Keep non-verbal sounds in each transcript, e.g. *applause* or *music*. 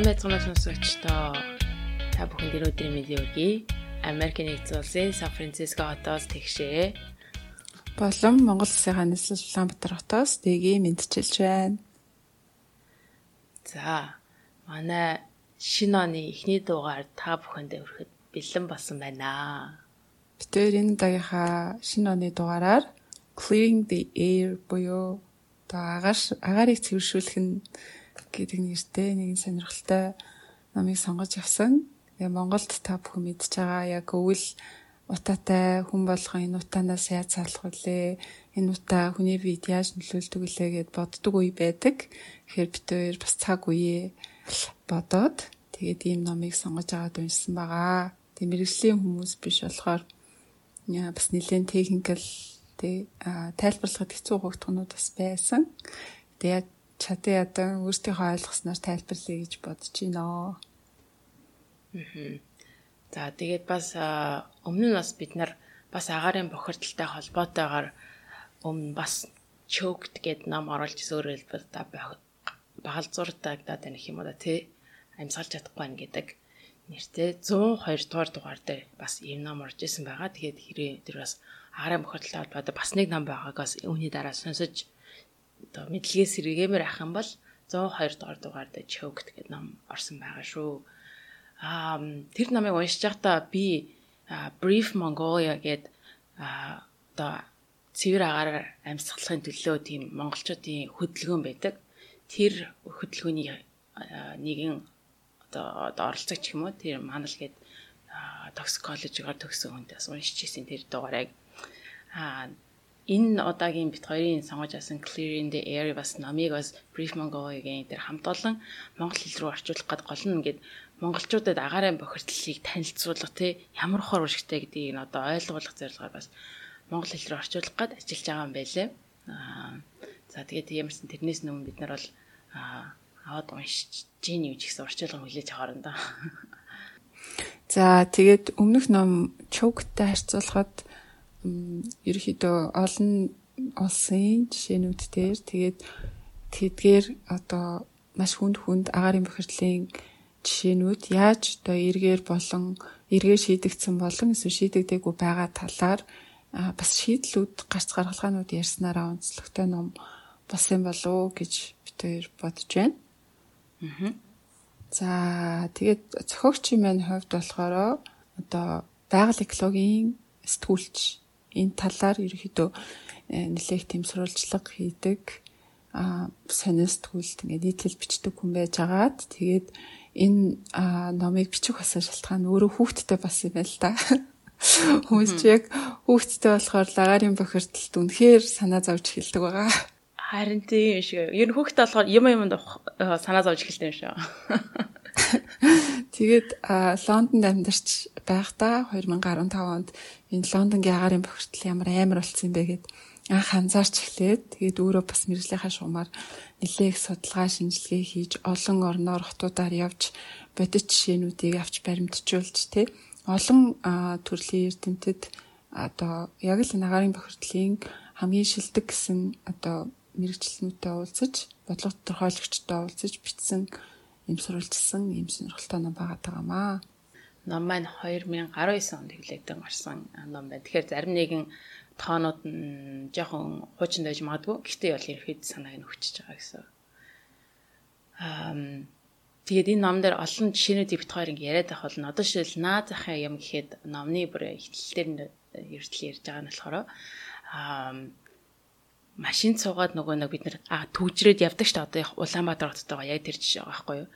Сайн байцгаана сонсогчдоо. Та бүхэнд өнөөдрийн мэндийг өгье. Америкийн нэгдсэн улсын Сан Франциско хотоос тэгшээ. Болон Монгол Улсын нийслэл Улаанбаатар хотоос дэгийг мэдчилж байна. За, манай шинэ оны эхний дугаар та бүхэнд өргөхөд бэлэн болсон байна. Бид энэ удаагийнхаа шинэ оны дугаараар Clearing the Air буюу одоо агаар агаарыг цэвэршүүлэх нь гэдэг нэртэй нэгэн сонирхолтой номыг сонгож авсан. Тэгээ Монголд та бүхэн мэдж байгаа яг өвөл утаатай хүн болгон энэ утаанаас яаж салах вүлээ? Энэ утаа хүний бид яаж нөлөөлдөг вүлээ гэд боддог үе байдаг. Тэгэхээр бид хоёр бас цаг үеэ бодоод тэгээд ийм номыг сонгож аваад уншсан байгаа. Тэг мэрэгжлийн хүмүүс биш болохоор бас нэлээд техникэл тэг тайлбарлахад хэцүү хугацаанууд бас байсан. Тэг яг чадан ядан өөртөөхөө ойлгосноор тайлбарлая гэж бодож байна. Аа. За тэгээд бас өмнө нь бас бид нар бас агаарын бохирдолтой холбоотойгоор өмнө бас choked гэд ном оруулж өөрөөр хэлбэл та багалзууртагдаад байна юм да тий амьсгалж чадахгүй байна гэдэг нэртэй 102 дугаар дугаар дээр бас ийм ном орж исэн байгаа. Тэгээд хэрэг тэр бас агаарын бохирдолтой холбоотой бас нэг ном байгаагаас үүний дараа сонсож одоо мэдлэгээс сэргэмээр ах юм бол 102 дугаар дугаар дээр choked гэдэг ном орсон байгаа шүү. Аа тэр намыг уншиж байхдаа би Brief Mongolia гэдэг одоо цэвэр агаараар амьсгалахын төлөө тийм монголчуудын хөдөлгөөн байдаг. Тэр хөдөлгөөний нэгэн одоо оролцогч юм уу тэр манал гээд токсикологиор төгсөн хүнээс уншиж ирсэн тэр дугаарыг аа энэ удаагийн бит хоёрын сонгож авсан Clearing the Air бас намыг бас Brief Mongolia-гийн тэр хамт олон монгол хэл рүү орчуулах гээд гол нь ингээд монголчуудад агаарын бохирдлыг танилцуулах тий ямар хор уршигтай гэдгийг нь одоо ойлгуулах зорилгоор бас монгол хэл рүү орчуулах гээд ажиллаж байгаа юм байлээ. Аа за тэгээд ямарсан тэрнээс өмнө бид нар бол аваад уншиж гин юу гэсэн орчуулга хүлээж аваар энэ. За тэгээд өмнөх ном чугтай харьцуулахад ерөөхдөө олон улсын жишээнүүд дээр тэгээд тэдгээр одоо маш хүнд хүнд агаарын бохирдлын жишээнүүд яаж одоо эргээр болон эргээр шийдэгдсэн болон эсвэл шийдэгдээгүй байгаа талаар бас шийдлүүд гарц гаргалгаанууд ярьснараа онцлогтой ном болсон болов гэж бид хоёр бодож байна. Аа. За тэгээд зохиогчийн маань хувьд болохоор одоо байгаль экологийн сэтгүүлч энэ талаар ерөөхдөө э, нэлээх тэм сурвалжлага хийдэг а сонирсдгүүлт ингээд нийтлэл бичдэг хүн байж агаад тэгээд энэ номыг бичих басан шалтгаан өөрөө хүүхдтэй бас юм байл та. *laughs* Хүмүүс чи яг хүүхдтэй болохоор лагарын бохирдолд үнэхээр санаа зовж эхэлдэг байгаа. Харин тийм шиг. Ер нь хүүхдтэй болохоор юм юмд санаа зовж эхэлдэг юм шиг. *laughs* Тэгээд Лондонд амьдарч байхдаа 2015 онд энэ Лондонгийн агаарын бохирдол ямар амар болсон юм бэ гэд анх анзаарч эхлээд тэгээд өөрөө бас мэрэгжлийнхаа шугамар нэлээх судалгаа шинжилгээ хийж олон орноор хотуудаар явж бодит жишээнүүдийг авч баримтжуулж тэ олон төрлийн эрдэмтэд одоо яг л агаарын бохирдлын хамгийн шилдэг гэсэн одоо мэрэгчлэнүүдтэй уулзаж бодлого тодорхойлогчтой уулзаж бичсэн юм сурвалжсан юм сонирхолтой ном байгаа таамаа. Ном маань 2019 онд хэвлэгдэн гарсан ном байна. Тэгэхээр зарим нэгэн тоонууд нь жоохон хуучин байж магадгүй. Гэхдээ бол ерөөд санааг нь хүчиж байгаа гэсэн. Аа тэгээд энэ ном дээр олон жишээнүүдийг бит хоёр ингэ яриад байх бол одоо шил наа захын юм гэхэд номны бүр ихтлэлээр эртэл ярьж байгаа нь болохоор аа машин цугаад нөгөө нэг бид нэр төгжрээд явдаг ш та одоо Улаанбаатар хотод байгаа яг тэр жишээ байгаа байхгүй юу.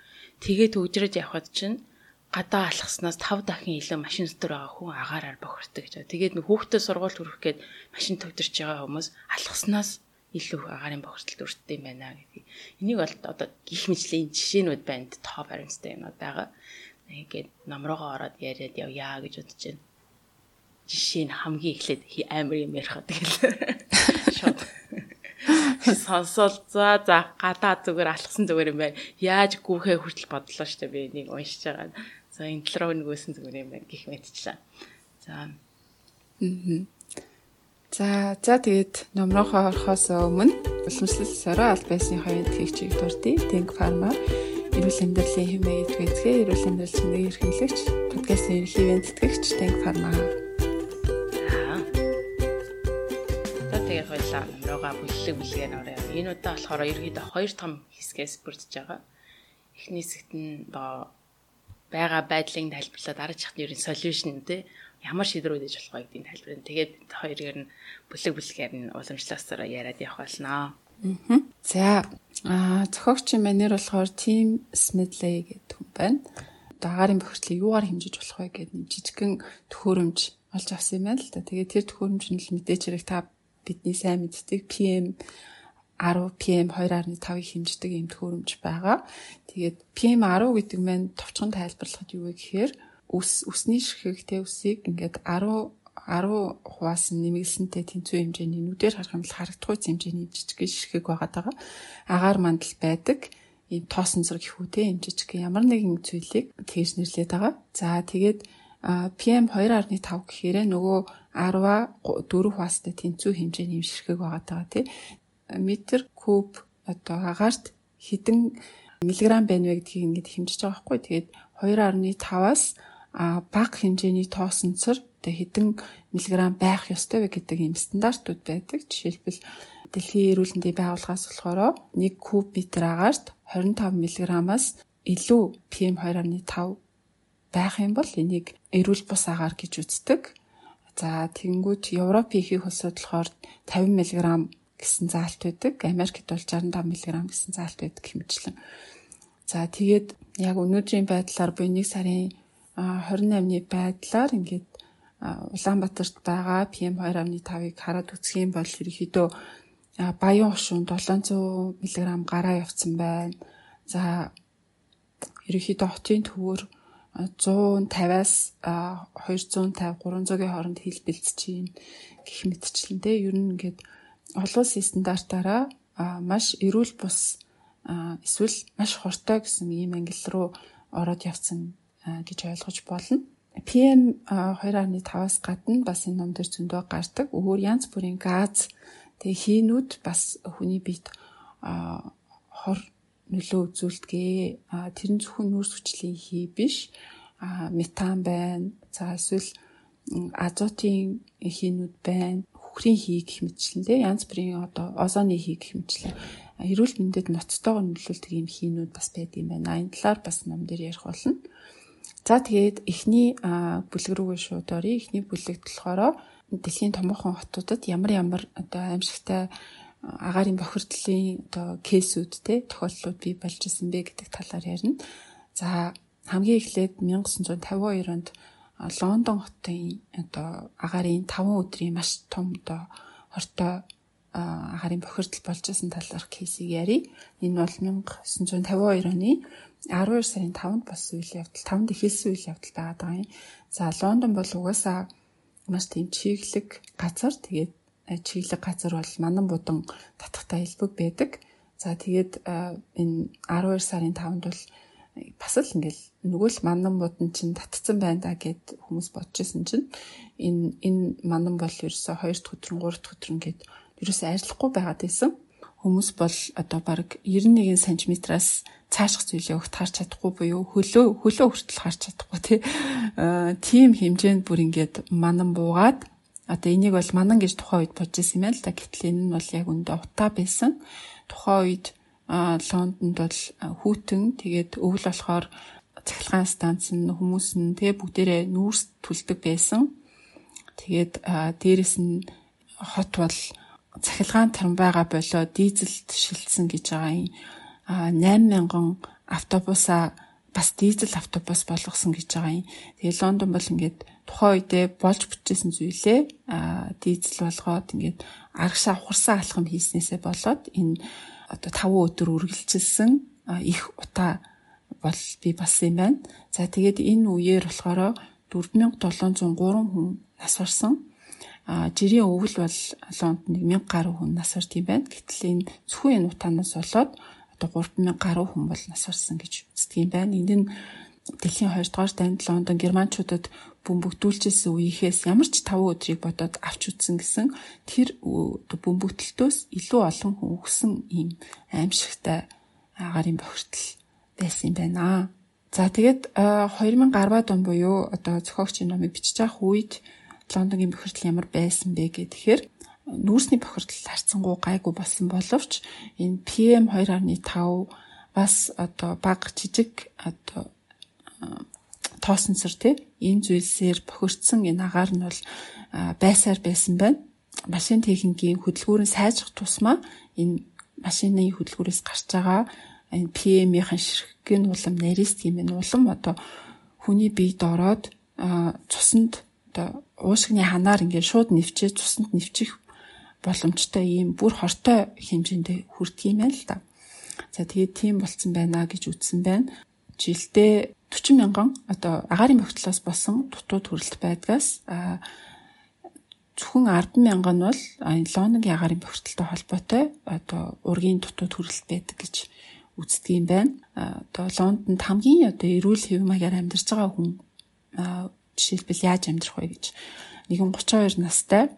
Тэгээ төгжрээд явхад чинь гадаа алхаснаас 5 дахин илүү машин дотор байгаа хүн агаараар бохирдог гэж. Тэгээд нэг хүүхдээ сургууль хүрэх гээд машин төгдөрч байгаа хүмүүс алхаснаас илүү агаарын бохирдолд өртдөг юм байна гэдэг. Энийг бол одоо гих мэжлийн жишээнүүд байна. Тоо баримттай юмуд байгаа. Ингээд номроогоо ороод яриад явъя гэж бодож байна. Жишээ нь хамгийн эхлээд амар юм ярих тэгэл. *laughs* *laughs* Шот сонсоод за за гадаа зүгээр алхсан зүгээр юм байна. Яаж гүүхээ хүртэл бодлоо штэ би энийг уншиж байгаа. За энэ тал руу нөгөөсөн зүгээр юм байна гэх мэтчлээ. За. Мм. За за тэгээд номроохоо орохоос өмнө уламжлал сорой аль байсны хоёрын тэгчийг дурдъя. Think Pharma эрүүл амьдралын хэмээн идвэцгээ эрүүл амьдрал чимээ эрхэмлэгч подкастын ерхий ивент тэтгэгч Танк Фарма. За тэгээ хойлоо бүлэг бүлгээ нөрөө. Энэ удаа болохоор ерөөдөө хоёр том хэсгээс бүрдэж байгаа. Эхний хэсэгт нь одоо байгаа байдлыг тайлбарлаад арга чахны ерэн солиушн тий ямар шийдвэр өгч болох вэ гэдгийг тайлбарна. Тэгээд хоёрыг нь бүлэг бүлгээр нь уламжлалсараа яриад явах болно. Аа. За аа зохиогчийн манер болохоор Team Smedley гэдэг хүн байна. Дагаарын бохирдлыг юугаар хэмжиж болох вэ гэдэг нэг жижигхэн төхөөрөмж олж авсан юм байна л да. Тэгээд тэр төхөөрөмж нь л мэдээж хэрэг та бидний сайн мэддэг PM 10 PM 2.5-ыг хэмждэг юм төхөөрөмж байгаа. Тэгээд PM 10 гэдэг маань товчхон тайлбарлахад юу вэ гэхээр үс үсний ширхэг тэ үсийг ингээд 10 10 хуваас нэмэгдсэнтэй тэнцүү хэмжээний нүдээр харах юм бол харагдахгүй хэмжээний жижиг ширхэг байгаа. Агаар мандал байдаг ийм тоосон зэрэг хөвтэй юм жижиг ямар нэгэн зүйлийг тэгж нэрлээд байгаа. За тэгээд PM 2.5 гэхээр нөгөө 10-а 4 хувастай тэнцүү хэмжээний юм ширхэг байгаа тий. Метр куб одоо агаарт хэдэн миллиграм байна вэ гэдгийг ингэж хэмжиж байгаа байхгүй. Тэгээд 2.5-аас бага хэмжээний тоосонцор одоо хэдэн миллиграм байх ёстой вэ гэдэг ийм стандартууд байдаг. Жишээлбэл дэлхийн эрүүл мэндийн байгууллагаас болохоор 1 куб метр агаарт 25 мг-аас илүү PM2.5 байх юм бол энийг эрүүл бус агаар гэж үздэг. За тэгэнгүүт Европын ихэнх улсууд болохоор 50 мг гэсэн заалт байдаг. Америкт бол 65 мг гэсэн заалт байдаг хэмжлэн. За тэгээд яг өнөөдрийн байдлаар буюу 1 сарын 28-ны байдлаар ингээд Улаанбаатарт байгаа PM2.5-ыг хараад үзэх юм бол ерөнхийдөө баян хошуун 700 мг гараа явцсан байна. За ерөнхийдөө хотын төвөр 150-аас 250 300-ийн хооронд хил бэлдэж чинь гэх мэтчлэн те ер нь ингээд олон улсын стандартаараа маш эрүүл бус эсвэл маш хортой гэсэн ийм англи руу ороод явцсан гэж ойлгож болно. PM 2.5-аас гадна бас энэ ном дээр зөндөө гардаг. Өөр янз бүрийн газ тэгээ хийнүүд бас хүний биед хор нөлөө үзүүлдэг. Тэр нь зөвхөн нүүрс хүчлийн хий биш. Метан байна. За эсвэл азотын хийнүүд байна. Хүхрийн хий гэх мэтчлэн тэ янз бүрийн одоо озоны хий гэх мэтчлэн эрүүл мэндэд ноцтойгоор нөлөөлдөг юм хийнүүд бас байдаг юм байна. Энэ талаар бас ном дээр ярих болно. За тэгээд эхний бүлэг рүүгээ шууд оръё. Эхний бүлэгт болохоор дэлхийн томоохон хотуудад ямар ямар одоо аимшигтай агаарын бохирдлын одоо кейсүүд те тохиолдлууд бий болж исэн бэ гэдэг талаар ярина. За хамгийн эхлээд 1952 онд Лондон хотын одоо агаарын 5 өдрийн маш том одоо хортой агаарын бохирдол болж исэн талаарх кейсийг ярив. Энэ бол 1952 оны 12 сарын 5-нд болсон үйл явдал 5-нд эхэлсэн үйл явдал байгаа юм. За Лондон бол угаасаа маш тийм чиглэг газар тэгээд чиглэг газар бол манан будан татахтай хэлбэг байдаг. За тэгээд э, энэ 12 сарын 5-нд бол бас л ингээл нөгөө л манан будан чинь татцсан байна да гэд хүмүүс бодож исэн чинь энэ энэ манан бол ерөөсө 2 дахь өдрөн 3 дахь өдрөн гэд ерөөсө арилахгүй байгаад байсан хүмүүс бол одоо баг 91 см-аас цааших зүйлээ өгт харж чадахгүй буюу хөлөө хөлөө хүртэл харж чадахгүй тий. Тийм хэмжээнд бүр ингээд манан буугаад одоо энийг бол манан гэж тухайн үед бодож ирсэн юм байна л да. Гэтэл энэ нь бол яг үндэ утаа байсан. Тухайн үед Лондонд бол хүүтэн тэгээд өвөл болохоор цахилгаан станц нь хүмүүс нь тэгээ бүгдээрээ нүүрс түлдэг байсан. Тэгээд дээрэс нь хот бол цахилгаан таран байгаа болоо дизелд шилжсэн гэж байгаа юм. А 8000 автобусаа бас дизель автобус болгосон гэж байгаа юм. Тэгээ Лондон бол ингээд тухайн үедээ болж бүтээсэн зүйлээ дизель болгоод ингээд аргашаа ухарсан алхам хийснээсээ болоод энэ одоо 5 өдөр үргэлжилсэн их утаа бол би бас юм байна. За тэгээд энэ үеэр болохоор 4703 хүн нас барсан а жирийн өвөл бол Лондонд 1000 гаруй хүн нас барт юм байна. Гэтэл энэ зөвхөн энэ утаанаас болоод одоо 3000 гаруй хүн бол нас барсан гэж үздэг юм байна. Энд нь дэлхийн 2 дугаар дайнд Лондон германчуудад бөмбөгдүүлжсэн үеийнхээс ямар ч 5 өдрийг бодоод авч үзсэн гэсэн тэр бөмбөгдөлтөөс илүү олон хүн өгсөн ийм аимшигтай агаарын бохирдол байсан юм байна. За тэгээд 2010-ад он буюу одоо зохиогчийн номыг бичиж авах үед Лондонгийн бохирдол ямар байсан бэ гэхээр нүүрсний бохирдол харцсангуу гайгүй болсон боловч энэ PM 2.5 бас одоо баг жижиг одоо тоосонсор тий энэ зүйлсээр бохирдсан энэ агаар нь бол байсаар байсан байна. Машин техникийн хөдөлгүүрийн сайжрах тусмаа энэ машины хөдөлгүүрээс гарч байгаа энэ PM-ийн ширхэг нь улам нарийс тийм энэ улам одоо хүний биед ороод цуснд одоо уушгины ханаар ингээд шууд нэвчээ цуснд нэвчих боломжтой ийм бүр хортой хэмжээнд хүрдэг юм байна л да. За тэгээд тийм болцсон байна гэж үзсэн байна. Жилдээ 40 мянган одоо агаарын бохидлоос болсон дутууд хүрэлт байдгаас зөвхөн 10 мянган бол Лондонгийн агаарын бохирдолтой холбоотой одоо ургийн дутууд хүрэлт байдаг гэж үздэг юм байна. Одоо Лондонд хамгийн одоо эрүүл хэв маягаар амьдарч байгаа хүн жишээлбэл яаж амьдрах вэ гэж нэгэн 32 настай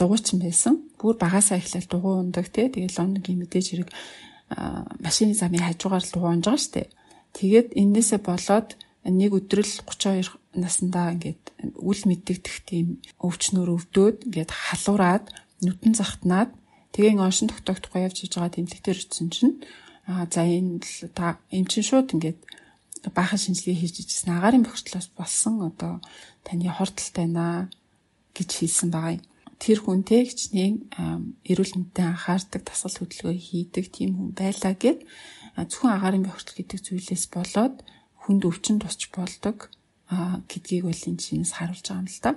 дугуйчин байсан. Бүр багасаа эхлээл дугуй ундаг те. Тэгээд Лондонгийн мэдээж хэрэг машины замын хажуугаар л дугуй унж байгаа штэ. Тэгээд энээсээ болоод нэг өдрөл 32 наснда ингээд үл мэддэгдэх тийм өвчнөр өвдөөд ингээд халуураад нүдэн захтнаад тэгээ оншин тогтоогдохгүй явж иж байгаа тэмдэгтэр өчсөн чинь аа за энэ л та эм чин шууд ингээд баахан шинжилгээ хийж ижсэн агаарын бохирдлоос болсон одоо таны хортолтой наа гэж хэлсэн байгаа юм. Тэр хүнтэй хичнээн эрүүл мэндэд анхаардаг, тасгал хөдөлгөөн хийдэг тийм хүн байлаа гэд зөвхөн агаарын бохирдол гэдэг зүйлээс болоод хүнд өвчин тусч болдог гэдгийг бол энэ чинээс харуулж байгаа юм л да.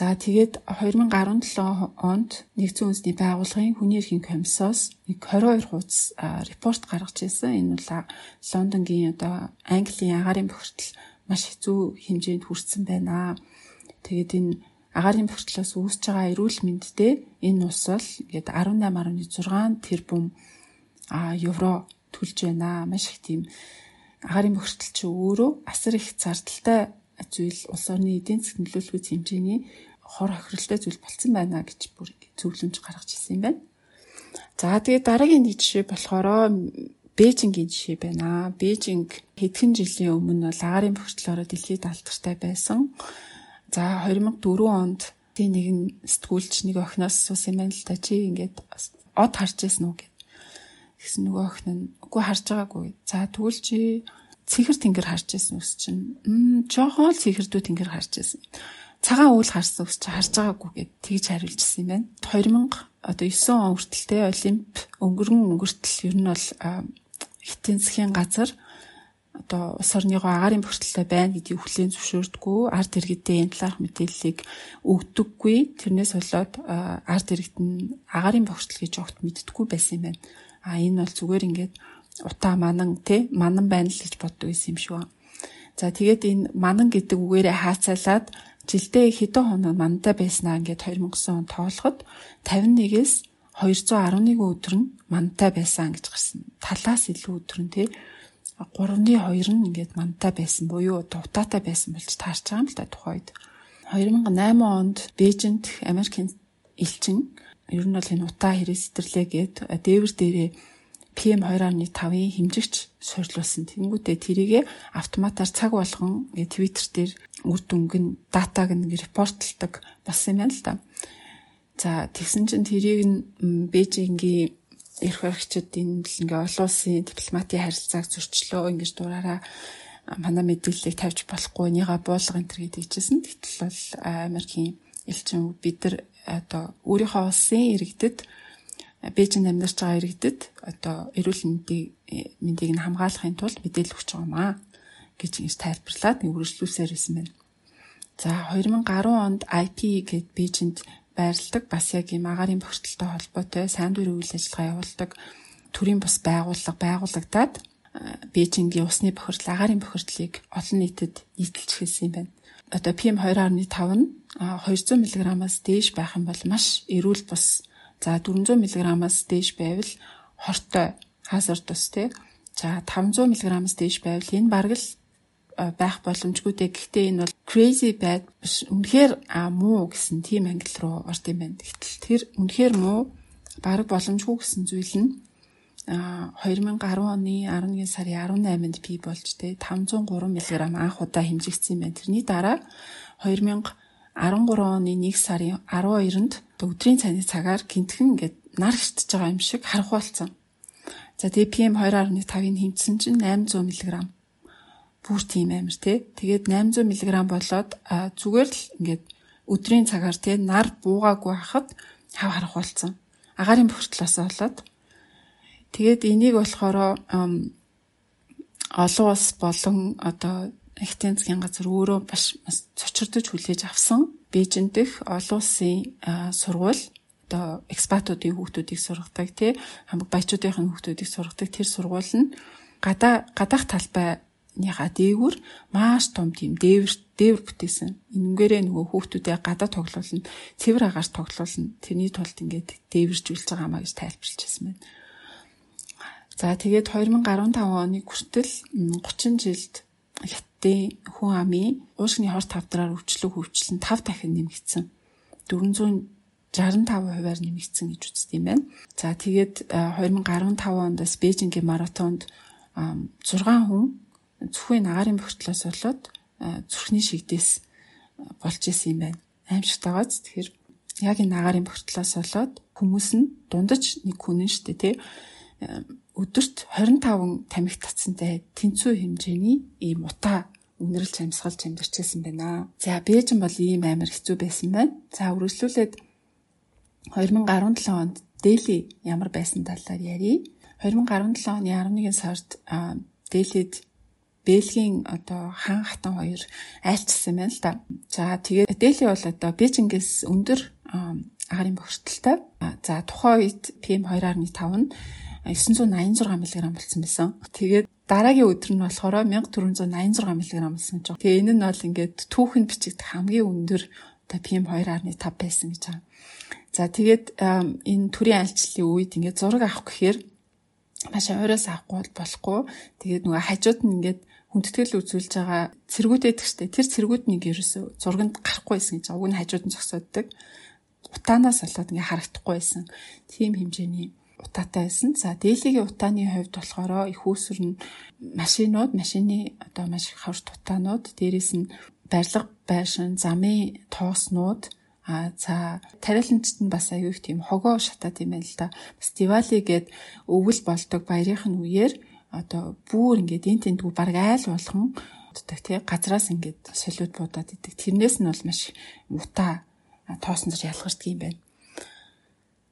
За тэгээд 2017 онд нэгдсэн үндэсний байгууллагын хүний эрхийн комиссоос нэг 22 хуудас репорт гаргаж ирсэн. Энэ бол Лондонгийн одоо Английн агаарын бохирдол маш хэцүү хэмжээнд хүрсэн байна. Тэгээд энэ агаарын бохирдлоос үүсэж байгаа эрүүл мэндтэй энэ улс бол ингээд 18.6 тэрбум а евро төлж байна. Маш их тийм агаарын бохирдол чи өөрөө асар их зардалтай зүйл улс орны эдийн засгийн нөлөөлөх хэмжээний хор хохиролтой зүйл болцсон байна гэж бүр зөвлөмж гаргаж ирсэн юм байна. За тэгээд дараагийн нэг жишээ болохоор Бээжингийн жишээ байна. Бээжинг хэдхэн жилийн өмнө бол агаарын бохирдлоороо дэлхийд алдартай байсан. За 2004 онд тийм нэгэн сэтгүүлч нэг охиноос асуусан юм байна л да чи ингээд од харж байсан уу Тэгсэн нөгөө охин нь үгүй харж байгаагүй. За тэгвэл чи цэнхэр тэнгэр харж байсан үс чинь м жоохон л цэнхэрдүү тэнгэр харж байсан. Цагаан уул харсан үс чинь харж байгаагүй гэд тэгж хариулжсэн юм байна. 2000 одоо 9 он хүртэлтэй олимп өнгөрөн өнгөртөл ер нь бол хитэн засгийн газар одоо улс орныгоо агаарын бохирдолтой байна гэдгийг хүлээн зөвшөөрдөггүй ард иргэдээ энэ талаарх мэдээллийг өгдөггүй тэрнээс болоод ард иргэд нь агаарын бохирдол гэж огт мэддэггүй байсан юм байна а энэ бол зүгээр ингээд утаа манан тий манан байна л гэж боддог байсан юм байна. За тэгээд энэ манан гэдэг үгээрээ хаацалаад жилдээ хэдэн хоног мантай байснаа ингээд 2009 он тоолоход 51-ээс 211 өдөр нь мантай байсан гэж гарсан. Талаас илүү өдөр нь тий 3-ны 2 нь ингээд мантай байсан буюу дутаатай байсан болж таарч байгаа юм л да тухайд. 2008 онд Бээжинд Америкийн элчин ер нь бол энэ утаа хэрэг сэтэрлээ гээд дээвэр дээрээ PM 2.5-ийн хэмжигч суйрлуулсан. Тэнгүүтээ тэрийгэ автоматар цаг болгон ингээ Twitter дээр үр дүнг нь датаг нэг репортлдог болсон юм байна л да. За тэгсэн чинь тэрийг нь Бээжингийн эрх баригчид энэ л ингээ олон улсын дипломатын харилцааг зөрчлөө ингэж дураараа манай мэдээллийг тавьж болохгүй нэга буулга энэ төр гэдэг чижсэн. Гэтэл бол Америкийн элчин бид нар одоо өөрийнхөө улсын иргэдэд Бээжинд амьдарч байгаа иргэдэд одоо эрүүл мэндийг мэндийг нь хамгаалахын тулд мэдээлэл өгч байгаа маа гэж ингэж тайлбарлаад үргэлжлүүлсээр ирсэн байна. За 2010 онд IP гэд Бээжинд байрладаг бас яг ийм агаарын бохирдолтой холбоотой сайн дурын үйл ажиллагаа явуулдаг төрийн бас байгууллага байгуулагдаад Бээжингийн усны бохирдол агаарын бохирдлыг олон нийтэд нийтэлж хэлсэн юм байна одоо PM 2.5 нь 200 мг-аас дээш байх юм бол маш эрүүл бус. За 400 мг-аас дээш байвал хортой хазар тус тий. За 500 мг-аас дээш байвал энэ бараг л байх боломжгүй дээ. Гэхдээ энэ бол crazy bad биш. Үнэхээр муу гэсэн тийм англи руу орд юм байна. Гэтэл тэр үнэхээр муу бараг боломжгүй гэсэн зүйл нь 2010 оны 11 сарын 18-нд бий болж тэ 503 мг анх удаа хэмжигдсэн байна. Тэрний дараа 2013 оны 1 сарын 12-нд өдрийн цайны цагаар гинтхэн ингээд нар хитж байгаа юм шиг харах болсон. За тэгээ PM 2.5-ыг хэмжсэн чинь 800 мг бүр тийм амар тий. Тэгээд 800 мг болоод зүгээр л ингээд өдрийн цагаар тий нар буугаагүй хахад хав харах болсон. Агарын бохирдлоос болоод тэгээд энийг болохоор олон улс болон одоо ихтэн засгийн газар өөрөө бас цочирдож хүлээж авсан Бээжин дэх олон улсын сургууль одоо экспатуудын хүүхдүүдийг сургадаг тий хамаг баячуудын хүүхдүүдийг сургадаг тэр сургууль нь гадаа гадаах талбай ныхаа дээгүр маш том тийм дээвэр дээвэр бүтээсэн. Энэнгээрээ нөгөө хүүхдүүдээ гадаа тоглуулна, цэвэр агаарт тоглуулна. Тэрний тулд ингээд дээвэржүүлж байгаа маа гэж тайлбарлажсэн байна. За тэгээд 2015 оны хүртэл 30 жилд хятадын хүн амын уушгины хор тавдраар өвчлөг хөвчлөн 5 дахин нэмэгдсэн. 465 хувиар нэмэгдсэн гэж үздэг юм байна. За тэгээд 2015 оноос Бээжингийн маратонд 6 хүн зүрхийн агарын бохирдлоос болоод зүрхний шигдээс болж исэн юм байна. Аимшигтай гоц. Тэгэхээр яг энэ агарын бохирдлоос болоод хүмүүс нь дундаж нэг хүн нь штэ тий өдөрт 25 тамхи татсантай тэнцүү хэмжээний ийм утаа үнэрлж амьсгалж амьдарчсэн байна. За Бээжин бол ийм амар хэцүү байсан байна. За үргэлжлүүлээд 2017 онд Дели ямар байсан талаар ярив. 2017 оны 11 сард Делид Бэлгийн одоо хаан хатан хоёр айлчсан байна л да. За тэгээд Дели бол одоо Бээжингээс өндөр агарын бохирдолтой. За тухайн үед PM 2.5 нь 986 мг болсон байсан. Тэгээд дараагийн өдөр нь болохоор 1486 мг болсон гэж байна. Тэгээ энэ нь бол ингээд түүхэнд бичигдэх хамгийн өндөр одоо PM 2.5 байсан гэж байна. За тэгээд энэ төрийн айлчлалын үед ингээд зураг авах гэхээр маш ойроос авахгүй болохгүй. Тэгээд нөгөө хажууд нь ингээд хүндэтгэл үзүүлж байгаа цэргүүд байдаг штэ. Тэр цэргүүд нэг ерөөсө зурганд гарахгүй байсан гэж уг нь хажууд нь зогсооддаг. Утаанаас болоод ингээ харагдахгүй байсан. Тийм хэмжээний утаатай байсан. За дээлигийн утааны хувьд болохоор их үүсвэр нь машинууд, машины одоо маш их хаврт утаанууд, дээрэс нь барилга байшин, замын тооснууд А за тариаланчд нь бас аюу их тийм хогоо шатаад юм байна л да. Бас Дивали гээд өвөл болдог баярын үеэр одоо бүр ингээд энэ тентгүү баг айл болгон уддаг тий газраас ингээд солиуд буудаад идэг. Тэрнээс нь бол маш мута тоосонзор ялгардаг юм байна.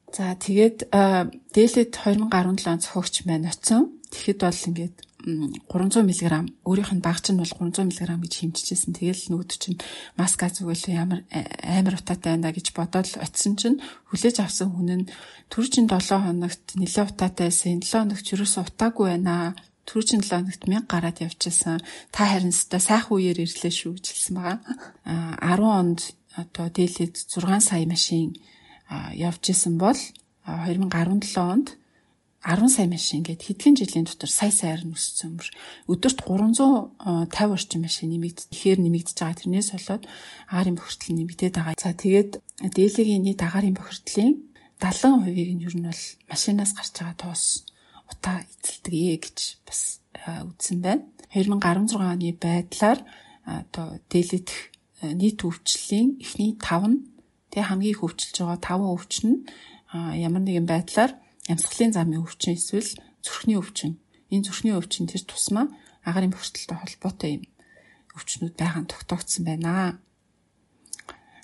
За тэгээд дээлэд 2017 он цохогч маань очсон. Тэгэхэд бол ингээд 300 мг өөрийнх нь багч нь бол 300 мг гэж хэмжижсэн. Тэгэл нүүд чинь маска зүгэл ямар амар утаатай байна гэж бодоод очисон чинь хүлээж авсан хүн нь түр чин 7 хоногт нэлээ утаатай байсан. 7 хоногт юусэн утаагүй байна. Түр чин 7 хоногт 1000 гараад явчихсан. Та харин өстой сайхан үеэр ирлээ шүү гэж хэлсэн байгаа. А 10 онд одоо дээлээд 6 сая машин явж исэн бол 2017 онд 10 сая машин гээд хэдхэн жилийн дотор сая саяар нь өссөн юм. Өдөрт 350 орчим машин нэмэгд ихээр нэмэгдэж байгаа. Тэрнээс болоод агарын бохирдол нэмэгдээд байгаа. За тэгээд дээлигийн нийт агарын бохирдлын 70%-ийг нь ер нь бол машинаас гарч байгаа тоос утаа эзэлдэг гэж бас үзсэн байна. 2016 оны байдлаар одоо дээлидэх нийт өвчлөлийн эхний 5 нь тэг хамгийн их өвчлөж байгаа 5 өвчин нь ямар нэгэн байдлаар Ямсгалын замын өвчин эсвэл зүрхний өвчин. Энэ зүрхний өвчин тэр тусмаа агарын бохирдолтой холбоотой юм өвчнүүд байгаа нь тогтоогдсон байна.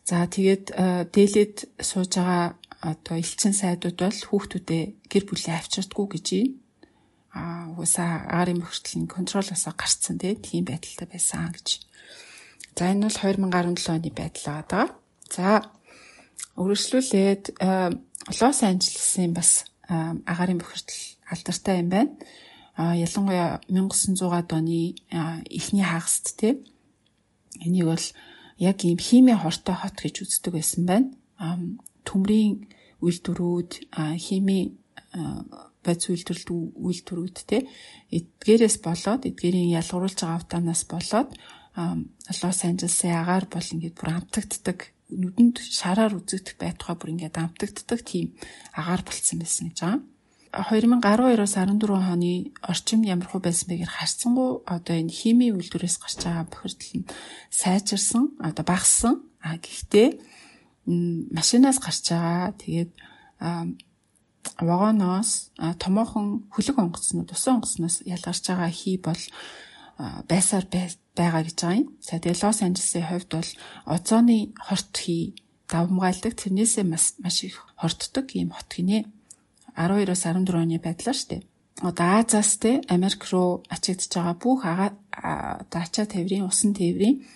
За тэгээд э, дээлэд сууж байгаа одоо элчин сайдууд бол хүүхдүүдээ гэр бүлээ авчирдаггүй гэж байна. Аа уусаа агарын бохирдлын контролоосоо гарцсан тийм байдалтай байсан гэж. За энэ бол 2017 оны байдал байгаа. За үргэлжлүүлээд Лос Анжелесын бас агарын бохирдол алдартай юм байна. А ялангуяа 1900-аад оны эхний хагаст те энийг бол яг ийм хими хортой хот гэж үздэг байсан байна. Төмрийн үйлдвэрүүд, хими бодис үйлдвэрлэлт үйлдвэрүүд те эдгээрээс болоод эдгээрийн ялгаруулж байгаа автанаас болоод Лос Анжелесын агаар бол ингээд бүр амтагддаг нүдэнд шараар үзэгдэх байтугай бүр ингээд амтагддаг тийм агаар болцсон байсан гэж байгаа. 2012-оос 14 оны орчим ямар хөө байсан бэ гэхээр харцсангу одоо энэ химийн үйлдвэрээс гарч байгаа бохирдол нь сайжирсан одоо багассан а гэхдээ машинаас гарч байгаа тэгээд вагоноос томоохон хөлөг онгоцнууд усан онгоцноос ялгарч байгаа хий бол байсаар байгаа гэж байгаа юм. За тэгээ Лос Анжелесийн хувьд бол озоны хорт хий давмгаалдаг тэрнээсээ маш их хортдог ийм хот гинэ. 12-оос 14 оны байдлаар штэ. Одоо Азаас те Америк руу ачигдж байгаа бүх ага одоо ачаа тээврийн усан тээврийн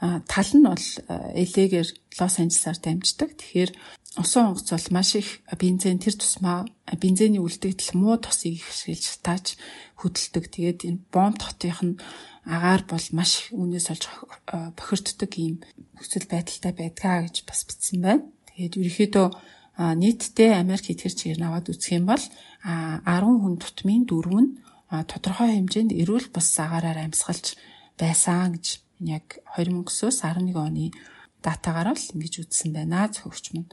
тал нь бол элегээр Лос Анжелесаар дамждаг. Тэгэхээр усан онгоц бол маш их бензин тэр тусмаа бензиний үлдэгдэл муу тосыг ихшүүлж тааж хөдөлдөг. Тэгээд энэ бомб хотынх нь агаар бол маш их үнээс олж бохирддог ийм нөхцөл байдалтай байдгаа гэж бас бичсэн байна. Тэгээд ерөөхдөө нийтдээ Америк эдгэр чигээр наваад үзэх юм бол 10 хүн тутмын дөрөв нь тодорхой хэмжээнд эрүүл бус агаараар амьсгалж байсан гэж яг 2009-оос 11 оны датагаар л ингэж үзсэн байна зөвхөч мөн.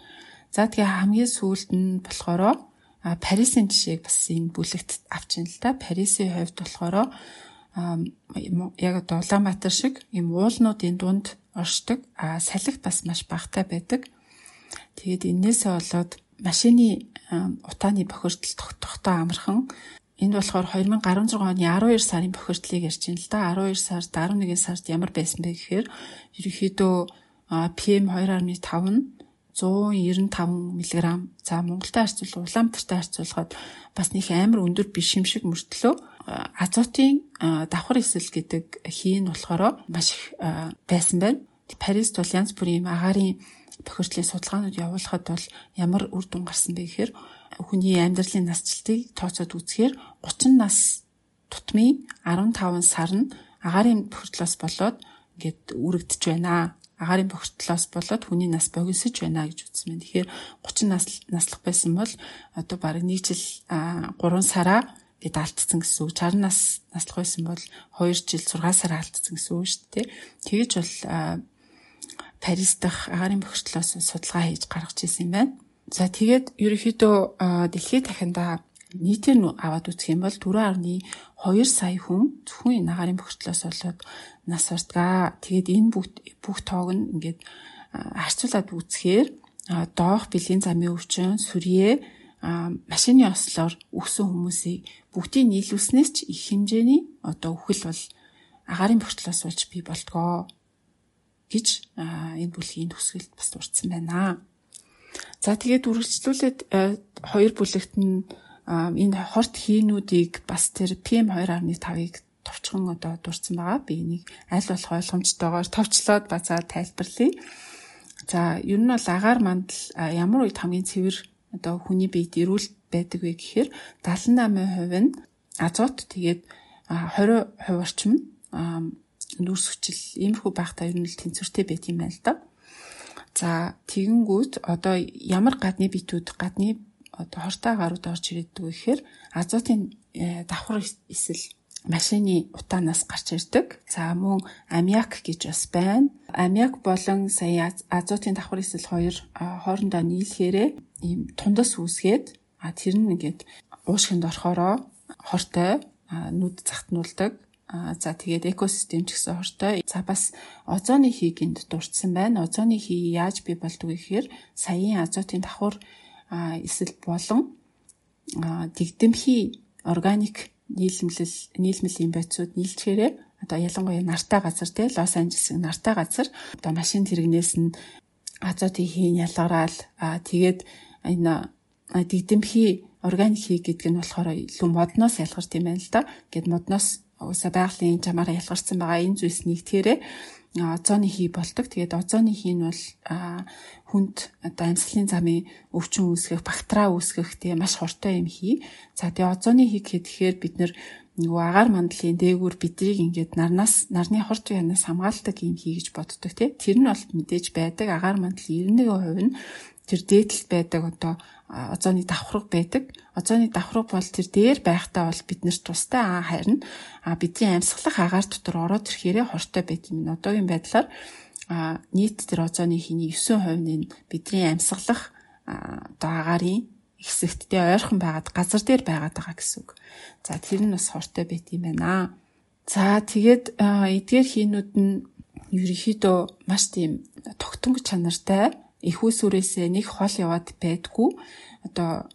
За тэгээ хамгийн сүүлд нь болохоро Парисын жишээг бас энэ бүлэгт авчин л та. Парисын хувьд болохоро яг Улаанбаатар шиг юм уулнуудын дунд оршдог. А салхи бас маш багатай байдаг. Тэгээд энээсээ болоод машины утааны бохирдол тогтохдоо амархан энд болохоор 2016 оны 12 сарын бохирдлыг ярьж байна л да. 12 сард 11 сард ямар байсан бэ гэхээр ерөнхийдөө PM 2.5 нь 195 мг. За Монголтай харьцуулбал Улаанбаатартай харьцуулахад бас нэг амар өндөр биш юм шиг мөртлөө азотын давхар эсэл гэдэг хийн болохоор маш их байсан байна. Парист бол янз бүрийн агаарын бохирдлын судалгаанууд явуулахад бол ямар үр дүн гарсан бэ гэхээр хүний амьдралын насжилтыг тооцоод үзэхээр 30 нас тутмын 15 сар нь агаарын бохирдлоос болоод ингээд үрэгдэж байна. Агаарын бохирдлоос болоод хүний нас богиносж байна гэж үзсэн байна. Тэгэхээр 30 нас наслах байсан бол одоо бараг нэг жил 3 сараа гэд алдсан гэсэн үг. 60 нас наслах байсан бол 2 жил 6 сар алдсан гэсэн үг шүү дээ. Тэгэж бол Парис дахь агаарын бохирдлоос судалгаа хийж гаргаж ирсэн юм байна. За тэгээд ерөнхийдөө дэлхийд дахиндаа нийтээр нь аваад үзэх юм бол 4.2 сая хүн зөвхөн энэ агаарын бохирдлоос болоод нас ордгаа. Тэгээд энэ бүх бүх тоог нь ингээд харьцуулаад үзэхээр доох бэлгийн замын өвчин, сүрье, машины ослоор өгсөн хүмүүсийг бүгдийг нийлүүлснээс ч их хэмжээний одоо үхэл бол агаарын бохирдлоос болж бий болтгоо гэж энэ бүлгийн төсгөлд бас дурдсан байна. За тэгээд үргэлжлүүлээд хоёр бүлэгт нь энэ хорт хийнүүдийг бас тэр PM2.5-ыг товчхон одоо дурдсан байгаа. Би энийг аль болох ойлгомжтойгоор товчлоод бацаа тайлбарлая. За ер нь бол агаар мандал ямар үед хамгийн цэвэр одоо хүний биед эрүүл байдаг вэ гэхээр 78% нь азот тэгээд 20% орчим нүүрс хүчил иймэрхүү байхдаа ер нь л тэнцвэртэй байт юм байна л да. За тэгэнгүүт одоо ямар гадны битүүд гадны одоо хортой гарууд орж ирээдэг вэ гэхээр азотын э, давхар эсэл машины утаанаас гарч ирдэг. За мөн аммиак гэж бас байна. Аммиак болон сая азотын давхар эсэл хоёр хоорондоо нийлэхээрээ ийм тундас үүсгээд а тэр нь ингээд уушгинд орохороо хортой нүд захтнуулдаг За тэгээд экосистем ч гэсэн хортой. За бас озоны хийг энд дурдсан байна. Озоны хий яаж бий болдгоо гэхээр саяын азотын давхар эсвэл болон дэгдэмхий органик нийлэмлэл нийлмэлийн байцууд нийлчээрээ одоо ялангуяа нартай газар те Лос Анжелесийн нартай газар одоо машин тэрэгнээс нь азотын хийн ялгараал тэгээд энэ дэгдэмхий органик хий гэдэг нь болохоор илүү модноос ялгарч юм байна л да. Гэт модноос уусаа байгалийн жамаараа ялгарсан байгаа энэ зүйлс нэгтгэрээ озоны хий болдог. Тэгээд озоны хий нь бол хүнд одоо амьсгалын замын өвчин үүсгэх, бактериа үүсгэх тийм маш хортой юм хий. За тэгээд озоны хий гэхээр бид нөгөө агаар мандлын дээгүүр бидрийг ингээд нарнаас нарны хорт янаас хамгаалдаг юм хий гэж боддог тий. Тэр нь бол мэдээж байдаг. Агаар мандлын 91% нь тэр дээдлэлт байдаг одоо озоны давхраг байдаг. Озоны давхраг бол тэр дээр байхдаа бол биднэрт тустай аа харин бидний амьсгалах агаар дотор ороод ирэхээрээ хортой байт юм. Одоогийн байдлаар нийт тэр озоны хийний 9% нь бидний амьсгалах одоо агаарын хэсэгт тэ ойрхон байгаад газар дээр байгаад байгаа гэсэн үг. За тэр нь бас хортой байт юм байна. За тэгээд эдгээр хийнүүд нь ерөнхийдөө маш тийм тогтмол чанартай их усүрээсээ нэг хол яваад байдгүй. Одоо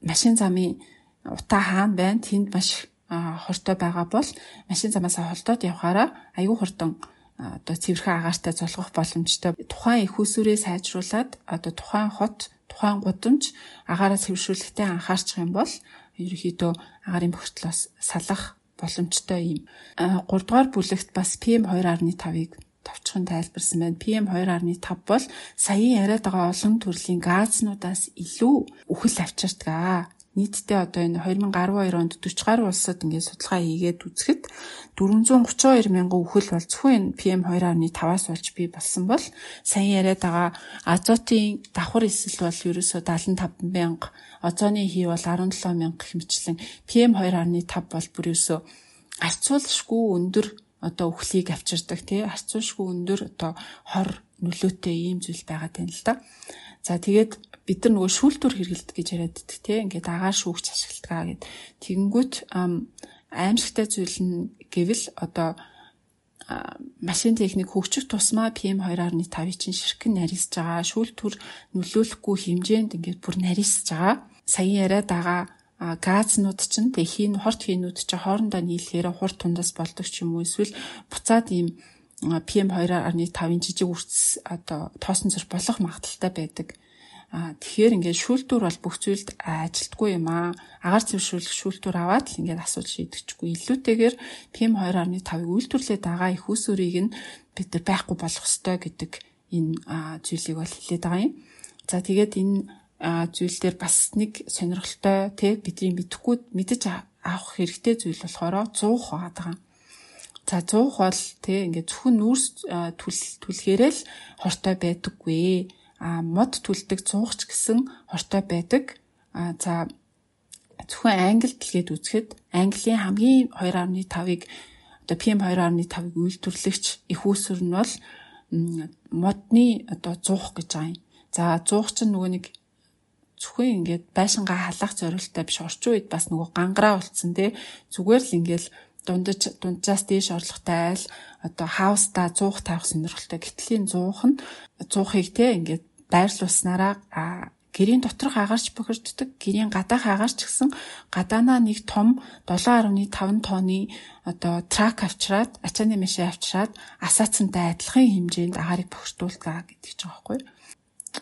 машин замын утаа хаана байна? Тэнд маш хортой байгаа бол машин замаас холдоод явхаараа аюу хурдан одоо цэвэрхэн агаартай золгох боломжтой. Тухайн их усүрээ сайжруулад одоо тухайн хот тухайн гудамж агаараа цэвэршүүлэхдээ анхаарчих юм бол ерөнхийдөө агаарын бохирдлоос салах боломжтой юм. 3 дугаар бүлэгт бас PM2.5-ыг товчхон тайлбарсан байна. PM2.5 бол саяын яриад байгаа олон төрлийн газнуудаас илүү үхэл авчирдаг нийтдээ одоо энэ 2012 онд 40 гаруй улсад ингээд судалгаа хийгээд үзэхэд 432 мянган үхэл бол зөвхөн энэ PM2.5-аас болж бий болсон бол сайн яриад байгаа азотын давхар эсэл бол ерөөсөө 75 мянга, озоны хий бол 17 мянга хэмжлэн PM2.5 бол бүр ерөөсөө арцуулшгүй өндөр одоо үхлийг авчирдаг тий арцуулшгүй өндөр одоо хор нөлөөтэй ийм зүйл байгаа тань л да. За тэгээд бид нар нөгөө шүүлтүр хэрэгэлдэг гэж яриад байдаг тийм ингээд агаар шүүгч ашигладаг гэд. Тэгэнгүүт аимшигтай зүйл нь гэвэл одоо машин техник хөгжих тусмаа PM2.5-ыг чинь ширхэг нарийсж байгаа. Шүүлтүр нөлөөлөхгүй хэмжээнд ингээд бүр нарийсж байгаа. Саяхан яриад байгаа газнууд чинь тэг хийн хорт хийнүүд чинь хоорондоо нийлэхээр хурд тундас болдог ч юм уу эсвэл буцаад ийм PM2.5-ын жижиг үрцэс одоо тоосон зур болох магадaltaй байдаг. Аа тэгэхээр ингээд шүүлтүүр бол бүх зүйлд ажилтгүй юм аа. Агаар цэвэршүүлэх шүүлтүүр аваад л ингээд асуудал шийдэгчгүй. Илүүтэйгээр PM2.5-ыг үйлдвэрлээд байгаа их усүрийг нь бид байхгүй болох ёстой гэдэг энэ зүйлийг бол хэлээд байгаа юм. За тэгээд энэ зүйл дээр бас нэг сонирхолтой тий бидний мэдхгүй мэдэж авах хэрэгтэй зүйл болохоор 100 хаад байгаа. За 100 бол тий ингээд зөвхөн нүүрс түлхээрэл хортой байдаггүй а мод түлдэг цуугч гэсэн хортой байдаг. А за зөвхөн англи дэлгээд үзэхэд английн хамгийн 2.5-ыг одоо PM2.5-ыг үйлдвэрлэгч их үүсвэр нь бол модны одоо зуух гэж байгаа юм. За зуух чинь нөгөө нэг зөвхөн ингээд байшингаа халаах зорилттой биш орчин үед бас нөгөө гангараа болцсон те зүгээр л ингээд дундаж дунджаас дээш орлоготой айл одоо хауста зуух тавих сонирхолтой гэтэл энэ зуух нь зуухыг те ингээд байрлуулснараа гэрийн доторх агаарч бохирддаг. Гэрийн гадаах агаарч гэсэн гадаанаа нэг том 7.5 тонны одоо трак авчраад, ачааны машин авчраад асаацантай адилхан хэмжээнд агаарыг бохирдуулдаг гэдэг ч байгаа байхгүй юу?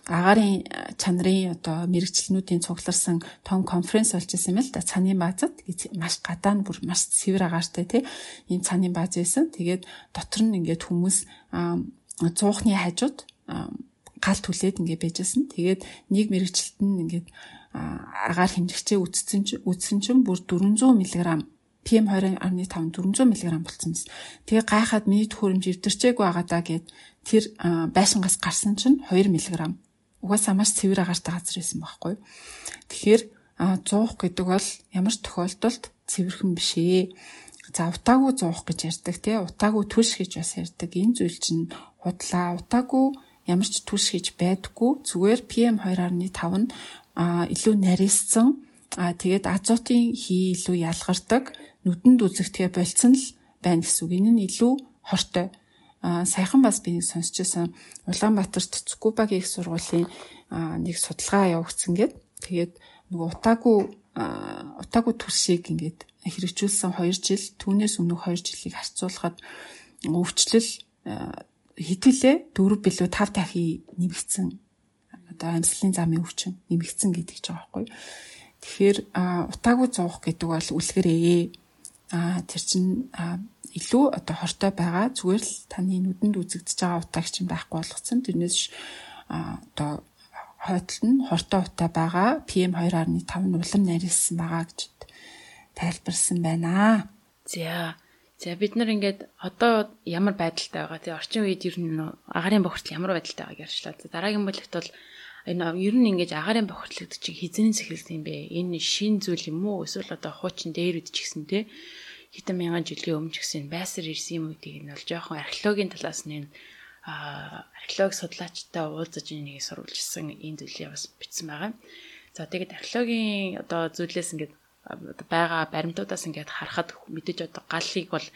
Агаарын чанарын одоо мэрэгчлэнүүдийн цугларсан том конференц болчихсон юм л да цааны баазад маш гадаа нь бүр маш цэвэр агаартай тий ийм цааны бааз байсан. Тэгээд дотор нь ингээд хүмүүс цуухны хажууд гал түлээд ингээ байжсэн. Тэгээд нэг мэрэгчлэлт нь ингээд агаар хэмжигчээ үтцсэн чинь үтсэн чинь бүр 400 мг PM2.5 400 мг болсон юм. Тэгээ гайхаад миний төхөөрөмж эвдэрчээгүй байгаа даа гэд тэр байшингаас гарсан чинь 2 мг. Угаасаа маш цэвэр агаартай газар байсан байхгүй. Тэгэхээр 100 гэдэг бол ямар ч тохиолдолд цэвэрхэн биш ээ. За утаагүй 100 гэж ярьдаг тий утаагүй түлш гэж бас ярьдаг. Энэ зүйл чинь худлаа утаагүй ямар ч түлш хийж байдаггүй. Зүгээр PM2.5 нь илүү нарийссан. А тэгээд азотын хий илүү ялгардаг. Нүдэнд үзэгдэхэ болцсон л байна гэсэн үг. Энэ нь илүү хортой. Саяхан бас би нэг сонсчихсан Улаанбаатарт Цукубагийн их сургуулийн нэг судалгаа явагдсан гэд. Тэгээд нөгөө утаагүй утаагүй түлшийг ингээд хэрэгжүүлсэн 2 жил түүнээс өмнөх 2 жилийг харьцуулахад өвчлөл хитгэлээ 4 билүү 5 дахин нэмэгдсэн одоо амьслын замын өвчин нэмэгдсэн гэдэг ч байгаа байхгүй. Тэгэхээр утаагүй зуух гэдэг бол үлгэрээ. А тэр чинь илүү одоо хортой байгаа зүгээр л таны нүдэнд үзэгдэж байгаа утаагч юм байхгүй болгоцсон. Тэрнээс одоо хойдол нь хортой утаа байгаа PM2.5 нь улам нарийнсан байгаа гэж тайлбарсан байна. За За бид нар ингээд одоо ямар байдалтай байгаа тий орчин үед ер нь агарын бохирдол ямар байдалтай байгааг ярьчлаа. Дараагийн бүлэгт бол энэ ер нь ингээд агарын бохирдлогд чинь хизэнээс эхэлсэн юм бэ? Энэ шин зүйл юм уу? Эсвэл одоо хуучин дээр үдч гисэн тий хэдэн мянган жилийн өмнө ч гэсэн байсар ирсэн юм гэдгийг нь бол жоохон археологийн талаас нь археологи судлаачтай уулзаж энийг сурвалжсан энэ зүйлийг бас бичсэн байгаа. За тэгээд археологийн одоо зүйлээс ингээд байгаа баримтуудаас ингээд харахад мэдээж одоо галыг бол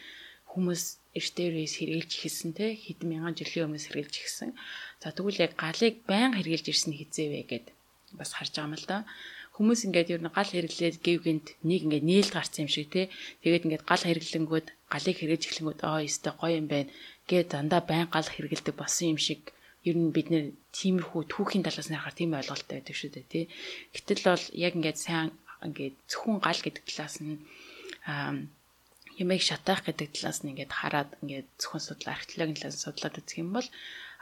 хүмүүс эртээрээс хэрэгжилж ихсэн те хэдэн мянган жилийн өмнөөс хэрэгжилж ихсэн. За тэгвэл яг галыг байн хэрэгжилж ирсэн хизээвэ гэд бас харж байгаа юм л да. Хүмүүс ингээд ер нь гал хэрэглээд гэвгэнд нэг ингээд нээлт гарсан юм шиг те. Тэгээд ингээд гал хэрэглэнгүүд галыг хэрэгж эхлэнгүүд аа ёстой гоё юм байна гэд дандаа байн гал хэрэгэлдэг болсон юм шиг ер нь бид нэр тиймэрхүү түүхийн талаас нь харахаар тийм ойлголттой байдаг шүү дээ тий. Гэтэл бол яг ингээд сайн ингээд зөвхөн гал гэдэг талаас нь ямиг шатаах гэдэг талаас нь ингээд хараад ингээд зөвхөн судлаа археологийн талаас судлаад үзэх юм бол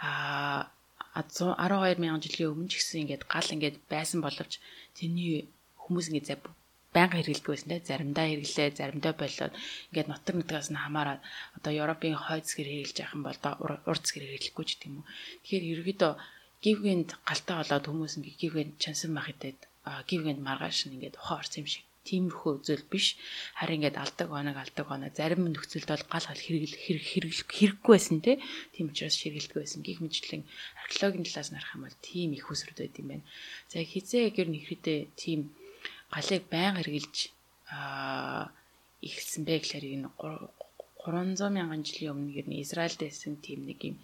а 12 мянган жилийн өмнө ч гэсэн ингээд гал ингээд байсан боловч тэрний хүмүүс ингээд за байнга хэрэглэдэг байсан те заримдаа хэрэглээ заримдаа болоод ингээд нутаг нутгаас нь хамаараад одоо Европын хойд згэр хэрэглэж явах юм бол урд згэр хэрэглэхгүй ч гэдэм үү. Тэгэхээр ерөөдөө гівгэнд галтаа болоод хүмүүс ингээд гівгэнд чансан байх хэдэд гівгэнд маргааш нь ингээд ухаан орсон юм шиг тиймэрхүү зүйл биш. Харин ингээд алдаг оног алдаг оног зарим нөхцөлд бол гал гал хэрэгэл хэрэглэх хэрэггүй байсан. Тийм учраас ширгэлдэг байсан. Гих мэтлэн археологийн талаас нь харах юм бол тийм их усрд байд юм байна. За хизээ гэр нэхрэтэ тийм галыг байн хэрэгжилж аа ихэлсэн бэ гэхээр энэ 300 мянган жилийн өмнө гэр нь Израильд байсан тийм нэг юм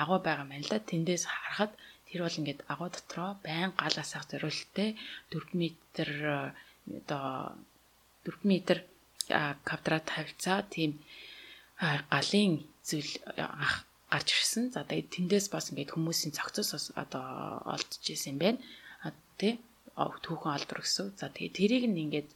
агуу байгаа юм л да. Тэндээс харахад тэр бол ингээд агуу дотроо байн гал асаах зориулттай 4 м одоо 4 м квадрат тавьцаа тийм галын зүйл гарч ирсэн. За тэгээд тэндээс бас ингээд хүмүүсийн цогцос одоо олдож исэн юм байна. Тэ түүхэн алдар гэсэн. За тэгээд тэрийг нь ингээд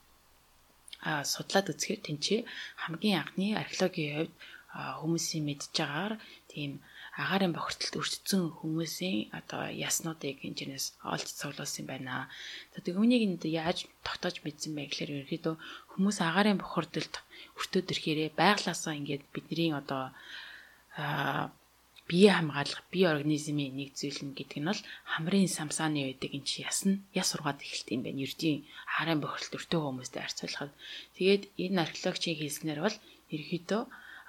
судлаад үзэхээр тэнцээ хамгийн анхны археологийн хувьд хүмүүсийн мэдж байгаагаар тийм агаарын бохирдолд өртсөн хүмүүсийн одоо яснуудыг энэчнээс олж цуглуулсан байна. За тэг үүнийг нь яаж тогтоож мэдсэн бэ гэхээр ерөөдөө хүмүүс агаарын бохирдолд өртөөд ирэхээрээ байглаасаа ингээд бидний одоо бие хамгаалах бие организмын нэг зүйл нь гэдэг нь бол хамрын самсааны байдаг эн чи ясна яс сургаад эхэлт юм байна. Ердийн агаарын бохирдолд өртөө хүмүүстэй харьцуулахад тэгээд энэ археологчийн хэлснээр бол ерөөдөө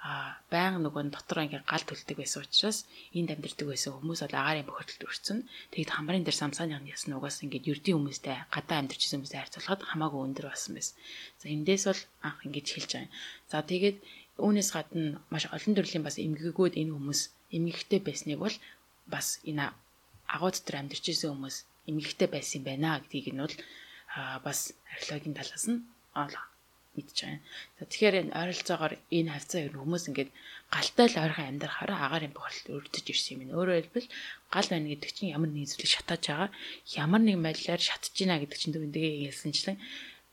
а баян нөгөө дотор ингээ гал төлдөг байсан учраас энд амьдардаг байсан хүмүүс бол агаарын бохирдолд өрцөн. Тэгэд хамрын дээр самсааны ясна угаас ингээ ердийн хүмүүстэй гадаа амьдарч байсан хүмүүстэй харьцуулахад хамаагүй өндөр болсон байсан. За эндээс бол анх ингэж хэлж байгаа юм. За тэгээд үүнээс гадна маш олон төрлийн бас эмгэгүүд энэ хүмүүс эмгэгтэй байсныг бол бас энэ агуу дотор амьдарч байсан хүмүүс эмгэгтэй байсан юм байна гэдгийг нь бол бас археологийн талаас нь мэдж байгаа юм. Тэгэхээр энэ ойролцоогоор энэ хавцаа ер хүмүүс ингээд галтай л ойрхон амьдрахаараа агарын бохирдол өрдөж ирсэн юм. Өөрөөр хэлбэл гал байна гэдэг чинь ямар нэг зүйлийг шатааж байгаа. Ямар нэг байдлаар шатж гинэ гэдэг чинь төвөндөө хэлсэнчлэн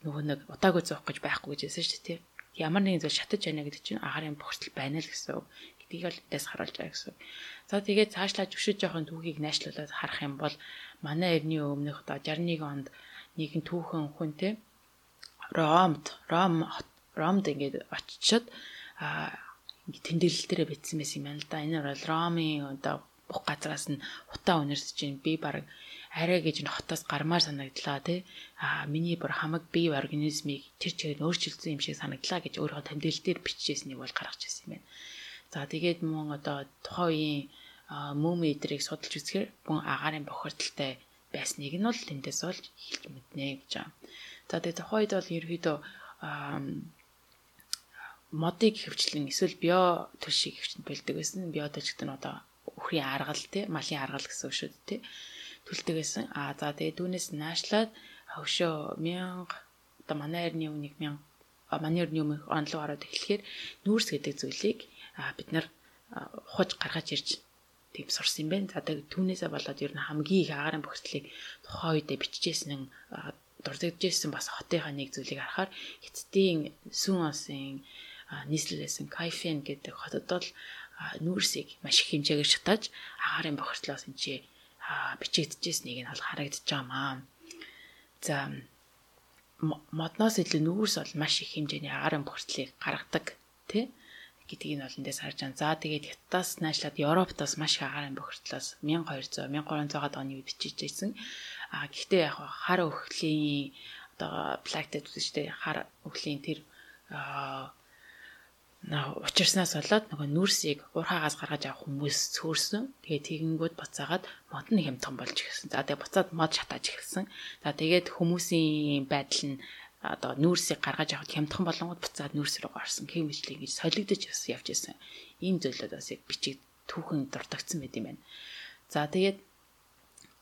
нөгөө нэг удаагүй зовх гэж байхгүй гэж хэлсэн шүү дээ. Ямар нэгэн зүйл шатаж байна гэдэг чинь агарын бохирдол байна л гэсэн үг. Гэдгийг л эндээс харуулж байгаа гэсэн. За тэгээд цаашлаа зөвшөж жоохон түүхийг найшлуулад харах юм бол манай эртний өмнөх одоо 61 онд нэгэн түүхэн хүн те Ромд Ром Ромд ингээд очичод а тэмдэглэл дээр бичсэн байсан юм байна л да. Энэ бол Ромын одоо бүх газраас нь хутаа өнөрсөж чинь би баг арай гэж н хотоос гармаар санагдлаа тий. А миний бүр хамаг бие организмыг тэр чигээр өөрчилсөн юм шиг санагдлаа гэж өөрөө тэмдэглэл дээр бичижсэнийг бол гаргаж ирсэн юм байна. За тэгээд мөн одоо тухайн үеийн мөм эдрийг судалж үзэхээр мөн агаарын бохирдолтой байсныг нь бол тэндээс олж хэлж мэднэ гэж байна. За тэгээ тухайд бол ерөөдөө модыг хөвчлэн эсвэл био төлшийг хөвчлэн бэлдэг байсан. Био гэдэг нь одоо үхрийн аргал тий, малын аргал гэсэн үг шүү дээ тий. Төлдөг байсан. Аа за тэгээ дүүнээс наашлаад хөвшөө 1000 одоо манай эртний өмнөх 1000 манай эртний өмнөх онлог ороод эхлэхээр нүүрс гэдэг зүйлийг бид нар ухаж гаргаж ирж тийм сурсан юм байна. За тэгээ түүнээсээ болоод ер нь хамгийн их агарын бохирдлыг тухайн үедээ бичижсэн дурддажсэн бас хотынхаа нэг зүйлийг харахаар эцдийн сүүн осын нийслэлсэн Кайфен гэдэг хотод бол нүүрсийг маш их хэмжээгээр шатааж агаарын бохирдлоос энэ чи бичигдчихсэнийг нь бол харагдаж байгаамаа. За модноос илүү нүүрс бол маш их хэмжээний агаарын бохирдлыг гаргадаг тий гэдгийг нь бол эндээс харж байна. За тэгээд Хятадаас наашлаад Европт бас маш их агаарын бохирдлоос 1200 1300-аад оны үед бичижсэн. А гэхдээ яг хар өхлийн одоо плактед чинь хар өхлийн тэр учирснаас болоод нөгөө нүрсийг уурхаагаас гаргаж авах хүмүүс цөөрсөн. Тэгээ тэгэнгүүт буцаагаад мод нь хямдхан болж ирсэн. За тэгээ буцаад мод шатааж ирсэн. За тэгээд хүмүүсийн байдал нь одоо нүүрсийг гаргаж авах хямдхан болонгод буцаад нүүрс рүү гарсан. Кем мэтлийг ингэж солигдож явж ирсэн. Ийм зүйлүүд бас яг бичиг түүхэн дурдгдсан байт юм байна. За тэгээд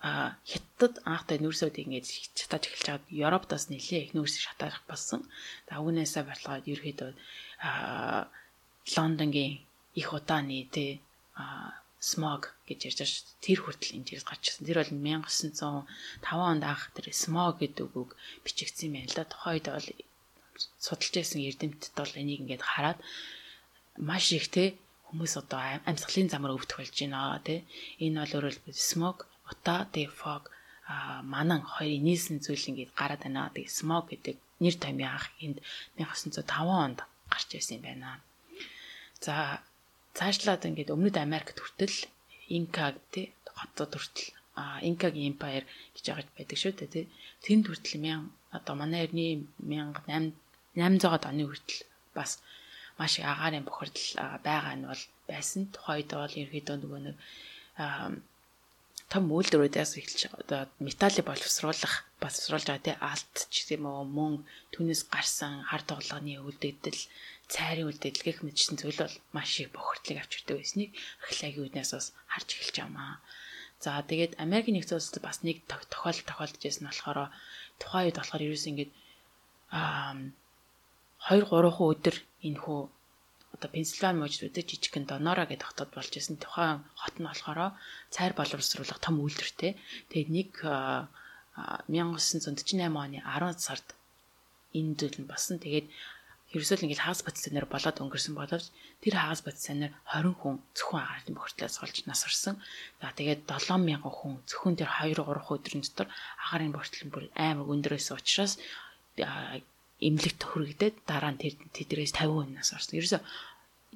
а хятад анхтай нүүрсүүд ингэж шатааж эхэлж байгаад Европт бас нэлээ их нүүрсийг шатаах болсон. За үүнээсээ болоод ерөөдөө а Лондонгийн их удааны тэ а смог гэж ярьж байгаа шүү. Тэр хүртэл энэ зэрэг гарч ирсэн. Тэр бол 1905 онд анх тэр смог гэдэг үгийг бичигдсэн юм байна л да. Тухайд бол судалж байсан эрдэмтэд бол энийг ингээд хараад маш их те хүмүүс одоо амьсгалын замаар өвдөх болж байна те. Энэ бол өөрөлд смог, утаа, тэ фог а манан хоёрын нийлсэн зүйл ингээд гараад байна. Тэгээ смог гэдэг нэр томьёо анх энд 1905 онд гарч ирсэн юм байна. За цаашлаад ингээд өмнөд Америкт хүртэл Инка тий хотод хүртэл Инкагийн empire гэж байгаа байдаг шүү дээ тий. Тэнд хүртэл 1000 одоо манай эртний 1800-аад оны хүртэл бас маш их агаарын бохирдол байгаа нь бол байсан. Тухайд бол ерөөдөө нөгөө нэг том үйлдвэрүүдээс эхэлж одоо металлыг боловсруулах боловсруулж байгаа тий алт ч гэм үү мөн түүнээс гарсан хар тоглооны үйлдэгдэл цайрын үлдээдэл гэх мэтчсэн зүйл бол маш их бохирдлыг авч ирдэг байсныг археологийн үднээс бас харж эхэлж байгаамаа. За тэгээд Америкийн нэгдсэн улсад бас нэг тохиолдол тохиолдож байсан болохоор тухайн үед болохоор ерөөс ингэж аа 2 3 өдөр энэ хүү одоо Пенсильвани мужид үдэ жижигхэн Донора гэдэг хотод болж исэн. Тухайн хот нь болохоор цайр боловсруулах том үйлдвэртэй. Тэгээд нэг 1948 оны 10 сард энэ зүйл нь болсон. Тэгээд ерөөсөө л ингээд хагас бодисоноор болоод өнгөрсөн боловч тэр хагас бодисоноор 20 хүн зөвхөн агарын бохирдлоос олж нас орсон. За тэгээд 7000 хүн зөвхөн тэр 2 3 өдрийн дотор агарын бохирдол бүр амар өндөрөөс учраас эмнэлэг тохирогдоод дараа нь тэр тэдрээс 50 хүн нас орсон. Ерөөсөө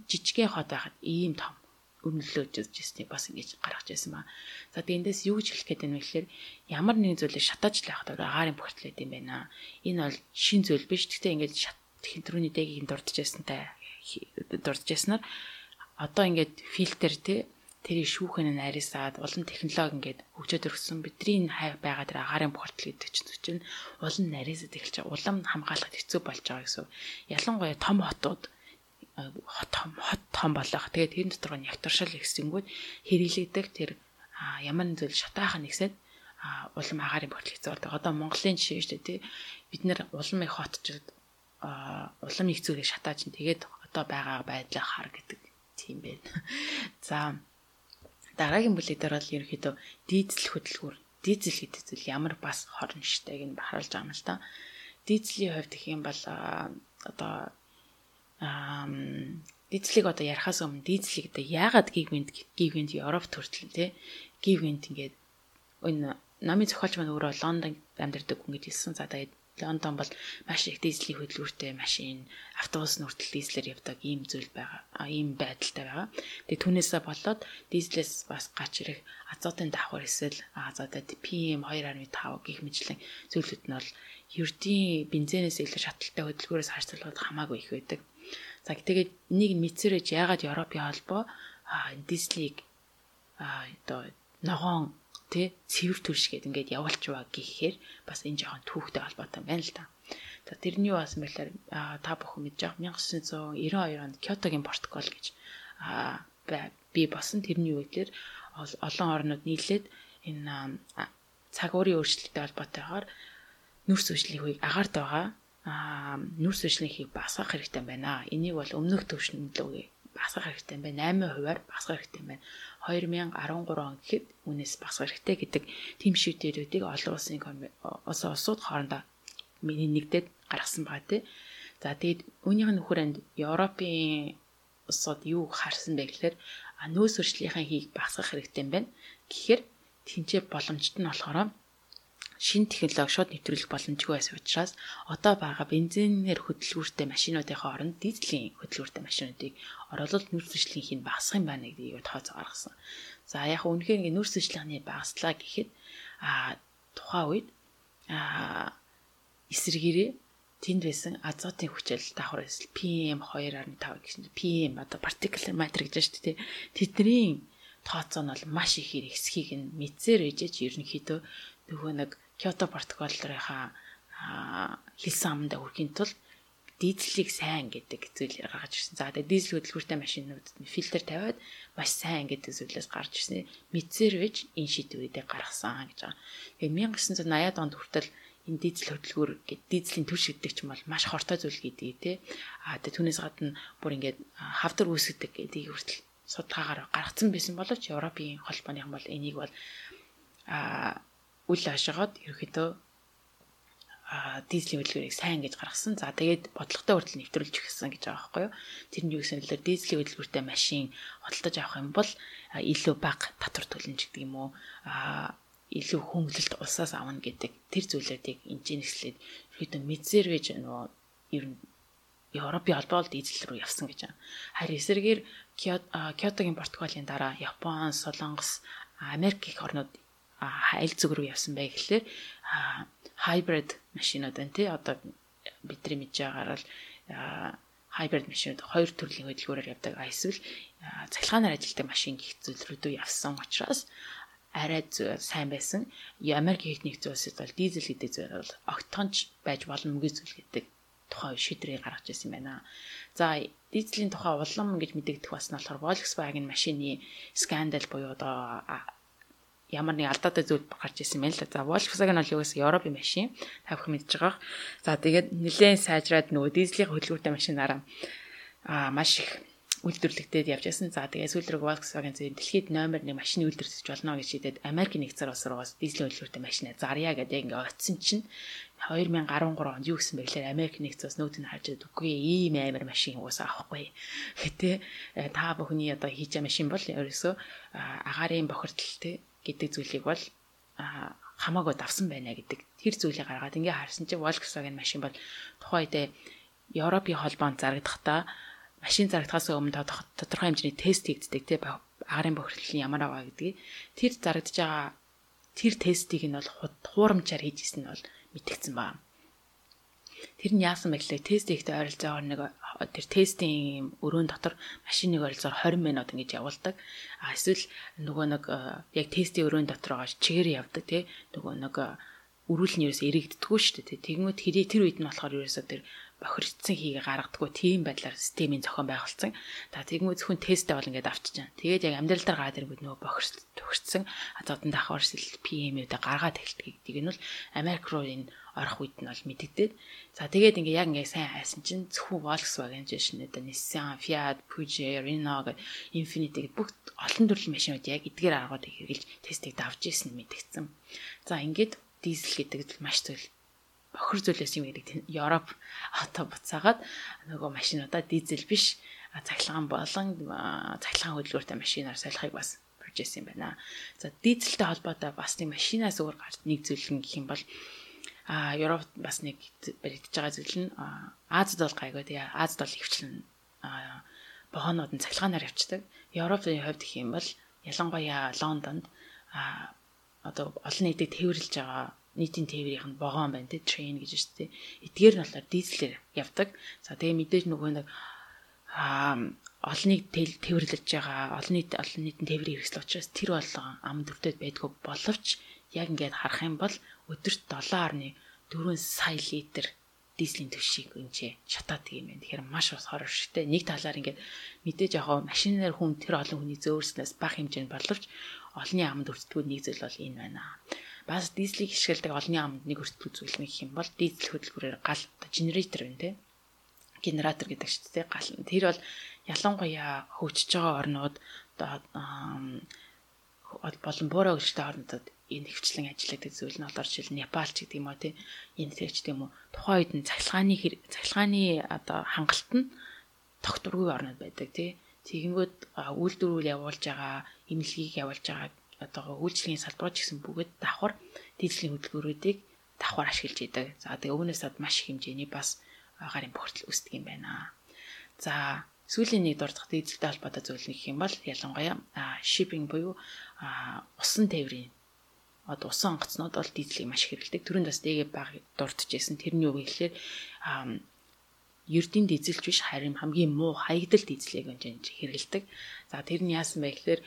жижигхэн хот байхад ийм том өрнөлөөж үзчихсний бас ингэж гаргаж байсан ба. За тэгээд эндээс юу гэж хэлэх гээд байна вэ гэхээр ямар нэгэн зүйлийг шатааж л явах гэдэг агарын гэдэг юм байна. Энэ бол шин зүйл биш. Гэхдээ ингэж шат хинтрүүний дэгийг дурдж ясантай дурдж яснаар одоо ингээд фильтр тий тэрийг шүүхэн нь арисаад улам технологи ингээд хөгжөөд өргөсөн бидний хай байгаа тэр агарын бохирдол гэдэг чинь улам нарийсад эхэлж улам хамгаалахад хэцүү болж байгаа гэсэн. Ялангуяа том хотууд хот том хот том болох. Тэгээд тэр дотор нь ягтаршил ихсэнгүүд хэрэглэгдэх тэр ямар нэг зүйл шатаахан нэгсээд улам агарын бохирдол хэцүү болдог. Одоо Монголын жишээ шүү дээ тий. Бид нэр улам их хотчод улам их зүйлийг шатааж чинь тэгээд одоо байгаа байдлаа хар гэдэг тийм байна. *laughs* За дараагийн бүлэг дээр бол ерөнхийдөө дийзл хөдөлгүүр дийзл гэдэг зүйл ямар бас хорн штайг нь харуулж байгаа юм л та. Дийзлийн хувьд гэх юм бол одоо ам дийзлийг одоо ярихаас өмнө дийзлийг одоо яагаад гигвинт гигвинт Европ төртөл те гигвинт ингээд энэ намын зохиолч маань өөрөө Лондон амьдардаг хүн гэж хэлсэн. За тэгээд Лондон бол маш их дизелийн хөдөлгүүртэй машин, автобус нүртэл дизелээр явдаг ийм зүйл байгаа. ийм байдалтай байгаа. Тэгээ түүнээсээ болоод дизелээс бас гач ирэх азотын давхар эсвэл азотод PM 2.5 гих мэтлэн зүйлүүд нь бол ердийн бензинээс илүү шаталтай хөдөлгөөрөөс харьцуулахад хамаагүй их байдаг. За тэгээд нэг мэдсэрэж яагаад Европын холбоо дизелийг одоо ногоон тий цэвэр төрш гээд ингээд явуулч байгаа гэхээр бас энэ жоохон түүхтэй холбоотой байна л да. За тэрний юу басан бэлэр та бүхэн мэдж байгаа 1992 онд Кётогийн протокол гэж би босон тэрний үеэр олон орнууд нийлээд энэ цаг уурын өөрчлөлттэй холбоотойгоор нүрс үйлчлэгийг агаарт байгаа нүрс үйлчлэгийг басгах хэрэгтэй байна. Энийг бол өмнөх төвшнөлөө басгах хэрэгтэй байна. 8 хувиар басгах хэрэгтэй байна. 2013 он гэхэд үнээс басгах хэрэгтэй гэдэг тийм шийдвэрүүдийг олон улсын улс улсууд хоорондоо нэгдээд гаргасан байгаа тий. За тэгээд үүнийх нь нөхөрөнд Европын улсууд юу харсан бэ гэхээр нөөц өршлийнхаа хийг басгах хэрэгтэй юм байна. Гэхдээ тэнцээ боломжтой нь болохоор шин технологи шууд нэвтрүүлэх боломжгүй байсан учраас одоо байгаа бензинээр хөдөлгүүртэй машинуудын хооронд дизелийн хөдөлгүүртэй машинуудыг оруулалт нүүрс зэжлийнхийг багасгах юм байна гэдгийг тооцоо гаргасан. За яг үнэхээр ингэ нүүрс зэжлийнхний багаслаа гэхэд а тухайн үед а эсрэгээрээ тэнд байсан азотын хүчил давхар эсвэл PM2.5 гэсэн PM одоо particulate matter гэж шүү дээ. Тэдний тооцоо нь бол маш их ихсхийг нь мэдсээр ээжэж ерөнхийдөө нөгөө нэг Кyoto протоколынхаа хэлсэн амдаа хүрэхийн тулд дизелийг сайн гэдэг зүйл гаргаж ирсэн. За тэгээ дизель хөдөлгүүртэй машинуудад фильтр тавиад маш сайн гэдэг зүйлээс гарч ирсэн. Мэдсээр вэж энэ шийдвэрүүдээ гаргасан гэж байгаа. Тэгээ 1980-аад онд хүртэл энэ дизель хөдөлгүүр гэдэг дизелийн түвш гэдэг ч юм бол маш хортой зүйл гэдэг тий. А тэгээ түүнээс гадна бүр ингээд хавдар үүсгдэг гэдгийг хүртэл судалгаагаар гаргацсан байсан боловч Европын холбооны юм бол энийг бол а үл ашигаад ерөөхдөө дизелийн хөдөлгөөрийг сайн гэж гаргасан. За тэгээд бодлоготой хүртэл нэвтрүүлж өгсөн гэж байгаа байхгүй юу. Тэр нь юу гэсэн хэлээр дизелийн хөдөлгөөртэй машин худалдаж авах юм бол илүү бага татвар төлнө гэдэг юм уу? А илүү хөнгөлөлт улсаас авна гэдэг тэр зүйлүүдийг энэ нэслээд ерөөдөө мэдсэрвэж нөгөө ер нь Европын холбоолд дизель рүү явсан гэж байна. Харин эсрэгээр Киотогийн протоколын дараа Япон, Солонгос, Америк их орнууд хайл зүг рүү явсан бай гэхлээр hybrid машинууд байна тий одоо бидний мэдж байгаагаар л hybrid машинууд хоёр төрлийн хөдөлгөөрөөр явдаг эсвэл цахилгаанаар ажилладаг машин гих зүйлрүүдөө явсан учраас арай сайн байсан. Америк нэгдсэн улсад бол дизель гэдэг зүйл бол октонч байж боломгүй зүйл гэдэг тухай шийдвэрийг гаргаж ирсэн байна. За дизелийн тухай улам гэж мэдэгдэх бас нь болохоор Volkswagen машины скандал буюу одоо ямар нэг алдаатай зүйл гарч ирсэн байна л да. За Volkswagen бол юу гэсэн Европын машин та бүхэн мэдж байгаа. За тэгээд нэлээд сайжраад нөгөө дизелийн хөдөлгөөртэй машинаараа аа маш их үйлдвэрлэгдээд явж байсан. За тэгээ сүүл рүү Volkswagen зэ дэлхийд номер 1 машины үйлдвэрлэж болно гэж шийдээд Америкийн нэгдсэн улс руугаас дизелийн хөдөлгөөртэй машинаа зарья гэдэг ингээ оцсон чинь 2013 онд юу гэсэн бэ гэхээр Америк нэгдсэн улс нүүдийг харж үгүй ийм амар машин уусаа авахгүй. Гэтэ э, та бүхний одоо хийж машин бол ерөөсөө агаарын бохирдолтой гэдэг зүйлийг бол хамаагүй давсан байна гэдэг тэр зүйлийг гаргаад ингээ харсан чинь Volkswagen машин бол тухайд Европын холбоонд зарагдахдаа машин зарагдахаас өмнө тодорхой хэмжээний тест хийгддэг тий агарын бохирдол нь ямар байгаа гэдгийг тэр зарагдж байгаа тэр тестийг нь бол хуурамчаар хийжсэн нь бол мэдгдсэн байна. Тэр нь яасан гэхлээр тест хийхдээ ойролцоогоор нэг тэр тестийн өрөөнд дотор машиныг ойролцоогоор 20 минут ингэж явуулдаг. А эсвэл нөгөө нэг яг тестийн өрөөнд дотор байгаа чигээр явдаг тий нөгөө нэг өрүүл нь ерөөс эрэгддэггүй шүү дээ. Тэгмүүд хэрэг тэр үед нь болохоор ерөөсөө тэр бохирдсан хийгээ гаргадаггүй тийм байдлаар системийн зохион байгуулсан. За тэгмүү зөвхөн тесттэй бол ингээд авчиж байгаа. Тэгээд яг амьдрал дээр гараад ирэнгүүт нөгөө бохирд төгссөн азотын давхар сэл PM-үүдээ гаргаад эхэлдэг гэдэг нь бол Америк руу энэ орох үед нь бол мэддэгдээд. За тэгээд ингээ яг ингээ сайн хайсан чинь зөвхөн Volkswagen нь Nissan, Fiat, Peugeot, Renault гэх Infiniti гэдэг бүх олон төрлийн машинууд яг эдгээр аргууд хэрэгжилж тестийг давж исэн мэдгдсэн. За ингээд дизель гэдэг маш зүйл бохир зүйлээс юм гэдэг Европ одоо буцаагаад нөгөө машинуудаа дизель биш цахилгаан болон цахилгаан хөдөлгөөртэй машинаар солихыг бас project юм байна. За дизельтэй холбоотой бас нэг машинаас өөр гарч нэг зүйл гэх юм бол а Европ бас нэг баригдаж байгаа зүйл нь Азад бол гайгүй тэгээ Азад бол хөвчлэн бохонууд нь цахилгаанаар явцдаг. Европын хувьд гэх юм бол ялангуяа Лондонд а одоо олон нийтэд тээвэрлж байгаа нийтийн тээврийнх нь вагон байна те train гэж шүү дээ. Эдгээр нь болохоор дизелээр явдаг. За тэгээ мэдээж нөгөө нэг аа олныг тээвэрлэж байгаа олон нийт олон нийтийн тээврийн хэрэгсэл учраас тэр болгон ам төвдөд байдгүй боловч яг ингээд харах юм бол өдөрт 7.4 сая литр дизелийн төвшийг өнчээ шатаад тийм байна. Тэгэхээр маш бас хорор шигтэй. Нэг талаар ингээд мэдээж яг машинаар хүн тэр олон хүний зөөрснөөс бага хэмжээнд боловч олонний амд өртдгүүд нэг зүйл бол энэ байна бас дизелийг хишгэлдэг олонний амд нэг өртгөл зүйл нэг юм бол дизель хөдөлгүүрээр гал генератор байна те генератор гэдэг шүү дээ гал тэр бол ялангуяа хөгжиж байгаа орнууд болон буурай хөгжтэй орнуудад энэ хвчлэн ажилладаг зүйл нь болоор жишээл Непал ч гэдэг юм уу тий энэ зэрэг ч гэдэг юм уу тухайн үед нь цахилгааны цахилгааны одоо хангалт нь тогтворгүй орнод байдаг тий тэгэнгүүт үйлдвэрүүл явуулж байгаа эмнэлгийг явуулж байгаа одоо үйлчлэгийн салбарууд гэсэн бүгд давхар дизелийн хөдөлгөөрүүдийг давхар ашиглаж идэг. За тэгээ өвнөөс ад маш их хэмжээний бас гарын бохирдол үүсдэг юм байна. За сүүлийн нэг дурдах дизельтэй холбоотой зүйл нэг юм бол ялангуяа shipping буюу усан тээврийн одоо усан онгоцнууд бол дизелийг маш их хэрэглэдэг. Төрөнд бас дэгээ баг дурдчихсэн. Тэрний үг гэхэлэр ердийн дизелч биш харин хамгийн муу хаягдал дизелийг хэрэглэдэг. За тэр нь яасан бэ гэхээр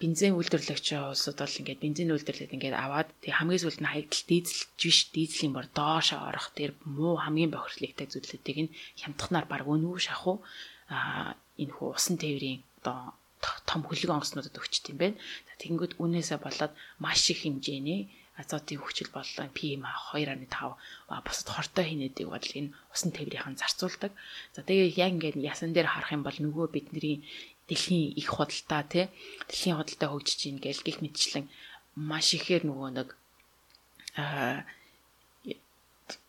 бензин үйлдвэрлэгч улсууд бол ингээд бензин үйлдвэрлээд ингээд аваад тэг хамгийн сүүлд нь хаягдал дизелж биш дизелийн бор доош орох тэр муу хамгийн бохирдлогтой зүйлүүдийг нь хямдхнаар баг өнөө шахуу а энэ хүү усан тээврийн одоо том хөлөг онгоцнуудад өгчт юм байна. Тэгэнгүүт үнээсээ болоод маш их хэмжээний азотын хүчил боллоо PM2.5 бусад хортой хинэдэг бодол энэ усан тээврийн зарцуулдаг. За тэгээ яг ингээд ясан дээр харах юм бол нөгөө бидний дэлхийн их худалдаа тий дэлхийн худалдаа хөгжиж гин гэл гих мэтчлэн маш ихээр нөгөө нэг аа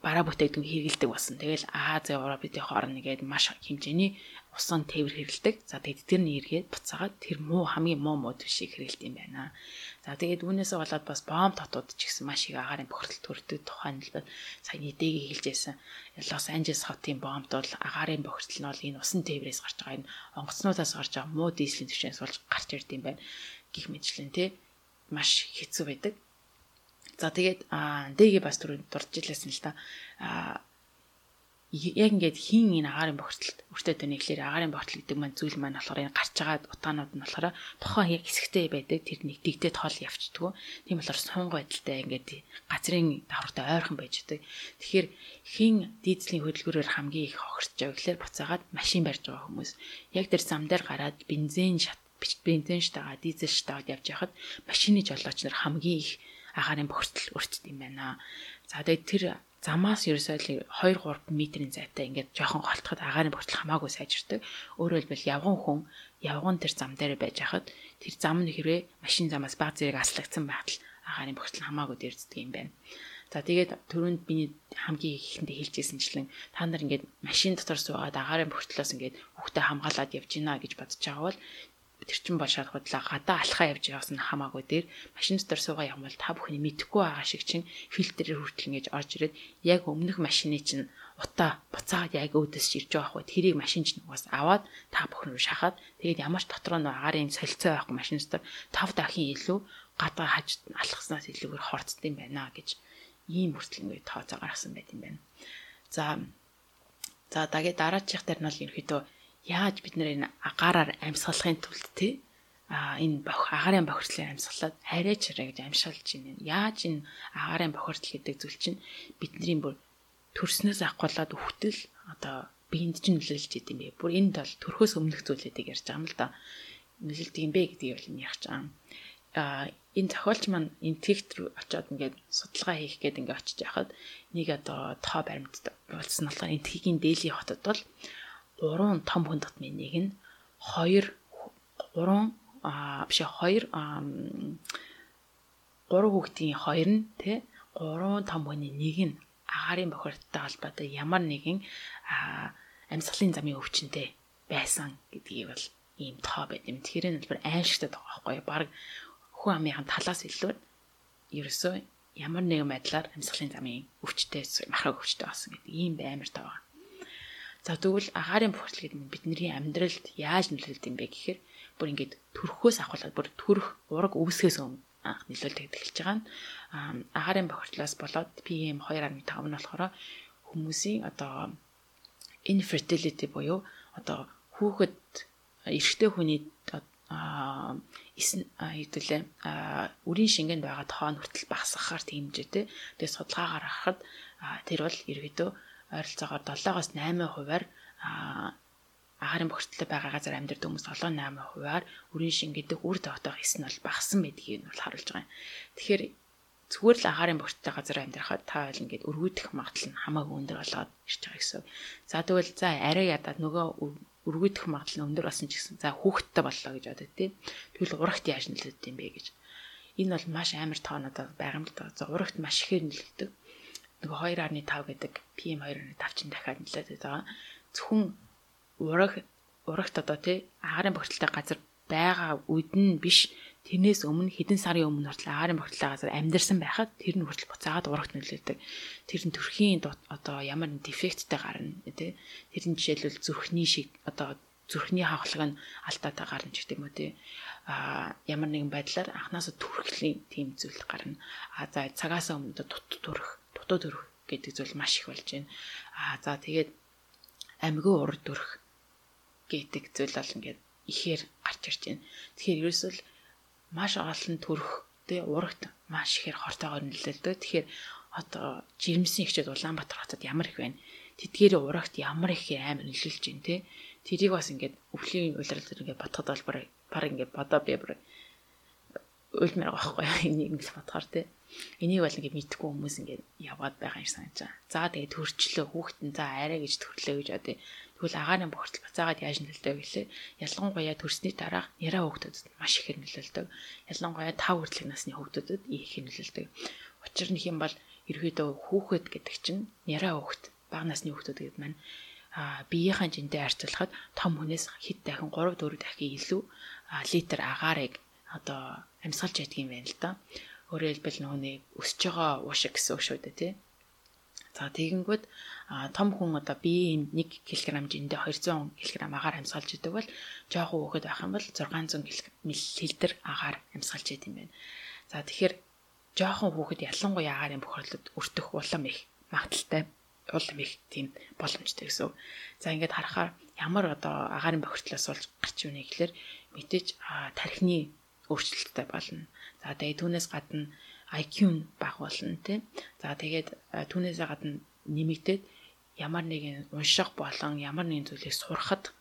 бараа бүтээгдэхүүн хэрэгэлдэг болсон. Тэгэл Аз, Европын хооронд нэгээд маш хэмжээний усан тээвэр хэрэгэлдэг. За тэгээд тэр нь эргээд буцаагаад тэр муу хамгийн муу муу төшийг хэрэгэлдэг юм байна. За тэгээд үүнээсээ болоод бас бомб татууд ч гэсэн маш их агаарын бохирдол төрдөг тухайн л сая нэдэгийг хэлжсэн. Лос Анжелес хотын бомбд бол агаарын бохирдол нь бол энэ усан тээврээс гарч байгаа энэ онгоцнуудаас гарч байгаа муу дизелийн түвшинээс болж гарч ирд юм байна. Гэх мэтлэн тий маш хэцүү байдаг. За тэгээд дэги бас түрүү дурдж илээсэн л та яг ингээд хин энэ агаарын бохирдолд өртөө тань ихлээр агаарын бохирдол гэдэг маань зүйл маань болохоор энэ гарч байгаа утгаанууд нь болохоор тухайн яг хэсэгтэй байдаг тэр нэгдэгдээд хол явцдггүй. Тийм болохоор сунг байдалтай ингээд газрын давхартай ойрхон байж байгаа. Тэгэхээр хин дизелийн хөдөлгөөрөөр хамгийн их байгаа гэхлээр буцаагаад машин барьж байгаа хүмүүс яг тэр зам дээр гараад бензин шат бензин штагаа дизель штагаа явж яхад машины жолооч нар хамгийн их агаарын бохирдол өртдөг юм байна. За тэгээд тэр замаас ерөөсөө 2 3 метрийн зайтай ингээд жоохон голтоход агаарын бохирдол хамаагүй сайжирдаг. Өөрөөр хэлбэл явган хүн явган тэр зам дээр байж хахад тэр зам нь хэрвээ машин замаас баг зэрэг аслагдсан байхад агаарын бохирдол хамаагүй дэрддэг юм байна. За тэгээд түрүүнд миний хамгийн ихэндээ хэлжсэнчлэн та нар ингээд машин дотор суугаад агаарын бохирдлоос ингээд хүүхдээ хамгаалаад явж гинэ гэж бодож байгаа бол тэр чин бол шал худлаа гадаа алхаа явж яваас нь хамаагүй дээр машин дотор суугаа явмал та бүхний мэдхгүй байгаа шиг чин фильтрээр хүртэл ингэж орж ирээд яг өмнөх машины чин утаа буцаагаад яг өөдөөс ирж байгаа хгүй тэрийг машин чинь угаас аваад та бүхэн рүү шахаад тэгээд ямар ч дотроо нөө агарын солилцоо байхгүй машин дотор тав дахин илүү гадаа хаж алхаснаас илүүгээр хорцд юм байна гэж ийм хүртэл ингэ тооцоо гаргасан байт юм байна. За за дагээ дараачих дээр нь бол ерөөхдөө яаж бид нэр энэ агаараар амьсгалахын тулд тий а энэ бох агаарын бохирдлын амьсгалаад арай чараа гэж амьшаалж байна. Яаж энэ агаарын бохирдол гэдэг зүйл чинь бидний бүр төрснөөс ахгуулаад өвтөл одоо биеинд чинь нөлөөлж идэм бэ. Бүр энд бол төрхөөс өмнөх зүйлүүдийг ярьж байгаа юм л да. Нөлөөлдөг юм бэ гэдгийг бол ярьж байгаа. А энэ зохиолч маань интегт рүү очиод ингээд судалгаа хийх гээд ингээд очиж яхад нэг одоо тоо баримт болсон болохоор энтхийн дээлийн хотод бол 3 том хүн татмын нэг нь 2 3 а биш 2 3 хүүхдийн 2 нь тий 3 том хүний нэг нь агаарын бохирдолтой холбоотой ямар нэгэн амьсгалын замын өвчнөд байсан гэдгийг бол ийм тоо байт юм. Тэгэхээр энэ бол аимшигтай байгаа байхгүй юу? Бараг хүн амынхан талаас илүү ерөөсөө ямар нэгэн байдлаар амьсгалын замын өвчтэй махраг өвчтэй болсон гэдэг ийм баймар тоо байгаа. За тэгвэл агаарын бохирдол гэдэг нь бидний амьдралд яаж нөлөөлд юм бэ гэхээр бүр ингээд төрхөөс ахуулаад бүр төрх ураг өвсгээс өмнө анх нөлөөлдөг эхэлж байгаа нь агаарын бохирдлоос болоод PM 2.5 нь болохоор хүмүүсийн одоо infertility буюу одоо хүүхэд эрэгтэй хүний эсн хэдүүлээ үрийн шингэнд байгаа тоон хүртэл багасгахаар тэмжээтэй. Тэгээ судалгаагаар харахад тэр бол ерөөдөө ойролцоогоор 7-оос 8%-аар агаарын бохирдолтой байгаа газар амьдардаг хүмүүс 7-8%-аар үрийн шин гэдэг үр тогтоох эс нь бол багассан байдгийг нь бол харуулж байгаа юм. Тэгэхээр зүгээр л агаарын бохирдолтой газар амьдрахад та бол ингээд өргөдөх магадлал нь хамаагүй өндөр болоод ирж байгаа гэсэн. За тэгвэл за арай ядаад нөгөө өргөдөх магадлал нь өндөр болсон ч гэсэн за хүүхэдтэй боллоо гэж бодод тий. Тэгвэл урагт яаж нөлөөд юм бэ гэж. Энэ бол маш амар тоонод байгаа юм л да. За урагт маш ихээр нөлөөдөг нөгөө 2.5 гэдэг PM2.5 чинь дахиад нэлээд байгаа. Зөвхөн ураг урагт одоо тий агаарын бохирдолтой газар байгаа үед нь биш тэрнээс өмнө хэдэн сарын өмнө хүртэл агаарын бохирдолтой газар амьдарсан байхад тэр нь хүртэл буцаагаад урагт нөлөөдөг. Тэр нь төрхийн одоо ямар нэг дефекттэй гарна тий. Тэр нь жишээлбэл зүрхний шиг одоо зүрхний хавхлаг нь алдаатай гарна гэдэг юм уу тий. а ямар нэгэн байдлаар анханасаа төрхлийн тийм зүйл гарна. А за цагаас өмнө дут төрөх, дутуу төрөх гэдэг зүйл маш их болж байна. А за тэгээд амьгүй урд төрөх гэдэг зүйл бол ингээд ихээр гарч ирж байна. Тэгэхээр ерөөсөл маш олон төрөх тэ урагт маш ихээр хортойгоор нөлөөлдөг. Тэгэхээр одоо жирэмсэн ихчүүд Улаанбаатар хотод ямар их байна. Тэдгээр урагт ямар их амар нөлөөлж байна те. Тэрийг бас ингээд өвлийн улирал төр ингээд бодоход бол баг ингээд бодоо би бүр үлмэр байхгүй *laughs* энийг ингэж бодохоор те. Энийг бол ингээд мэдхгүй хүмүүс ингээд яваад байгаа юм санаж байгаа. За тэгээд төрчлөө хүүхдэн за арай гэж төрлөө гэж одоо тэгвэл агаарын бохирдол бацаагаад яаж нөлөөлдөг гэлээ. Ялангуяа төрсний дараа яраа хүүхдүүдэд маш их нөлөөлдөг. Ялангуяа 5 хүртэлх насны хүүхдүүдэд их нөлөөлдөг. Учир нь юм бол ерөөдөө хүүхэд гэдэг чинь яраа хүүхэд бага насны хүүхдүүд гэдэг маань а биеийнхэн жинтэй харьцуулахад том хүнээс хэд дахин 3 4 дахин илүү литр агаарыг одоо амьсгалж ядг юм байна л да. Өөрөөр хэлбэл нөөний өсөж байгаа уушиг гэсэн үг шүү дээ тий. За тэгэнгүүт том хүн одоо биеийн 1 кг жиндээ 200 кг агаар амьсгалж идэг бол жоохон хөөхд байх юм бол 600 мл агаар амьсгалж идэв юм байна. За тэгэхээр жоохон хүүхэд ялангуяа агаарын бохирлод өртөх улам их магадaltaй улам их тийм боломжтой гэсэн. За ингээд харахаар ямар одоо агаарын бохирдлоос болж гарч ийнэ гэхэлэр мэдээж тархины өөрчлөлттэй болно. За тэгээ түүнээс гадна IQ нь бага болно тийм. За тэгээд түүнээс гадна нэмэгдээд ямар нэгэн унших болон ямар нэгэн зүйлийг сурахад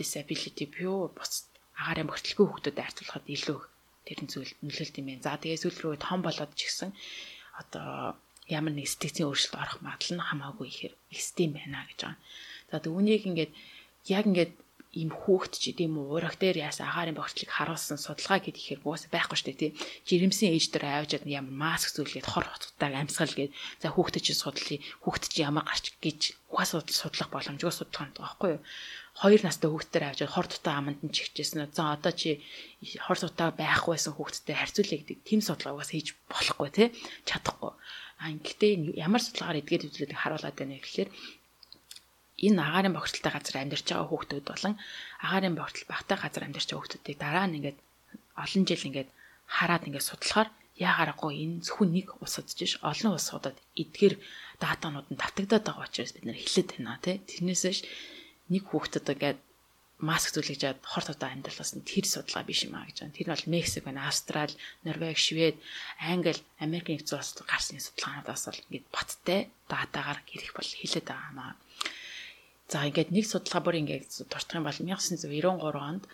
disability буюу бус агаарын бохирдлгүй хүүхдэд айлтгуулахад илүү тэрэн зүйл нөлөөлт юм байна. За тэгээ сүүл рүү том болоод ч гэсэн одоо ямар нэг сэтгцийн өөрчлөлт орох магадлал нь хамаагүй ихээр экстрим байна гэж байгаа. За түүнийг ингээд яг ингээд ийм хүүхэд ч гэдэм үү ураг дээр яасан агаарын бохирдлыг харуулсан судалгаа гэдэг ихээр уусаа байхгүй дээ тий. Жирэмсэн ээж дээр аваажаад ямар маск зүйлгээд хор хотдаг амьсгал гээд за хүүхдэд чинь судлаа хүүхдэд чинь ямар гарч гэж угаасаа судлах боломжгүй судлах юм байхгүй юу. Хоёр настай хүүхдээр аваажаад хор дутаа аманд нь чихжсэн. За одоо чи хор дутаа байхгүйсэн хүүхдтэй харьцуулъя гэдэг тийм судалгаа угаасаа хийж болохгүй тий. Чадахгүй. А ингэхдээ ямар судалгаагаар эдгээр зүйлүүдийг харуулад байна гэхэлэр энэ агаарын бохирдолтой газар амьдарч байгаа хүүхдүүд болон агаарын бохирдол багтаа газар амьдарч байгаа хүүхдүүдийг дараа нь ингээд олон жил ингээд хараад ингээд судлахаар яагарахгүй энэ зөвхөн нэг ус удаж ш олон улсуудад эдгээр датанууд нь давтагдаад байгаа учраас бид нэр хэлээд байна тий тэрнээсээ нэг хүүхдэд ингээд маск зүлгэж хор тотоо амьдралаас нь тэр судалгаа биш юм а гэж байна. Тэр нь бол Мексик байна, Австрали, Норвеги, Швед, Англи, Америк нэгдсэн улсад гарсны судалгаануудаас бол ингээд баттай датагаар гэрэх бол хэлээд байгаа юм а. За ингээд нэг судалгаа бүр ингээд дуртах юм бол 1993 онд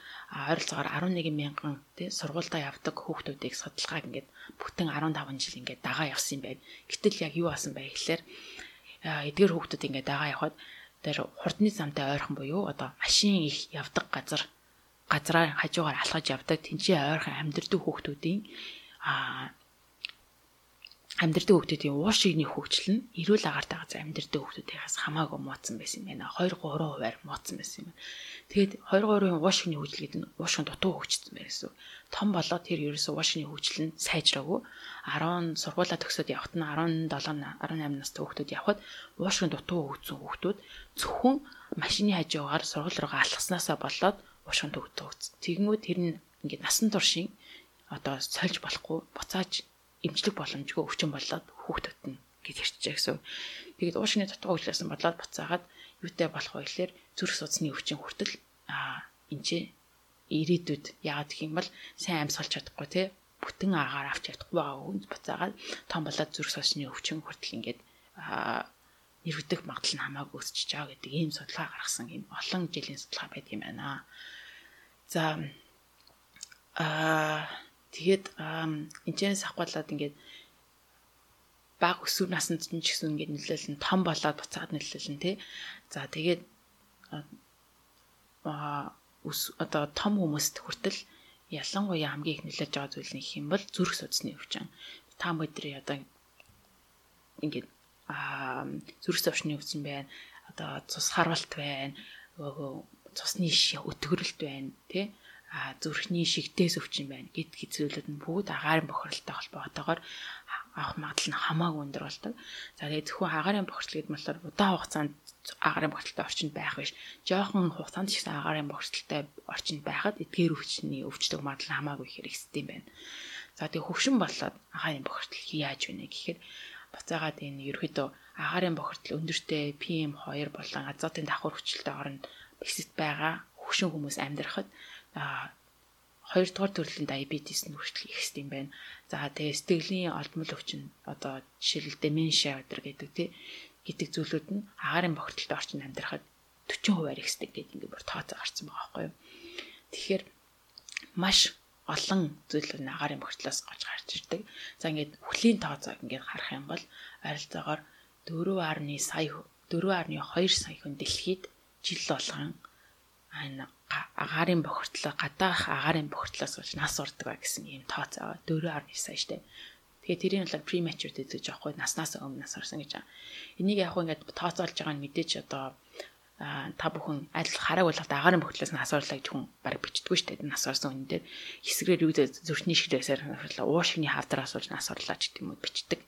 ойролцоогоор 11 мянган тий сургуультай явдаг хүүхдүүдийг судалгааг ингээд бүтэн 15 жил ингээд дагаа явсан юм байна. Гэтэл яг юу асан бэ гэхлээр эдгээр хүүхдүүд ингээд дагаа явхад тэр хурдны замтай ойрхон буюу одоо машин их явдаг газар газраар хажуугаар алхаж явдаг тэнцээ ойрхон амьдрдаг хүүхдүүдийн а амьдрдаг хүүхдүүдийн уушигны хөгжил нь эрүүл агаартай газар амьдрдаг хүүхдүүдээс хамаагүй мууцсан байсан юм байна. 2 3 хувиар мууцсан байсан юм. Тэгээд 2 3-ын уушигны хөгжил гэдэг нь уушгин дутуу хөгжсөн байсан. Том болоод тэр ерөөсөө уушигны хөгжил нь сайжраагүй. 10 сургуулаа төгсөөд явхад нь 17 18 настай хүүхдүүд явхад уушгин дутуу хөгжсөн хүүхдүүд зөвхөн машины хажуугаар сургууль руугаа алхаснасаа болоод уушгин дутуу хөгжсөн. Тэгэнгүүт тэр нь ингээд насан туршийн одоо сольж болохгүй буцааж эмчлэг боломжгүй өвчин болоод хүүхдүүд нь гэж ярьчихжээ гэсэн. Тэгээд уушны дутуу хөгжлөөсөн бодлоод буцаагаад юутай болох вэ гэхээр зүрх судасны өвчин хүртэл аа энэ ирээдүйд яагаад гэх юм бол сайн амьсгалж чадахгүй те бүтэн агаар авч чадахгүй байгаа хүн буцаагаад том болоод зүрх судасны өвчин хүртэл ингээд нэрвдэх магадлал нь хамаагүй өсчихөж байгаа гэдэг ийм судалгаа гаргасан ийм олон жилийн судалгаа байдаг юм байна. За аа Тэгээд энэчнээс ахгуулаад ингээд баг өсвөр наснд ч гэсэн ингээд нөлөөлн том болоод буцаад нөлөөлн тий. За тэгээд а одоо том хүмүүст хүртэл ялангуяа хамгийн их нөлөөж байгаа зүйл нь их юм бол зүрх судасны өвчин. Та бүдний одоо ингээд а зүрх судасны өвчин байна. Одоо цус харвалт байна. Цусны өтгөрөлт байна тий зүрхний шигтээс өвчин байна гэд хэзүүлүүд нь бүгд агаарын бохиролтой холбоотойгоор авах магадлал нь хамаагүй өндөр болдог. За тэгээд зөвхөн агаарын бохирдол гэдэг болохоор удаан хугацаанд агаарын бохирдолтой орчинд байх биш. Жохон хугацаанд ч гэсэн агаарын бохирдолтой орчинд байхад эдгээр өвчний өвчтөг магадлал хамаагүй хэрэгсдэг юм байна. За тэгээд хөвшин болоод агаарын бохирдол яаж вэ гэхээр буцаагаад энэ ерөөхдөө агаарын бохирдол өндөртэй PM2 болон азотын давхар хүчилтэй оронд бэсэд байгаа хөвшин хүмүүс амьдрахад хоёрдугаар төрлийн диабетес нь хүртэл ихсдэг юм байна. За тэгээ сэтгэлийн олдмол өвчин одоо жишээл деменшиа өдр гэдэг тий гэдэг зүйлүүд нь агаарын бохирдолтой орчинд амьдрахад 40% ихсдэг гэдэг ингээд бүр тооцоо гарсан байгаа байхгүй юу. Тэгэхээр маш олон зүйлүүд нь агаарын бохирдлоос гож гарч ирдэг. За ингээд хүлийн тооцоог ингээд харах юм бол ойролцоогоор 4.2 сая 4.2 сая хүн дэлхийд жил болгон агаарын бохирдлоо гадаах агаарын бохирдлоос болж нас урдаг гэсэн ийм тооцоо 4.9 сая штэ. Тэгэхээр тэрийн бол premature гэж аахгүй наснаас өмнө нас орсон гэж. Энийг яг ингээд тооцоолж байгаа нь мэдээж одоо та бүхэн аль харааг болгоод агаарын бохирдлоос нас орлоо гэж хүн баг бичдэггүй штэ. Нас орсон хүн дээр хэсгээр юу зүрхний ширээсээр уушигны хавдараас болж нас орлоо ч гэдэг юм уу бичдэг.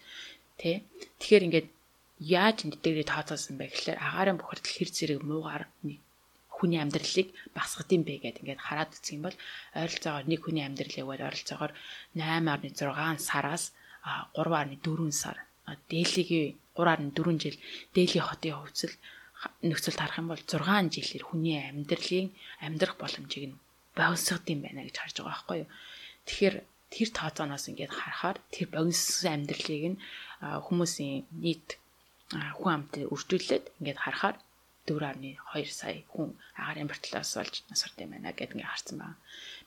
Тэ. Тэгэхээр ингээд яаж эндээрээ тооцоолсон бэ гэхээр агаарын бохирдол хэр зэрэг муугаар хүний амьдралыг багсгад юм бэ гэдээ ингээд хараад үзэх юм бол ойролцоогоор нэг хүний амьдралыг бол ойролцоогоор 8.6 сараас 3.4 сар дээлигийн 3.4 жил дээлийн хотын хөвцөл нөхцөлд харах юм бол 6 жилээр хүний амьдралын амьдрах боломжийг нь богиносгод юм байна гэж харж байгаа байхгүй юу. Тэгэхээр тэр тооцооноос ингээд харахаар тэр богиноссон амьдралыг нь хүмүүсийн нийт хүн амт үржүүлээд ингээд харахаар 4.2 сая хүн агаарын бэртлээс болж насарт юм байна гэдээ ингээ харсан байна.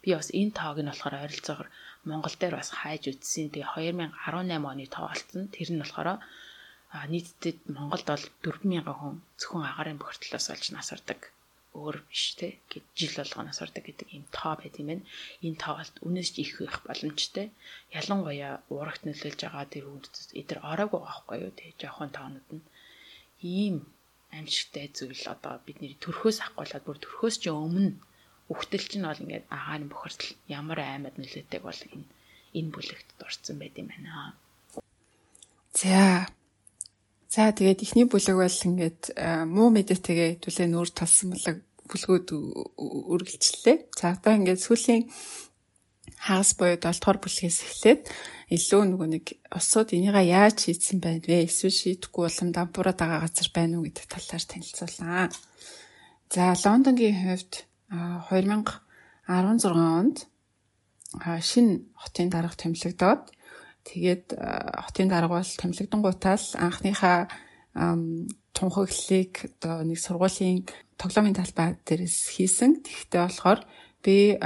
Би бас энэ тоог нь болохоор ойролцоогоор Монгол дээр бас хайж үзсэн. Тэгээ 2018 оны тоо болсон. Тэр нь болохоор нийтдээ Монголд бол 4000 хүн зөвхөн агаарын бохирдлоос болж насардаг өөр биш те гэж жил болгоо насардаг гэдэг ийм тоо байт юм байна. Энэ тоо бол үнээс ч их байх боломжтой. Ялангуяа урагт нөлөөлж байгаа тэр хүмүүс эдэр ороогүй байхгүй юу те жоохон тоонууд нь ийм аимшигтай зүйл одоо бидний төрхөөс ахгуулаад бүр төрхөөс ч өмнө үхтэл чинь бол ингээд агаарын бохирдол ямар аймад нөлөөтэйг бол энэ энэ бүлэгт дурдсан байт юм байна. За. За тэгээд ихний бүлэг бол ингээд муу мэдээтэйгээ түлээ нүүр талсан бүлэг бүлгүүд үргэлжлэлээ. За одоо ингээд сүүлийн хагас буюу 7 дугаар бүлгээс эхлээд илүү нөгөө нэг усууд энийга яаж хийцэн байна вэ? Эсвэл шийдэхгүй улам дампуураад байгаа газар байна уу гэдэг талаар танилцууллаа. За Лондонгийн хувьд 2016 онд шинэ хотын дарга томилогдоод тэгээд хотын дарга бол томилогдонгуудаа л анхныхаа тунхаглалыг одоо нэг сургуулийн тоглоомын талбай дээрээс хийсэн. Тэгэхдээ болохоор би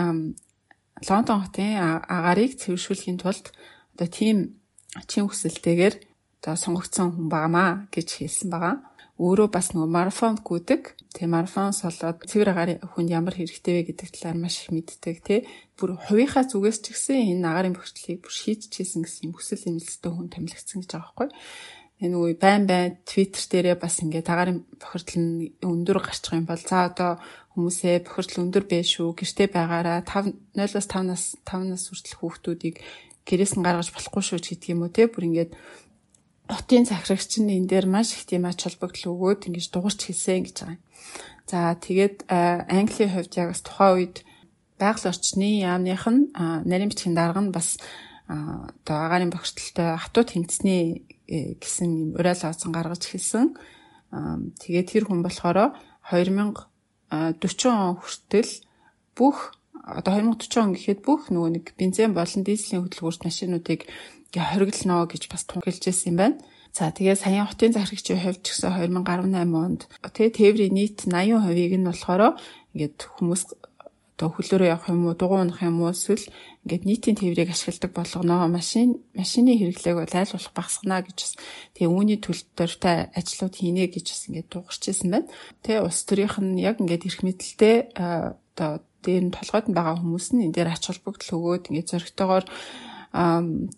Лондон хотын агаарыг цэвэршүүлэхийн тулд одоо тийм чин хүсэлтэйгээр одоо сонгогдсон хүн байнамаа гэж хэлсэн байгаа. Өөрөө бас нөгөө марафонд гүдэг. Тэгээ марафонс болоод цэвэр агаарын хүнд ямар хэрэгтэй вэ гэдэг талаар маш их мэддэг тий. Бүр хувийнхаа зүгээс ч гэсэн энэ агаарын бохирдлыг бүр шийдчихсэн гэсэн юм хүсэл эмэлцтэй хүн томилогдсон гэж байгаа байхгүй. Энэ үе байн байн Twitter дээрээ бас ингээд агаарын бохирдол нь өндөр гарчих юм бол за одоо хүмүүсээ бохирдол өндөр бэ шүү. Гэртээ байгаараа 5 0-аас 5 нас 5 нас хүртэл хүүхдүүдийг гэрээс нь гаргаж болохгүй шүү гэдэг юм уу те. Бүр ингээд хотын захирагч нь энэ дээр маш их тийм ач холбогдол өгөөд ингэж дуурч хэлсэн гэж байгаа юм. За тэгээд Английн хувьд яг бас тухайн үед байгаль орчны яамных нь нарийн бичгийн дарга нь бас одоо агаарын бохирдолтой хатуу тэнцний э, гэсэн юм уриал оцсон гаргаж хэлсэн. Тэгээд тэр хүн болохоор 2000 40 он хүртэл бүх одоо 2040 он гэхэд бүх нөгөө нэг бензин болон дизелийн хөдөлгөөрт машинуудыг хориглоно гэж бас тунхилжсэн юм байна. За тэгээ саяхан хотын захирагчийн хувьд ч гэсэн 2018 онд тэгээ тээврийн нийт 80%-ийг нь болохоор ингээд хүмүүс одоо хөлөөрөө явах юм уу, дугуй унах юм уу эсвэл ингээд нийтийн тээврийг ашигладаг болгоно. Машин машины хэрэглээг бол айл болох багасгана гэж бас тэгээ үүний төлөв дөрвтэй ажлууд хийнэ гэж бас ингээд дуурчсэн байна. Тэгээ улс төрийнх нь яг ингээд эрх мэдэлтэй одоо дээр нь толгойд нь байгаа хүмүүс нь энэ дээр ач холбогдол өгөөд ингээд зөрөгтэйгээр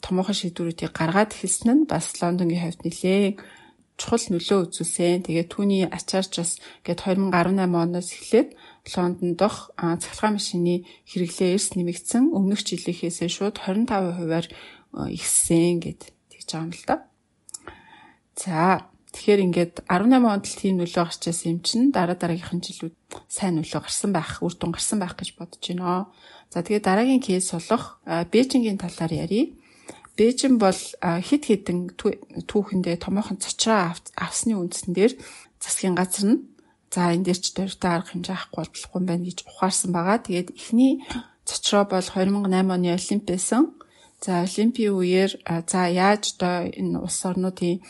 томоохон шийдвэрүүдийг гаргаад хэлсэн нь бас Лондонгийн хувьд нэлээд чухал нөлөө үзүүлсэн. Тэгээд түүний ачаарч бас гээд 2018 оноос эхлээд Лондон дох цахилгаан машины хэрэглээ эрс нэмэгдсэн өмнөх жилийнхээсээ шууд 25%-аар ихссэн гэд гэж байгаа юм л да. За тэгэхээр ингээд 18 онд л тийм нөлөө гарчаас юм чинь дараа дараагийнхан жилүүд сайн нөлөө гарсан байх, үр дүн гарсан байх гэж бодож байна. За тэгээд дараагийн кейс болох Бээжингийн талаар ярив. Бээжин бол хит хитэн түүхэндээ томоохон цочроо авсны үндсэн дээр засгийн газар нь за энэ дээр ч дөрвтэй арга хэмжээ авахгүй болохгүй юм байна гэж ухаарсан байгаа. Тэгээд эхний цочроо бол 2008 оны Олимп байсан. За Олимпийн үеэр за яаж одоо энэ улс орнуудын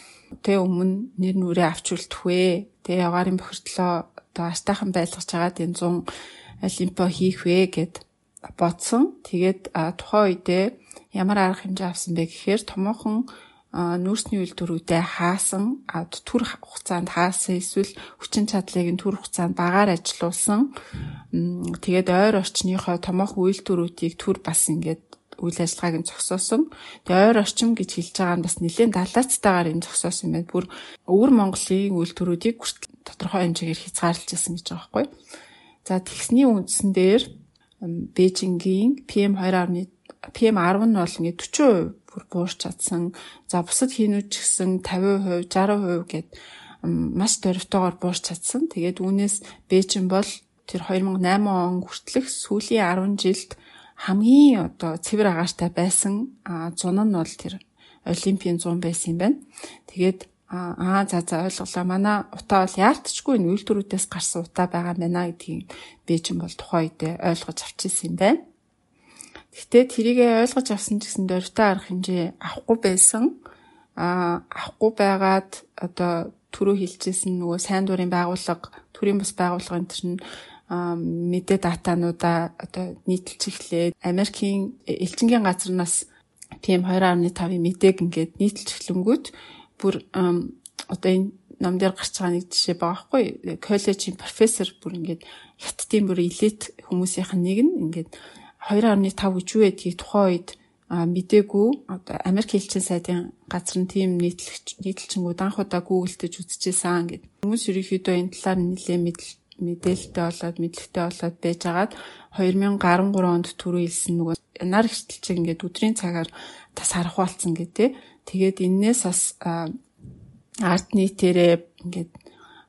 тэ өмнө нэр нүрээ авч үлдэх вэ? Тэ яваарын бохирдлоо одоо астайхан байлгаж байгаа энэ 100 Олимпо хийх вэ гэд бодсон. Тэгээд тухайн үедээ ямар арга хэмжээ авсан бэ гэхээр томоохон нүүрсний үйлдвэрүүдээ хаасан төр хугацаанд хаасан эсвэл хүчин чадлыг нь төр хугацаанд багаар ажилуулсан. Тэгээд ойр орчныхоо томоохон үйлдвэрүүдийг төр бас ингээд үйл ажиллагааг нь зогсоосон. Тэгээ ойр орчим гэж хэлж байгаа нь бас нэлээд далаацтайгаар энэ зогсоосон байна. Бүр өвөр Монголын үйлдвэрүүдийг тодорхой хэмжээгээр хязгаарлаж байсан гэж байгаа байхгүй. За тэгсний үндсэн дээр Бээжингийн PM2.1 PM10 нь бол ингээд 40% бүр буурч чадсан. За бусад хийнүүд ч гэсэн 50%, 60% гэд маш дөрвтойгоор буурч чадсан. Тэгээд үүнээс Бээжин бол тэр 2008 он хүртэлх сүүлийн 10 жилд хамгийн одоо цэвэр агаартай байсан зун нь бол тэр Олимпийн 100 байсан юм байна. Тэгээд аа за за ойлголоо. Манай утаа бол яалтчгүй энэ үйлдвэрүүдээс гарсан утаа байгаа мэнэ гэдгийг Бээжин бол тухайн үедээ ойлгож авчихсан юм байна. Гэтэ тэрийгэ ойлгож авсан ч гэсэн дөрвтэй арга хэмжээ авахгүй байсан. Аа авахгүй байгаад одоо түрүү хэлжсэн нөгөө сайн дурын байгууллага, төрийн бас байгууллага энэ төр нь мэдээ датануудаа одоо нийтэлж эхлээд Америкийн элчингийн газарнаас PM 2.5-ийн мэдээг ингээд нийтэлж эхлэнгүүт бүр одоо энэ ном дээр гарч байгаа нэг жишээ байгаа хгүй коллежийн профессор бүр ингээд хятадын бүр элит хүмүүсийнх нь нэг нь ингээд 2.5 гэж юу гэдгийг тухайн үед мдээгүй одоо Америк элчин сайдын газар нь тийм нийтлэгч нийтлэлчингүүд анх удаа гуглдэж үзчихсэн гэд. Хүмүүс ерөнхийдөө энэ талаар нэлээд мэдээлэлтэй болоод мэдлэгтэй болоод байжгаад 2013 онд түрүү хэлсэн нөгөө нар ихтэлчиг ингээд өдрийн цагаар тас харах болсон гэдэг. Тэгээд энээс бас арт нийтээрээ ингээд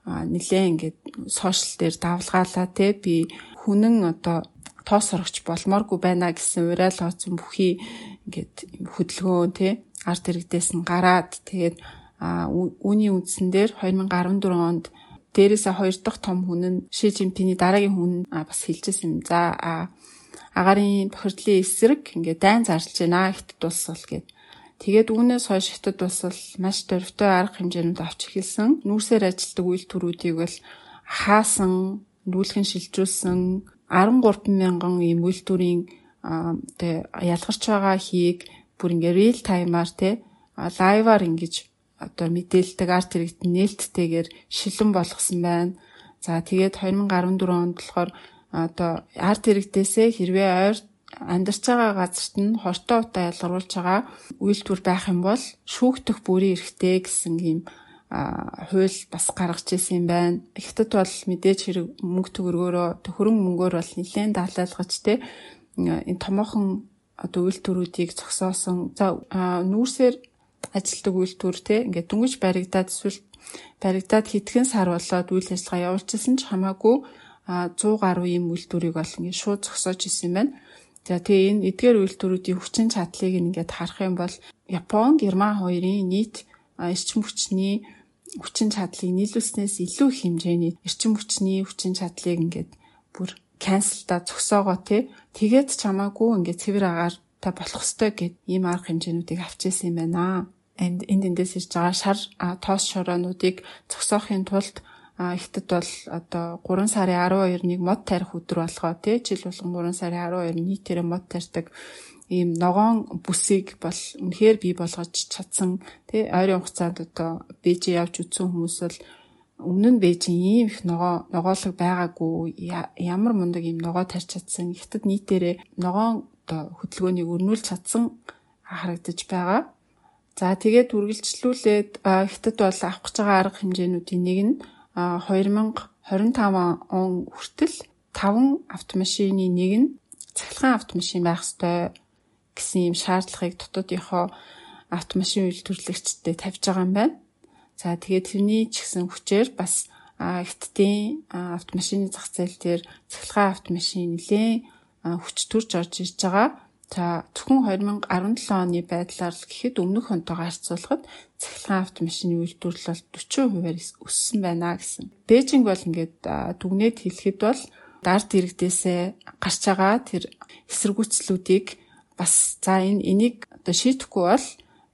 нэлээ ингээд сошиал дээр давлгаалаа те би хүнэн одоо тоос сурагч болмооргүй байна гэсэн уриалооцсон бүхий ингээд хөдөлгөөн тий арт иргэдээс нь гараад тэгээд үүний үндсэн дээр 2014 онд дээрээсээ хоёр дахь том хүн нь Ши Жинпиний дараагийн хүн бас хэлжсэн юм. За агарын бохирдлын эсрэг ингээд дайн зарлж байна хятад улс бол гэд. Тэгээд үүнээс хойш хятад улс бол маш дөрвтэй арга хэмжээнүүд авч эхэлсэн. Нүүрсээр ажилтдаг үйлдвэрүүдийг бол хаасан, нүүлгэн шилжүүлсэн, 13 мянган ийм үйлдвэрийн тэ ялгарч байгаа хийг бүр ингээ real time-аар тэ лайваар ингэж одоо мэдээлдэг арт хэрэгт нээлттэйгээр шилэн болгосон байна. За тэгээд 2014 онд болохоор одоо арт хэрэгтээсээ хэрвээ ойр амьдарч байгаа газарт нь хортой утаа ялгаруулж байгаа үйлдвэр байх юм бол шүүгдэх бүрийн эрхтэй гэсэн ийм хууль бас гаргаж ирсэн юм байна. Хятад бол мэдээж хэрэг мөнгө төгрөгөөрөө хөрөнгө мөнгөөр бол нэлээд даалгаж те энэ томоохон одоо үйлдвэрүүдийг зогсоосон. За нүүрсээр ажилтдаг үйлдвэр те ингээд дүнгийн баригдаад эсвэл баригдаад хэдхэн сар болоод үйл ажиллагаа явуулчихсан ч хамаагүй 100 гаруй ийм үйлдвэрийг бол ингээд шууд зогсоож исэн юм байна. За тэгээ энэ эдгээр үйлдвэрүүдийн хүчин чадлыг ингээд харах юм бол Япон, Герман хоёрын нийт эрчим хүчний хүчин чадлыг нийлүүлснээс илүү их хэмжээний эрчим хүчний хүчин чадлыг ингээд бүр канселда зогсоогоо тий тэгээд чамаагүй ингээд цэвэр агаар та болох ёстой гэд ийм арга хэмжээнүүдийг авчээсэн юм байна. Энд энд эндээс ирж байгаа шар тоос шороонуудыг зогсоохын тулд Хятад бол одоо 3 сарын 12-ыг мод тарих өдөр болгоо тий жил болгон 3 сарын 12 нийтээрээ мод тарьдаг ийм ногоон бүсийг бол үнэхээр бий болгож чадсан. Тий ойрын хугацаанд одоо Бээжин явж үзсэн хүмүүс бол өмнө нь Бээжин ийм их ногоо ногоолог байгаагүй. Ямар мундаг ийм ногоо тарьж чадсан хятад нийтээрээ ногоон одоо хөдөлгөөнийг өрнүүлж чадсан харагдаж байгаа. За тэгээд үргэлжлүүлээд хятад бол авах гэж байгаа арга хэмжээнүүдийн нэг нь 2025 он хүртэл 5 автомашины нэг нь цахилгаан автомашин байх ёстой гэсэн юм шаардлагыг дотоодынхоо автомашин үйлдвэрлэгчдэд тавьж байгаа юм байна. За тэгээд тэрний ч гэсэн хүчээр бас хиттийн автомашины зах зээл дээр цахилгаан автомашин нэлээд хүч төрж орж ирж байгаа. За зөвхөн 2017 оны байдлаар л гэхэд өмнөх онтойгоо харьцуулахад цахилгаан автомашины үйлдвэрлэл 40%-аар өссөн байна гэсэн. Бээжинг бол ингээд дүгнээд хэлэхэд бол дард иргэдээсээ гарч байгаа тэр эсэргүүцлүүдийг бас за энэ энийг одоо шийдэхгүй бол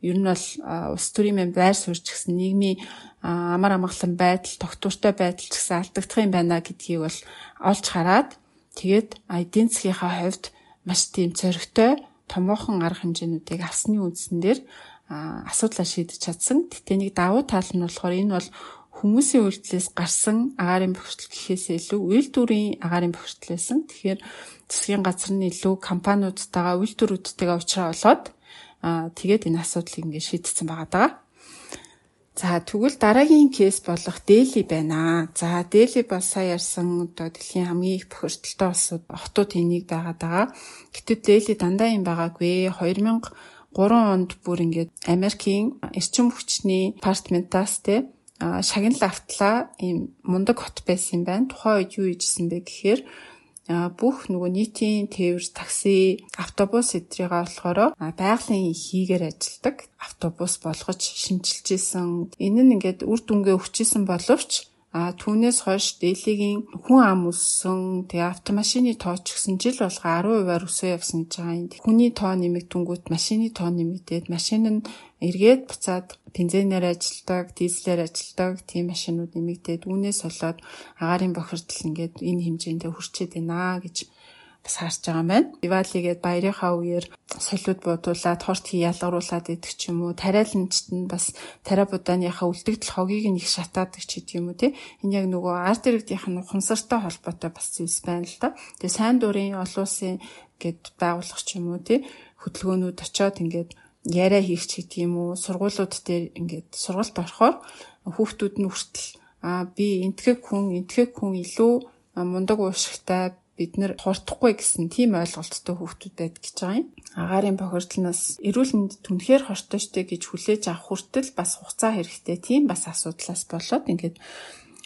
ер нь бол улс төрийн мэм байр суурь ч гэсэн нийгмийн амар амгалан байдал, тогтвортой байдал ч гэсэн алдагдах юм байна гэдгийг бол олж хараад тэгээд эдийн засгийнхаа хувьд маш тийм цоригтой томоохон арга хэмжээнүүдийг авсны үндсэн дээр асуудлаа шийдэж чадсан. Гэтэ нэг давуу тал нь болохоор энэ бол хүмүүсийн үйлдэлээс гарсан агаарын бохирдол гэхээс илүү үйлдвэрийн агаарын бохирдол байсан. Тэгэхээр засгийн газар нь илүү компаниудтайгаа үйлдвэрүүдтэйгээ уулзраа болоод тэгээд энэ асуудлыг ингээд шийдсэн байгаа даа. За тэгвэл дараагийн кейс болох Дели байна. За Дели бол сая ярьсан одоо дэлхийн хамгийн их бохирдолтой улсууд хотууд энийг байгаад байгаа. Гэтэл Дели дандаа юм байгаагүй. 2003 онд бүр ингээд Америкийн эрчим хүчний департаментаас те шагнал автлаа ийм мундаг хот байсан юм байна. Тухайн үед юу хийжсэн бэ гэхээр бүх нөгөө нийтийн тээвэр, такси, автобус эдрийг болохоор байгалийн хийгээр ажилдаг автобус болгож шинжилж исэн. Энэ нь ингээд үр дүнгээ өгчээсэн боловч А түүнээс хойш дээлигийн хүн ам өссөн. Тэгээ автомашины тоо ч гэсэн жил болго 10%-аар өсөө явсан гэж байгаа юм. Хүний тоо нэмэгдэнгүүт машины тоо нэмэгдээд машин нь эргээд буцаад бензинээр ажилдаг, дизелээр ажилдаг тийм машинууд нэмэгдээд үүнээс болоод агаарын бохирдол ингээд энэ хэмжээндээ хүрчээд байна гэж бас харж байгаа юм байна. Дивалигээд баярынхаа үеэр солиуд бодуулаад хорт хий ялгаруулад идэх ч юм уу. Тариаланчт нь бас тариа будааныхаа үлдэгдэл хогийг нь их шатаадаг ч гэдэг юм уу тий. Энэ яг нөгөө арт иргэдийнх нь ухамсартай холбоотой бас зүйлс байна л да. Тэгээ сайн дурын олон улсын гэд байгуулах ч юм уу тий. Хөдөлгөөнүүд очиод ингээд яриа хийх ч гэдэг юм уу. Сургуулиуд дээр ингээд сургалт орохоор хүүхдүүд нь хүртэл а би энтгэх хүн энтгэх хүн илүү мундаг уушигтай бид нэр хурдахгүй гэсэн тийм ойлголттой хүүхдүүд байдаг гэж байгаа юм. Агаарын бохирдлоноос эрүүл мэнд түнхээр хортой штэ гэж хүлээж авах хүртэл бас хугацаа хэрэгтэй тийм бас асуудлаас болоод ингээд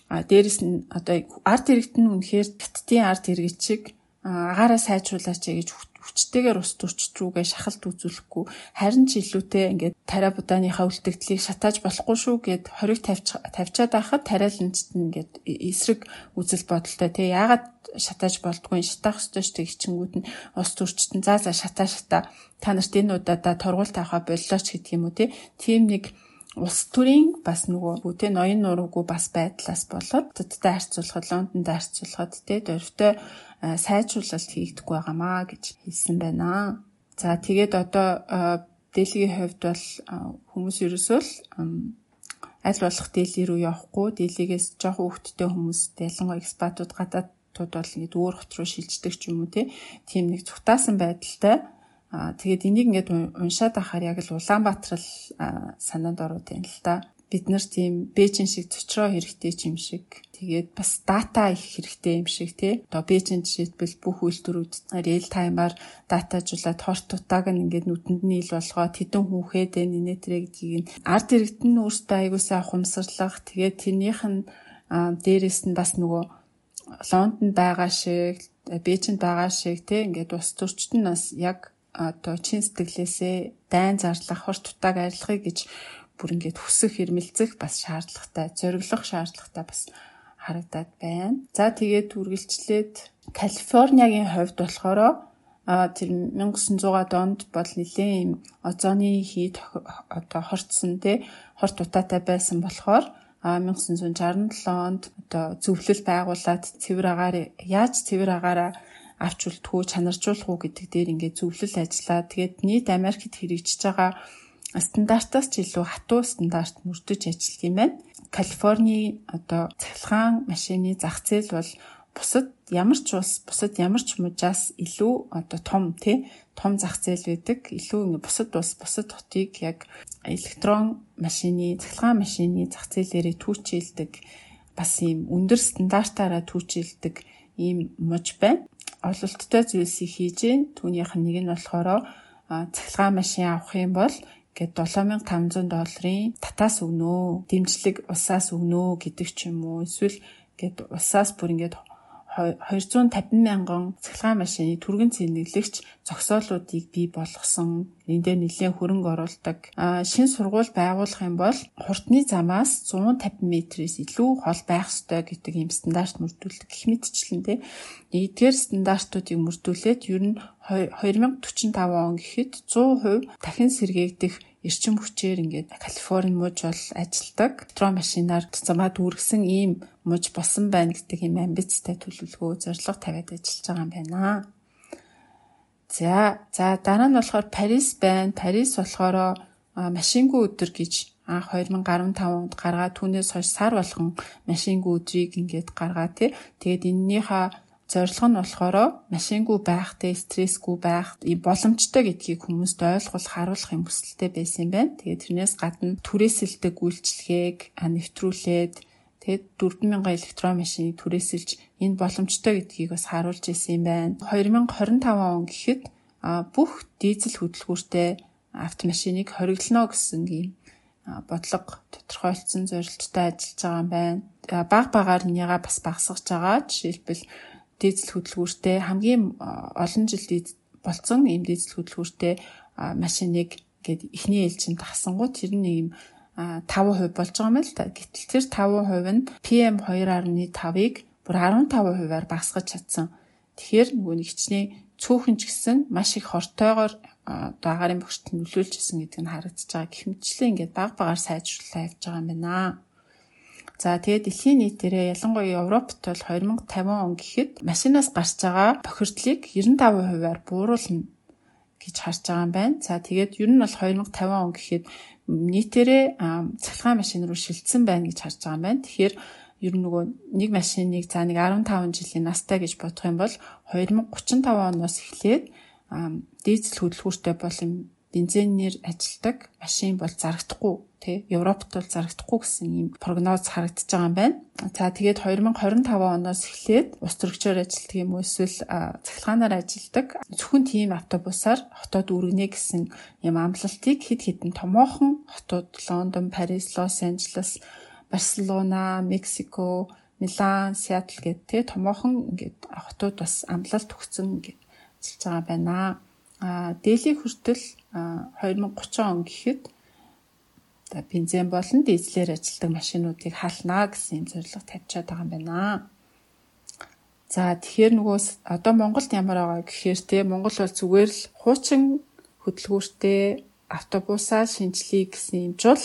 а дээрэс нь одоо арт иргэд нь үнэхээр хаттын арт иргэд чиг агаараа сайжруулаач гэж хүчтэйгээр ус төрчд рүүгээ шахалт үзүүлэхгүй харин ч илүүтэй ингээд тариа будааныхаа үлдэгдлийг шатааж болохгүй шүү гэд хориг тавьч тавьчаад байхад тариаланчд нь ингээд эсрэг үзэл бодолтой. Тий яагаад шатааж болдгүй шатаах ёстой шүү гिचингүүд нь ус төрчд нь заа заа шатаа шатаа. Та нарт энэ удаадаа торгуул тавихаа боллооч гэдэг юм уу тий тийм нэг улс төрийн бас нөгөө бүтэй ноён нуруугүй бас байдлаас болоод төдтэй харьцуулахад Лондонд харьцуулахад те дөрвтэй сайжруулалт хийгдэхгүй байгаамаа гэж хэлсэн байна. За тэгээд одоо Дэлхийн хувьд бол хүмүүс ерөөсөө л аль болох Дели рүү явахгүй, Делигээс жоохон хөвгттэй хүмүүс ялангуяа экспатууд гадаадууд бол ингэ өөр хот руу шилждэг ч юм уу тийм нэг цухтаасан байдалтай Аа тэгээд энийг ингээд уншаад ахаар яг л Улаанбаатар санаанд ороод байна л да. Бид нар тийм Бээжин шиг цочроо хэрэгтэй юм шиг тэгээд бас дата их хэрэгтэй юм шиг тий. Одоо Бээжин жишээлбэл бүх үйлдвэрүүд реал таймаар датажуулаад хорт тутааг нь ингээд нүдэнд нь ил болгоод хэдэн хүүхэд энэ нэтрэ гэдгийг ард иргэд нь өөртөө аягуулсаа ухамсарлах тэгээд тэрнийх нь дээрэс нь бас нөгөө Лондонд байгаа шиг Бээжинд байгаа шиг тий ингээд ус төрчт нь бас яг одоо чин сэтгэлээсээ дайн зарлах, хор тутааг арилгахыг гэж бүр ингээд хүсэх, хэрмэлцэх бас шаардлагатай, зориглох шаардлагатай бас харагдаад байна. За тэгээд үргэлжлээд Калифорниагийн хувьд болохоор тэр 1900 донд бол нэлээд юм озоны хий одоо хорцсон тий хорт утаатай байсан болохоор 1967 онд одоо зөвлөл байгуулад цэвэр агаар яаж цэвэр агаараа авч үлдэхүү чанаржуулах уу гэдэг дээр ингээд зөвлөл ажиллаа. Тэгээд нийт Америкт хэрэгжиж байгаа стандартаас ч илүү хатуу стандарт мөрдөж ажилладаг юм байна. Калифорни одоо цахилгаан машины зах зээл бол бусад ямар ч улс бусад ямар ч мужаас илүү одоо том тий том зах зээл байдаг. Илүү ингээ бусад улс бусад хотыг яг электрон машины, цахилгаан машины зах зээлээрээ түүчилдэг бас ийм өндөр стандартаараа түүчилдэг ийм муж байна ололттой зүйлсийг хийж түүнийх нь нэг нь болохоор цахилгаан машин авах юм бол гээд 7500 долларын татаас өгнө. Дэмжлэг усаас өгнө гэдэг ч юм уу. Эсвэл гээд усаас бүр ингээд 250 мянган цахилгаан машины түргэн цэнэглэгч зогсоолуудыг бий болгосон. Энд дээр нэлээд хөрөнгө оруулдаг. Шин сургууль байгуулах юм бол хурдны замаас 150 м-ээс илүү хол байх ёстой гэдэг ийм стандарт мөрдүүлдэг. Гэх мэтчлэн тэ. Эдгээр стандартуудыг мөрдүүлээд ер нь 2045 он гэхэд 100% дахин сэргээгдэх эрчим хүчээр ингээд Калифорни мужи бол ажилдаг. Метро машинаар замаа дүүргсэн ийм муж болсон байна гэдэг ийм амбицтай төлөвлөгөө зорилго тавиад ажиллаж байгаа юм байна. За, за дараа нь болохоор Парис байна. Парис болохоор машингүй өдөр гэж анх 2015 онд гаргаад түүнээс хойш сар болгон машингүй өдрийг ингээд гаргаа тий. Тэгээд эннийхээ Зорилго нь болохоор машингүй байхтай, стрессгүй байх боломжтой гэдгийг хүмүүст ойлгуулах, харуулах юм хүсэлтэй байсан юм байна. Тэгээд тэрнээс гадна түрээсэлдэг үйлчлэгийг нэвтрүүлээд тэгээд 4000 электрон машиныг түрээсэлж энэ боломжтой гэдгийг бас харуулж ирсэн юм байна. 2025 он гэхэд бүх дизель хөдөлгүүртэй автомашиныг хориглоно гэсэн ийм бодлого тодорхойлцсон зорилттой ажиллаж байгаа юм байна. Баг багаар энийгээ бас багасгаж байгаа. Жишээлбэл дизель хөдөлгүүртэй хамгийн олон жил болцсон ийм дизель хөдөлгүүртэй машиныг ингээд эхний ээлжинд тахсангууд тэр нь ийм 5% болж байгаа юм л та. Гэтэл тэр 5% нь PM 2.5-ыг бүр 15%-аар багасгаж чадсан. Тэгэхээр нөгөө нэг хичнээн цөөхөн ч гэсэн маш их хортойгоор одоо агарын бохирт нөлөөлж исэн гэдэг нь харагдаж байгаа. Гэхмэчлэн ингээд баг багаар сайжруулалтаа явж байгаа юм байна. За тэгээд дэлхийн нийтээрээ ялангуяа Европт бол 2050 он гэхэд машинаас гарч байгаа бохирдлыг 95%-аар бууруулна гэж харж байгаа юм байна. За тэгээд ер нь бол 2050 он гэхэд нийтээрээ цахилгаан машин руу шилжсэн байна гэж харж байгаа юм байна. Тэгэхээр ер нь нөгөө нэг машиныг за нэг 15 жилийн настай гэж бодох юм бол 2035 оноос эхлээд дизель хөдөлгүүртэй болон бензинээр ажилдаг машин бол зарагдахгүй тий Европт бол зарагдахгүй гэсэн ийм прогноз харагдаж байгаа юм байна. За тэгээд 2025 оноос эхлээд ус төрөгчөөр ажилтдаг юм уу эсвэл цахилгаанаар ажилдаг зөвхөн тийм автобусаар хотод үргэнэ гэсэн юм амлалтыг хэд хэдэн томоохон хотууд Лондон, Парис, Лос Анжелес, Барселона, Мексико, Милан, Сиэтл гэдэг тий томоохон ингээд хотууд бас амлалт өгсөн ингээд ажиллаж байгаа байна. А дээлийн хүртэл 2030 он гэхэд одоо бензин болон дизелээр ажилладаг машинуудыг халнаа гэсэн юм зорилго тавьчаад байгаа юм байна. За тэгэхээр нөгөө одоо Монголд ямар байгаа гэхээр те Монгол бол зүгээр л хуучин хөдөлгүүртэй автобусаа шинжлэе гэсэн юм жул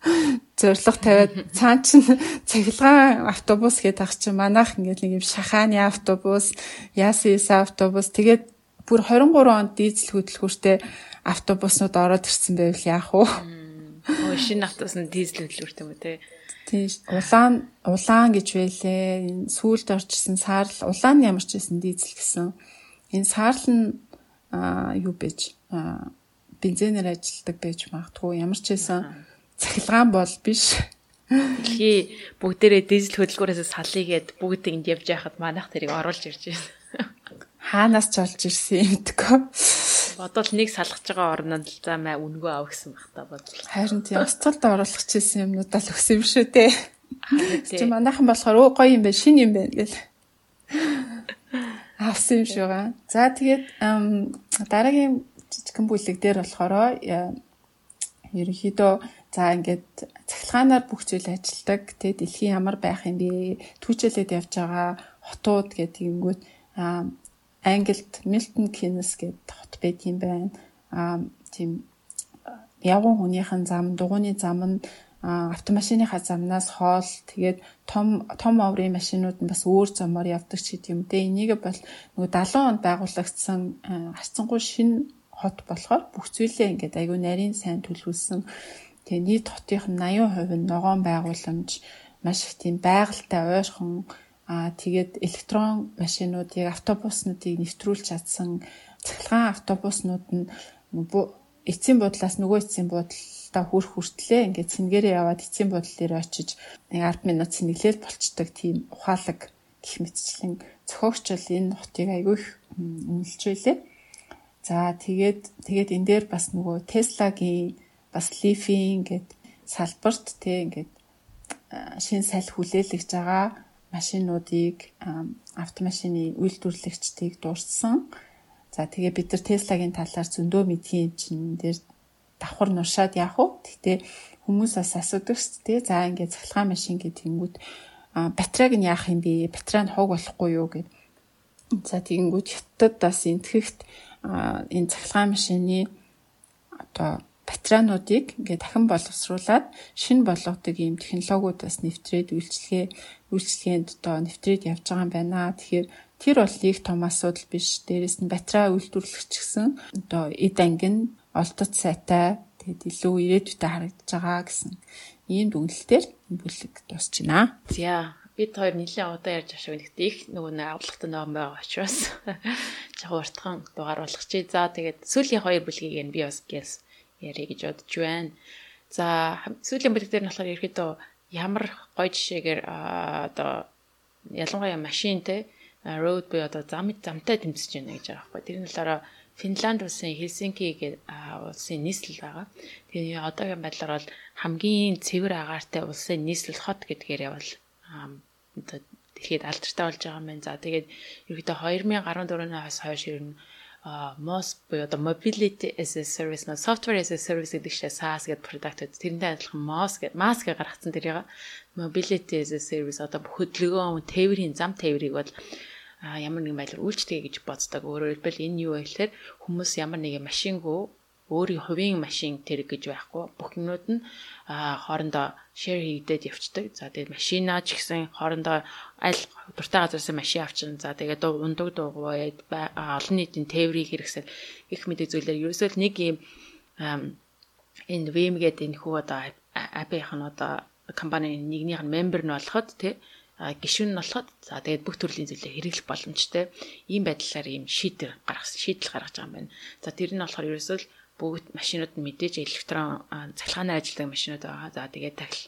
*laughs* зорилго тавиад *laughs* цаан чин цахилгаан автобус гэдэг ах чинь манайх ингээд нэг юм шахааны автобус, ясис автобус тэгээд бүр 23 онд дизель хөдөлгүүртэй автобуснууд ороод ирсэн байвал яах вэ? Оо шинэ автобус нь дизель хөдөлгүүртэй юм те? Тийм улаан улаан гэж байлээ. Сүүлд орчихсон саарл улаан ямар ч байсан дизель гэсэн. Энэ саарл нь аа юу бэж аа бензинээр ажилтдаг байж магадгүй ямар ч байсан цахилгаан бол биш. Дэлхий бүгдээрээ дизель хөдөлгүүрээс салъя гэд бүгд ингэ явж яхад манайх тэрийг оруулж ирж байна. Хаанаас ч олж ирсэн юм дэгөө. Бодвол нэг салгаж байгаа орнонд л за маа үнгөө ав гэсэн баг та бодлоо. Харин тийм оцолд оруулах гэсэн юмнуудаа л өгсөн юм шүү дээ. Чи манайхан болохоор өө гоё юм байна, шин юм байна гэл. Авсан юм шүү га. За тэгээд дараагийн жижигхэн бүлэг дээр болохоор ерөнхийдөө за ингээд цахилгаанаар бүх зүйл ажилдаг. Тэгээд дэлхийн ямар байх юм бэ? Түүчэлээд явж байгаа хотууд гэдэг юмгүүд Англид Milton Keynes гэдэг хот байт юм байна. Аа тийм явган хүнийхэн зам, дугууны зам нь автомашиныхаа замнаас хоол тэгээд том том оврын машинууд нь бас өөр замаар явдаг ч гэдэм үү. Энийг бол нөгөө 70 онд байгуулагдсан харцангуй шинэ хот болохоор бүх зүйлээ ингээд айгүй нарийн сайн төлөвлөсөн. Тэгээ нийт хотын 80% нь ногоон байгууламж маш их тийм байгальтай ойрхон Аа тэгээд электрон машинуудыг автобуснуудыг нэвтрүүлж чадсан цахилгаан автобуснууд нь эцсийн буудлаас нөгөө эцсийн буудлаа хүрх хүртлээ ингээд цэнгээрээ яваад эцсийн буудлын дээр очиж нэг 10 минут цэнэглэл болчдөг тийм ухаалаг гих мэтчлэн зохиогч бол энэ хотыг айгүй их үнэлж байлээ. За тэгээд тэгээд энэ дээр бас нөгөө Tesla-гийн бас лифийн ингээд салбарт тий ингээд шин саль хүлээлгэж байгаа машинуудыг автомашины үйлдвэрлэгчдийг дурдсан. За тэгээ бид нар Tesla-гийн талаар зөндөө мэдхийн чинь дээр давхар нуршаад яах вэ? Гэтэ хүмүүс бас асуудаг шүү дээ. За ингээд цахилгаан машин гэдэг тэнгүүд батарейг нь яах юм бэ? Батарей нь хог болохгүй юу гэд. За тэгэнгүүт хятад бас энтгэхт энэ цахилгаан машины одоо батарейнуудыг ингээд дахин боловсруулад шинэ болгодог ийм технологиуд бас нэвтрээд үйлчлэгээ үйлчлэгээнд одоо нэвтрээд явж байгаа юм байна. Тэгэхээр тэр бол их том асуудал биш. Дээрээс нь батарей үйлдвэрлэгч гэсэн одоо эд ангин олдот сайтай тэгэд илүү ирээдүйтэй харагдаж байгаа гэсэн ийм дүгнэлтээр бүлэг дуусч байна. За бид хоёр нэлээд удаа ярьж ашиг нэгт их нөгөө нэг авлагтай ном байгаа учраас *laughs* жоо уртхан дугаар болгочих. За тэгээд сүүлийн хоёр бүлгийг нь би бас гээс ярих гэж бодож байна. За сүүлийн бүлэг дээр нь болохоор ерөөдөө ямар гоё жишээгээр одоо ялангуяа машин те road буюу одоо зам замтай тэмцэж байна гэж байгаа байхгүй. Тэр нь болохоор Финланд улсын Хельсинки гэдэг улсын нийслэл байгаа. Тэгээ одоогийн байдлаар бол хамгийн цэвэр агаартай улсын нийслэл хот гэдгээр явал одоо дэлхийд алдартай болж байгаа юм байна. За тэгээд ерөөдөө 2014-өөс хойш ер нь MOS буюу одоо Mobility as a Service, Software as a Service гэдэг чинь SaaS гэдэг product тэрнтэй адилхан MOS гэдэг MaaS гэж гаргацсан тэрийг Mobility as a Service одоо хөдөлгөөн тээврийн зам тээврийг бол ямар нэгэн байдлаар үйлчлэгээ гэж боддог. Өөрөөр хэлбэл энэ юу вэ гэхээр хүмүүс ямар нэгэн машингүй өөрийн хувийн машин тэрэг гэж байхгүй. Бүх юмнууд нь хоорондоо share хийгдээд явцдаг. За тэгээд машинаа ч гэсэн хоорондоо аль дуртай газараас машин авчин. За тэгээд ундаг дуугууд олон нийтийн тээврийг хэрэгсэл их мэдээ зүйлээр ерөөсөө нэг юм энэ VM гэдэг энэ хүү одоо апийнх нь одоо компани нэгнийх нь мембер нь болоход тий гишүүн нь болоход за тэгээд бүх төрлийн зүйлээ хэрэглэх боломжтой. Ийм байдлаар ийм шийдэл гаргасан шийдэл гаргаж байгаа юм байна. За тэр нь болохоор ерөөсөө бүгд машинууд нь мэдээж электрон цахилгаанаар ажилладаг машинууд байгаа. За тэгээд тахил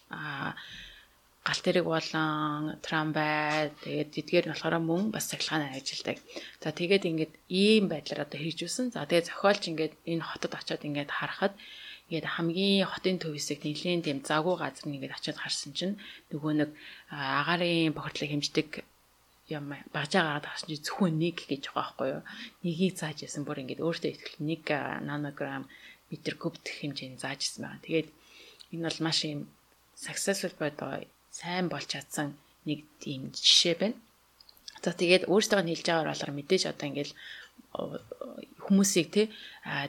гал тэрэг болон трамвай тэгээд эдгээр нь болохоор мөн бас цахилгаанаар ажилладаг. За тэгээд ингээд ийм байдлаар одоо хийжүүлсэн. За тэгээд зохиолч ингээд энэ хотод очиод ингээд харахад ингээд хамгийн хотын төвөөсөг нэлийн тийм завгүй газар нэгээд очиод харсан чинь нөгөө нэг агарын бохирдлыг хэмждэг юм багж агаад тагсан чи зөвхөн нэг гэж байгаа байхгүй юу. Нэгийг зааж ясан бүр ингээд өөртөө ихтгэл 1 нанограмм метр куб гэх хэмжээнд зааж исэн байна. Тэгээд энэ бол маш юм successful бодоо сайн болж чадсан нэг тийм жишээ байна. За тэгээд өөртөө хэлж байгаагаар болохоор мэдээж одоо ингээд хүмүүсийг те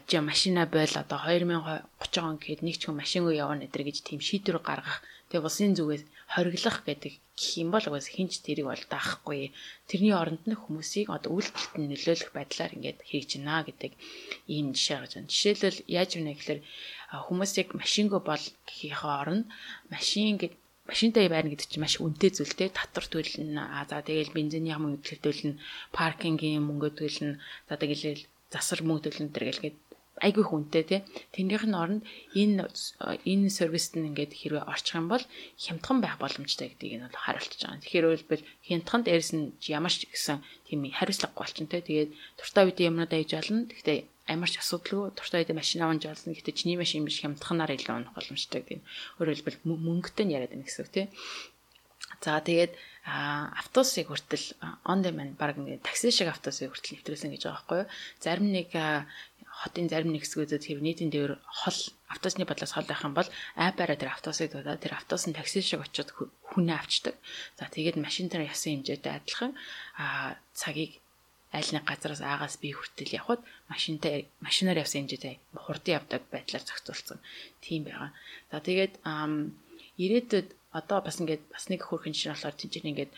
жи машина бойл одоо 2030 он гэхэд нэг ч хүн машингүй явна гэдэр гэж тийм шийдвэр гаргах тэгээ улсын зүгээс хориглох гэдэг гэх юм бол угаас хинч тэрийг бол даахгүй. Тэрний оронд нь хүмүүсийг одоо үйлдэлт нь нөлөөлөх байдлаар ингээд хийж гинэ гэдэг ийм жишээ гарч байна. Жишээлбэл яаж вэ гэхээр хүмүүсийг машингүй бол гэхийнхээ оронд машин гэдэг машинтай байна гэдэг чинь маш үнэтэй зүйл те татвар төлнө а за тэгэл бензиний мөнгө төлнө паркингийн мөнгө төлнө за тэгэл засар мөнгө төлнө тэр гэлгээд айгүй хүнтэй тий. Тэндийнх нь оронд энэ энэ сервист нь ингээд хэрвээ орчих юм бол хямдхан байх боломжтой гэдгийг нь бол харуулж байгаа. Тэгэхээр үйлбэл хямдхан дээрс нь ямар ч гэсэн тийм хариуцлага болчихно тий. Тэгээд туртаа үедээ юмнуудаа хийж олно. Гэхдээ ямар ч асуудалгүй туртаа үедээ машин авч олно. Гэхдээ чиний машин биш хямдханаар илүү унах боломжтой гэдэг. Өөрөөр хэлбэл мөнгөтэй нь яриад байна гэсэн үг тий. За тэгээд автобусыг хүртэл on demand баг ингээд такси шиг автобусыг хүртэл нэвтрүүлсэн гэж байгаа байхгүй юу. Зарим нэг хотын зарим нэг хэсгүүдэд тэр нийтийн дээр хол автобусны бодлоос хол байх юм бол айпаараа тэр автобусыг дуудаад тэр автобус нь такси шиг очиод хүнээ авчдаг. За тэгээд машин дээр ясан хэмжээтэй адилхан а цагийг аль нэг газараас аагаас би хүртэл явхад машинтай машинаар явсан хэмжээтэй хурдан явдаг байдлаар зохицуулсан. Тийм байгаа. За тэгээд ирээдүйд одоо бас ингээд бас нэг хөрхэн жишээ болохоор тийч ингээд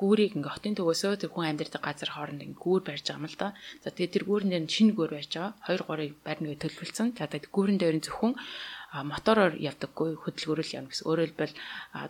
гүүрийг ингээ хотын төгөөсөө тэр хүн амьдардаг газар хооронд ингээ гүүр барьж байгаа юм л да. За тэгээ тэр гүүрэн дээр шинэ гүүр барьж байгаа. 2 3-ыг барьнгээ төлөвлөсөн. За тэгээ гүүрэн дээр нь зөвхөн мотороор явдаггүй хөдөлгөөрөл явна гэсэн. Өөрөөр хэлбэл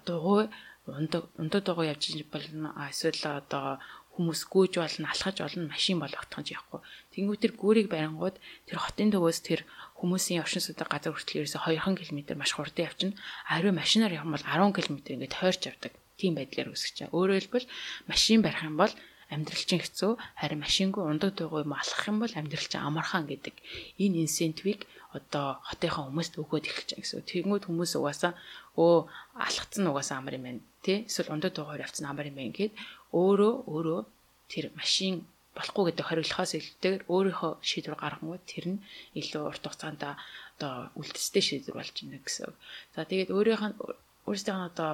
дугуй ундаг ундаг дугуй явж болно. Эсвэл одоо хүмүүс гүйж болно, алхаж болно, машин болгохтон ч явахгүй. Тэнгүү тэр гүүрийг барингууд тэр хотын төгөөс тэр хүмүүсийн оршин суудаг газар хүртэл ерөөсө 2 км маш хурдан явчихна. Ариу машинаар явах бол 10 км ингээд тойрч явдаг тийм байдлаар үүсгэж байгаа. Өөрөөр хэлбэл машин барих юм бол амьдрал чинь хэцүү харин машингүй ундаг дугуй юм алхах юм бол амьдрал чинь амархан гэдэг энэ инсентивийг одоо хотынхаа хүмүүст өгөөд эхэлж байгаа гэсэн. Тэгмүүд хүмүүс угаасаа өө алхацсан угаасаа амар юм байна тий эсвэл ундад дугаар явцсан амар юм байна гэд өөрөө өөрөө тэр машин болохгүй гэдэг хориглохоос илүүтэйгээр өөрийнхөө шийдвэр гаргангууд тэр нь илүү урт хугацаанд одоо үлдэстэй шийдвэр болж байна гэсэн. За тэгээд өөрийнх нь өөрсдийнх нь одоо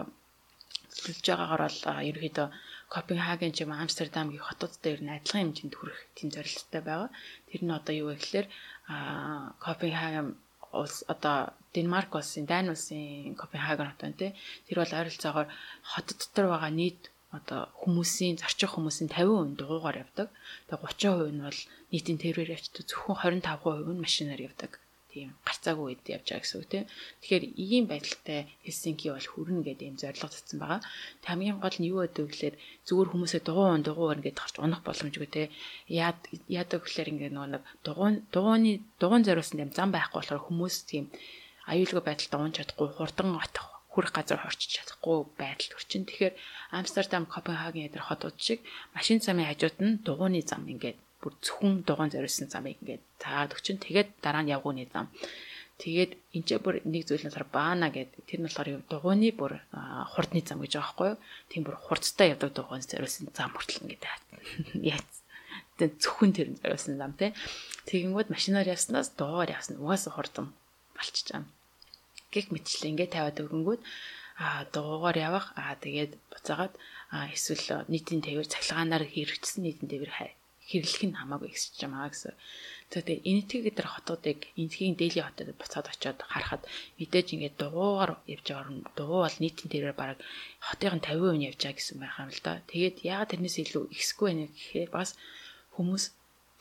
төлж байгаагаар бол ерөөхдөө Копенгаген ч юм Амстердам гэх хотууд дээр нь адилхан хэмжээнд хүрэх тийм зорилттой байгаа. Тэр нь одоо юу вэ гэхээр Копенгаген улс одоо Денмарк улсын, Дани улсын Копенгаген хот байна тий. Тэр бол ойролцоогоор хот дотор байгаа нийт одоо хүмүүсийн зарчих хүмүүсийн 50% дугуугаар явдаг. Тэгээ 30% нь бол нийтийн тэрээр явчихдаг. Зөвхөн 25% нь машинаар явдаг тийм гарцаагүй үед явж байгаа гэсэн үг тийм. Тэгэхээр ийм байдалтай Хельсинки бол хүрнэ гэдэг юм зорилго татсан байгаа. Тэг хамгийн гол нь юу гэдэг вэ гэхээр зүгээр хүмүүсээ дугуун дугуун ингээд гарч унах боломжгүй тийм. Яад яадаг гэхээр ингээд нөгөө нэг дугуун дугууны дугуун зориулсан юм зам байхгүй болохоор хүмүүс тийм аюулгүй байдалтай унж чадахгүй хурдан атах хүрэх газар хорчиж чадахгүй байдалд хүрчин. Тэгэхээр Амстердам, Копенгаген эдэр хотууд шиг машин замын хажууд нь дугууны зам ингээд бүр зөвхөн дугаан зориулсан замыг ингээд таад өгчин. Тэгээд дараа нь явгууны зам. Тэгээд энэ ч бүр нэг зүйл нь болохоор баана гэдэг. Тэр нь болохоор дугууны бүр хурдны зам гэж байгаа байхгүй юу? Тийм бүр хурцтай явдаг дугаан зориулсан зам хүртэл ингээд яац. *laughs* Зөвхөн тэр зориулсан зам тий. Тэгэнгүүт машинаар явснаас дугаар явсан. Угаасаа хурдан болчихж байгаа. Гэх мэтчлээ ингээд тавиад өгөнгүүт а дугуугаар явах а тэгээд буцаагаад эсвэл нийтийн тээвэр цахилгаанаар хэрэгжсэн нийтийн тээвэр хэрэглэх нь хамаагүй ихсэж байгаа гэсэн. Тэгээд энэтхэг гэдэр хотуудыг энэтхийн дээли хотод буцаад очиод харахад мэдээж ингээд дугуугаар явж байгаа дугуй бол нийтийн тэрээр бараг хотын 50% нь явж байгаа гэсэн байх юм л да. Тэгээд яагаад тэрнээс илүү ихсгүй байна гэхээр бас хүмүүс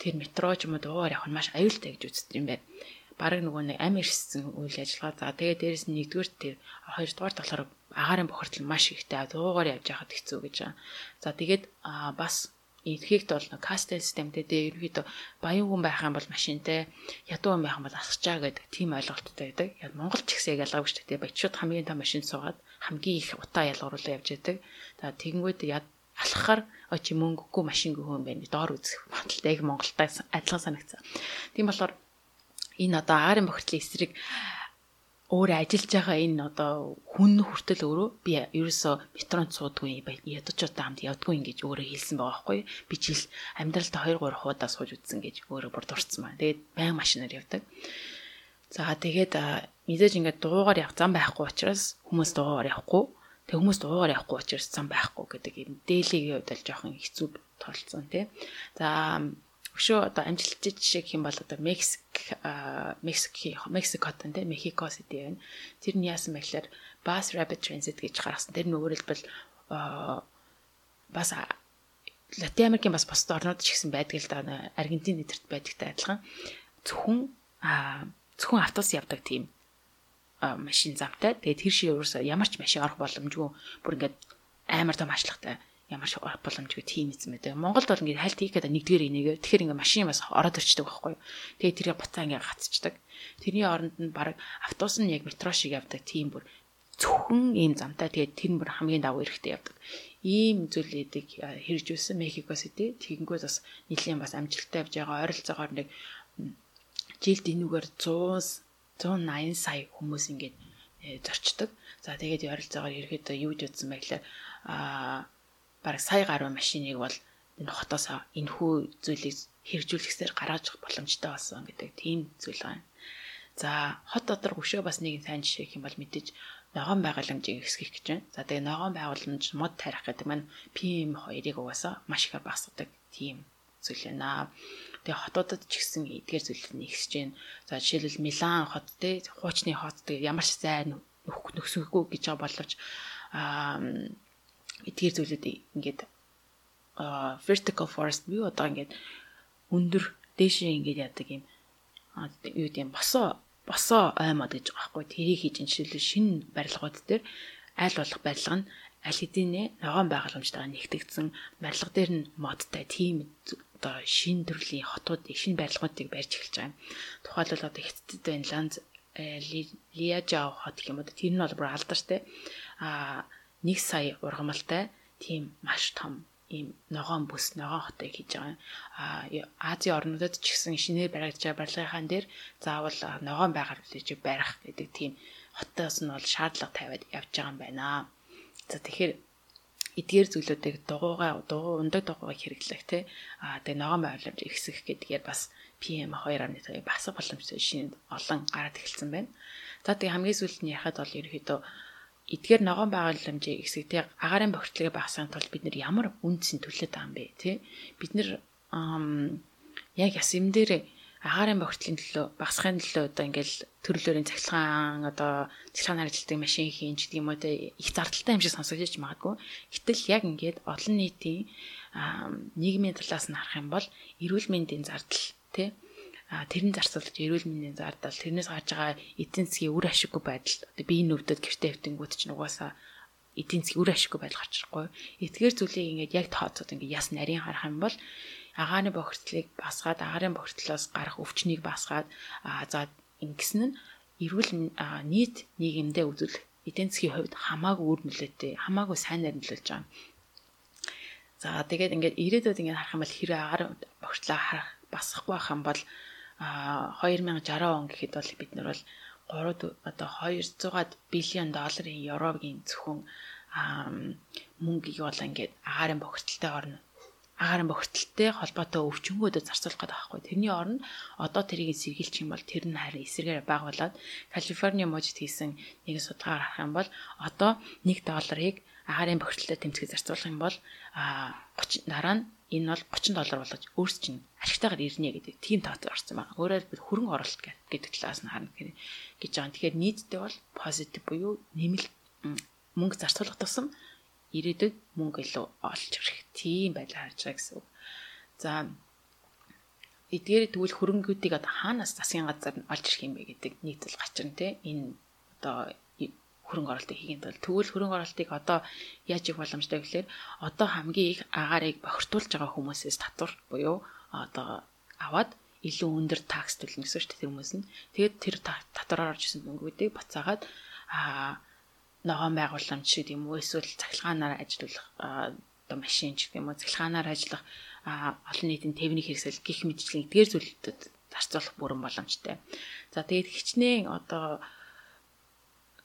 тэр метро ч юм уу дугуугаар явах нь маш аюултай гэж үздэг юм байна бараг нөгөө нэг ам ирсэн үйл ажиллагаа. За тэгээ дээрэс нь нэгдүгээр тэр хоёрдугаар болохоор агаарын бохирдол маш ихтэй дуугаар явж байхад хэцүү гэж байна. За тэгээд бас Эдхийгт бол кастел системтэй дээр ерөөдөө баян хүн байх юм бол машинтай, ядуу хүн байх юм бол асгачаа гэдэг тийм ойлголттой байдаг. Яг Монгол ч гэсэн яг ялгаагүй шүү дээ. Баячууд хамгийн том машин суугаад хамгийн их утаа ялгаруулаа явж байдаг. За тэгэнгүүт яд алхахаар очи мөнгөгүй машингүй хүн байна. Доор үзэх баталтай яг Монголтай адилхан санагцсан. Тийм болохоор энэ одоо аарын бохирдлын эсрэг өөрөө ажиллаж байгаа энэ одоо хүн хүртэл өөрөө би ерөөсөө метронд суудгүй ядуучуудаа хамт явдгүй ингэж өөрөө хэлсэн байгаа байхгүй би жил амьдралдаа 2 3 хуудаа сууж үзсэн гэж өөрөө бүр дурцсан байна. Тэгээд баян машинаар явдаг. За тэгээд мэдээж ингээд дуугаар явах зам байхгүй учраас хүмүүс дуугаар явахгүй. Тэг хүмүүс дуугаар явахгүй учраас зам байхгүй гэдэг юм дээлигийн хувьд л жоохон хэцүү тоолцсон тий. За өшөө одоо амжилттай жишээ гэх юм бол одоо Мексик Мексик Мексикот тэ Мехико сити байна. Тэр нь яасан мэхлээр Bus Rapid Transit гэж гаргасан. Тэр нь өөрөөр хэлбэл бас Латин Америкийн бас бусад орнууд ч гэсэн байдаг л да. Аргентин нэдэрт байдагтай адилхан. Зөвхөн зөвхөн автобус явдаг тийм машин замтай. Тэгээд тэр шиг ерөөсөө ямар ч машин орох боломжгүй. Бүр ингээд амар том ашиглагтай ямар ч боломжгүй тийм эзэм байдаг. Монголд бол ингээд хальт хийгээд нэгдгээр инээгээ. Тэгэхээр ингээд машин бас ороод ирчдэг байхгүй юу. Тэгээ тэрийг буцаа ингээд гацчихдаг. Тэрний оронд нь баг автобус нь яг метро шиг явдаг тийм бүр зөвхөн ийм замтай. Тэгээд тэр бүр хамгийн давуу эрэхтэй явдаг. Ийм зүйлүүдийг хэрэгжүүлсэн Мехико Сити тэгэнгүүт бас нэлийн бас амжилттай явж байгаа ойролцоогоор нэг жилд энүүгээр 100 180 сая хүмүүс ингээд э, зорчдог. За тэгээд ойролцоогоор ерөөдөө юу гэж үзсэн байглаа а бараг сая гаруй машиныг бол энэ хотоос энэхүү зүйлийг хэрэгжүүлэхсээр гаргаж боломжтой болсон гэдэг тийм зүйл байна. За хот дотор гүшөө бас нэг сайн жишээ юм бол мэдээж ногоон байгууламжийг хэсгэх гэж байна. За тэгээ ногоон байгууламж мод тарих гэдэг маань PM2-ыг угаасаа маш их багасгадаг тийм зүйл байна. Тэгээ хотуудад ч гэсэн эдгээр зүйлүүд нэгсэж байна. За жишээлбэл Милан хот те хуучны хот тэгээ ямар ч зайн нөхсөхгүй гэж байгаа боловч аа эдгээр зүйлүүд ингээд vertical forest буюу одоо ингээд өндөр дээшээ ингээд яадаг юм. Юу гэм босоо босоо аймад гэж байгаа байхгүй. Тэрийг хийж жишээлбэл шинэ барилгууд дээр аль болох барилга нь аль хэдийнэ ногоон байгууламжтайгаа нэгтгэгдсэн барилга дээр нь модтай тийм одоо шинэ төрлийн хотуудыг шинэ барилгуудыг барьж эхэлж байгаа юм. Тухайлбал одоо хятадд байна Ланз э, Лиажао хот гэх юм уу. Тэр нь бол бүр алдартай. Аа 1 сая ургамалтай тийм маш том ийм ногоон бүс ногоон хотыг хийж байгаа. А Азийн орнуудад ч гэсэн шинээр баригдаж байгаа барилгынхан дээр заавал ногоон байгаар үлээж барих гэдэг тийм хотоос нь бол шаардлага тавиад явж байгаа юм байна. За тэгэхээр эдгээр зүйлүүдийг дугуйгаа дугуй ундаг дугуйгаа хэрэглэх тий а тэгээ ногоон байвламж ихсэх гэдгээр бас PM 2.5 бас боломжтой шинэ олон гараад эхэлсэн байна. За тэгээ хамгийн сүүлд нь яхад бол ерөөхдөө эдгээр ногоон байгууламжийн хэсэг тий агаарын бохирдлыг багасгахын тулд бид нэр ямар үнцэн төлөөд байгаа юм бэ тий бид нэр яг яс юм дээр агаарын бохирдлын төлөө багасгахын төлөө одоо ингээл төрлөөрийн цахилгаан одоо цахилгаан харилцдаг машин хийн гэдэг юм уу те их зардалтай юм шиг сонсогдож магадгүй. Гэтэл яг ингээд олон нийтийн нийгмийн талаас нь харах юм бол эрүүл мэндийн зардал те тэрний зарцуулж эрүүл мэндийн зардал тэрнээс гарч байгаа эдийн засгийн үр ашиггүй байдал одоо биеийн өвдөд гэртээ хэвтэнгүүд чинь угаасаа эдийн засгийн үр ашиггүй байдал гарч ирэхгүй. Эдгээр зүйлийг ингээд яг тооцоод ингээд яс нарийн харах юм бол агааны бохирдлыг басгаад агаарын бохирдлоос гарах өвчнийг басгаад за ингэсэн нь эрүүл нийт нийгэмдээ үзүүлэх эдийн засгийн хувьд хамаагүй үр нөлөөтэй хамаагүй сайнаар нөлөөлж байгаа. За тэгээд ингээд ирээдүйд ингээд харах юм бол хэрэг агаар бохирдлоо харах басахгүй байх юм бол 2060 он гэхэд бол бид нар бол 3 одоо 200-аад биллион долларын еврогийн зөвхөн мөнгийг бол ингээд агаарын бохирдолтой орно агаарын бохирдолтой холбоотой өвчнгүүдэд зарцуулах гэдэг байхгүй. Тэрний оронд одоо тэрийг сэргийлчих юм бол тэр нь харин эсрэгээр байгуулад Калифорни мужид хийсэн нэг судалгаар харах юм бол одоо 1 долларыг агаарын бохирдолтой тэмцэхэд зарцуулах юм бол а 30 дараа нь энэ бол 30 доллар болгож өөрс чинь ашигтайгаар ирнэ гэдэг тийм тооцоо орсон байна. Өөрөөр хэлбэл хөрөнгө оруулалт гэдэг талаас нь харна гэж байгаа. Тэгэхээр нийтдээ бол позитив буюу нэмэлт мөнгө зарцуулах тусам ирээдүйд мөнгө илүү олж ирэх тийм байдлаар харж байгаа гэсэн үг. За эдгээр тэгвэл хөрөнгөүүдийг одоо хаанаас засгийн газар нь олж ирэх юм бэ гэдэг нэг зүйл гачирн те энэ одоо хөрөнгө оруулалтыг хийх тул тэгвэл хөрөнгө оруулалтыг одоо яаж их боломжтой гэхээр одоо хамгийн их агаарыг бохирдуулж байгаа хүмүүсээс татвар буюу одоо аваад илүү өндөр такс төлнө гэсэн шүү дээ тэр хүмүүс нь. Тэгээд тэр татвараар орж исэн мөнгүүдийг буцаагаад аа ногоон байгууламж шиг юм уу эсвэл цахилгаанаар ажиллах одоо машин ч гэх юм уу цахилгаанаар ажиллах олон нийтийн тээврийн хэрэгсэл гих мэтчлэн эдгээр зүйлүүдэд зарцуулах бүрэн боломжтой. За тэгээд хичнээн одоо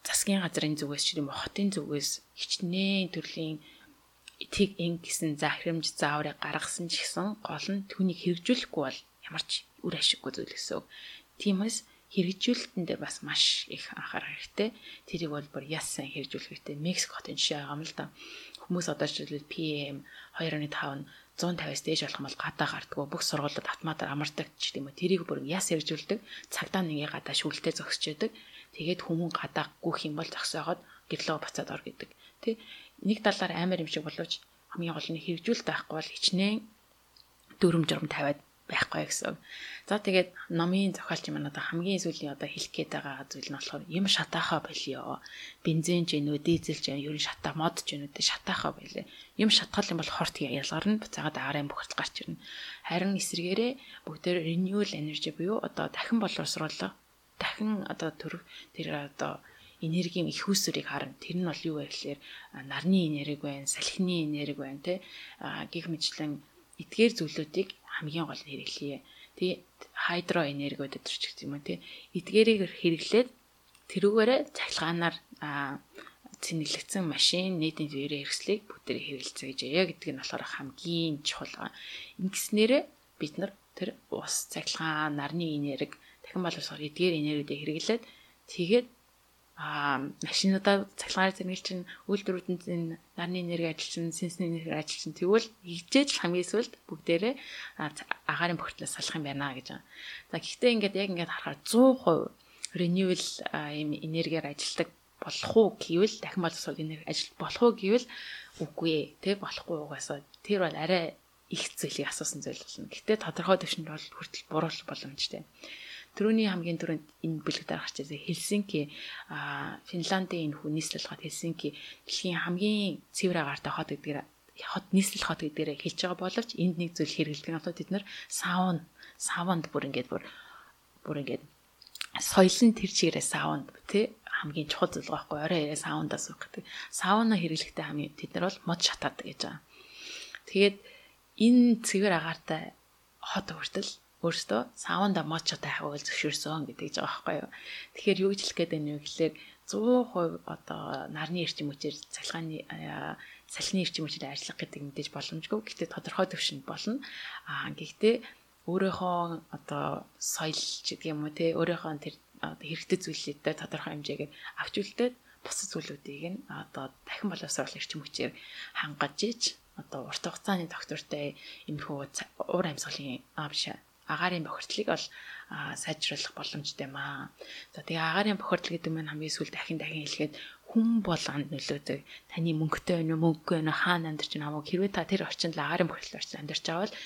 засгийн газрын зүгээс ч юм уу хотын зүгээс хичнээн төрлийн этик ин гэсэн захирамж зааврыг гаргасан ч гэсэн гол нь түүнийг хэрэгжүүлэхгүй бол ямар ч үр ашиггүй зүйл гэсэн. Тиймээс хэрэгжүүлэлтэн дээр бас маш их анхаарах хэрэгтэй. Тэрийг бол бүр яс сайн хэрэгжүүлэх хэрэгтэй. Мексик хотын жишээ байгаа юм л да. Хүмүүс одоо жишээлбэл PM 2.5 нь 150-аас дээш болох юм бол гадаа гардггүй бүх сургуулиуд автоматар амардаг ч гэдэм үү. Тэрийг бүр яс хэрэгжүүлдэг. Цагтаа нэгээ гадаа шүлтээ зогсож яадаг. Тэгээд хүмүүн гадаа гүөх юм бол зогсоогоод гэрлөө бацаад ор гэдэг. Тэ нэг талаар амар юм шиг боловч хамгийн гол нь хэрэгжүүлэлт байхгүй бол хичнээн дүрм журм тавиад байхгүй гэсэн. За тэгээд номын зохиолч юм надад хамгийн сүүлийн одоо хэлэх гээд байгаа зүйл нь болохоор юм шатаахаа болио. Бензин ч энэ үү, дизель ч энэ ер нь шатаа мод ч энэ үү шатаахаа болио. Юм шатгал юм бол хорт ялгарна буцаагаад аарын бохирдол гарч ирнэ. Харин эсрэгээрээ бүгдээр renewable energy буюу одоо дахин боловсруулах, дахин одоо төр тэр одоо энергийн их үүсвэрийг харна. Тэр нь бол юу вэ гэхээр нарны энерги байна, салхины энерги байна, тэ гих мэтлэн эдгээр зүйлүүдийг хамгийн гол нь хэрэглэе. Тэгээ хydro энергиудад ч гэх юм уу тий. Эдгээрийг хэрэглээд тэрүүгээрээ цахилгаанаар цэнэглэгдсэн машин нийтийн зэврийн хэрэгслийг бүгдээр хэрэгэлцээ гэж яа гэдэг нь болохоор хамгийн чухал. Ингэснээрээ бид нар тэр ус цахилгаан нарны энерги дахин боловсрол эдгээр энергиудыг хэрэглээд тэгээд а машинуудаа цахилгаан зэрэг чинь үйлдвэрүүдэнд энэ нарны энерги ажилчин, сэнсний энерги ажилчин тэгвэл игжээж хамгийн сүүлд бүгдээрээ агаарын бохирдлоос салах юм байна гэж байна. За гэхдээ ингээд яг ингээд харахаар 100% renewable ийм энергиар ажилдаг болох уу гэвэл дахин боловсрол энерги ажил болох уу гэвэл үгүй ээ тэг болохгүй угаасаа тэр бол арай их зүйлийг асуусан зүйл болно. Гэтэ тодорхой төвшөнд бол хүртэл буруулах боломжтой. Төрөний хамгийн түрүүнд энэ бүлэгтээр гарч ирсэн Хельсинки Финландийн энэ хүн нийслэлхот Хельсинки дэлхийн хамгийн цэвэр агаартай хот гэдгээр хот нийслэл хот гэдгээр хэлж байгаа боловч энд нэг зүйл хэрэглэдэг нь бид нар саун саванд бүр ингээд бүр бүр ингээд соёлын тэр чигээрээ саунд тий хамгийн чухал зүйл байхгүй орой ирээ саундаас уух гэдэг. Сауна хэрэглэхдээ хамгийн тэд нар бол мод шатаадаг гэж байгаа. Тэгээд энэ цэвэр агаартай хот хүртэл өөртөө саванда мочо тайхаг үйл зөвшөөрсөн гэдэг жбайгаа байхгүй юу. Тэгэхээр юу гэж хэлэх гээд байна вэ гэхлээр 100% одоо нарны эрчим хүчээр цалгааны салхины эрчим хүчээр ажиллах гэдэг мэдээж боломжгүй. Гэхдээ тодорхой төвшөнд болно. Аа гэхдээ өөрийнхөө одоо соёл ч гэдэг юм уу те өөрийнхөө тэр хэрэгтэй зүйлүүдээ тодорхой хэмжээгээр авч үлдээд бусад зүйлүүдийг нь одоо дахин боловсруулах эрчим хүчээр хангаж иж одоо урт хугацааны доктортой иймэрхүү уур амьсгалын аа биш агаарын бохирдлыг бол сайжруулах боломжтой юм аа. За тэгээ агаарын бохирдол гэдэг нь хамгийн сүүл дахин дахин хэлгээд хүн болгонд нөлөөдөг. Таны мөнгөтэй байна уу, мөнгөгүй байна уу, хаана амьдарч байна хамаагүй хэрвээ та тэр орчинд агаарын бохирдол орчинд амьдарч байгаа бол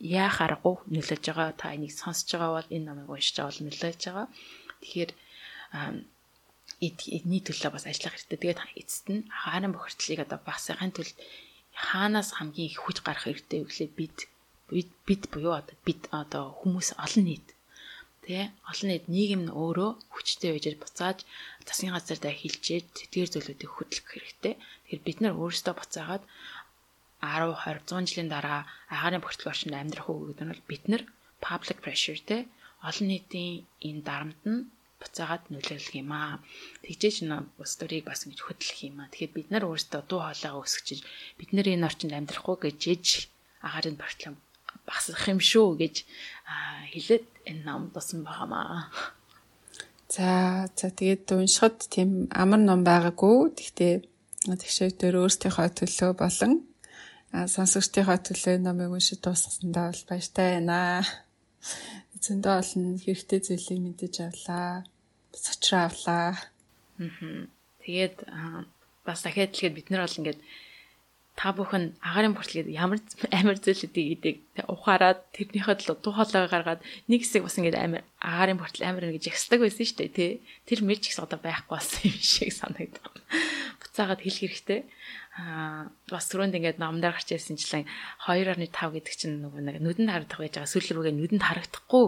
яах аргагүй нөлөөж байгаа. Та энийг сонсож байгаа бол энэ номыг уншиж байгаа бол нөлөөж байгаа. Тэгэхээр эдний төлөө бас ажиллах хэрэгтэй. Тэгээд эцэст нь агаарын бохирдлыг одоо багсахын тулд хаанаас хамгийн их хүч гарах хэрэгтэй вэ гэхлээр бид бид буюу одоо бид одоо хүмүүс олон нийт тий олон нийт нийгэм нь өөрөө хүчтэй байж буцааж засгийн газар даа хилжээд тэдгээр зүйлүүдийг хөдөлгөх хэрэгтэй. Тэгэхээр бид нар өөрсдөө буцаагаад 10 20 100 жилийн дараа агаарын бүртгэл орчинд амьдрах уу гэдэг нь бол бид нар public pressure тий олон нийтийн энэ дарамт нь буцаагаад нөлөөлөх юм аа. Тэгжээч н сторийг бас ингэж хөдлөх юм аа. Тэгэхээр бид нар өөрсдөө дуу хоолойгоо өсгөж бид нар энэ орчинд амьдрахгүй гэж ээж агаарын бүртгэл багсах юм шүү гэж хэлээд энэ ном тусан байгаамаа. За за тэгээд уншихад тийм амар ном байгаагүй. Гэхдээ тэгшээ дээр өөрсдийнхөө төлөө болон сонсогчдийнхоо төлөө номыг уншиж дуусгасандаа бол баяртай байна. Зөндөө олон хэрэгтэй зүйлийг мэдэж авлаа. Сочроо авлаа. Аа. Тэгээд бас дахиад хэлэхэд бид нар бол ингээд та бүхэн агарын бүртлгээд ямар амар зүйлүүдийг идэг ухаарад тэрнийхээ төлөө дуу хоолой гаргаад нэг хэсэг бас ингээд амар агарын бүртэл амар гэж ягсдаг байсан шүү дээ тий Тэр мэрч их одоо байхгүй болсон юм шиг санагдав. Буцаагаад хэлэх хэрэгтэй. Аа бас түрүүнд ингээд номдаар гарч ирсэнчлэн 2.5 гэдэг чинь нөгөө нэг нүдэнд харагдах байж байгаа сүүл рүүгээ нүдэнд харагдахгүй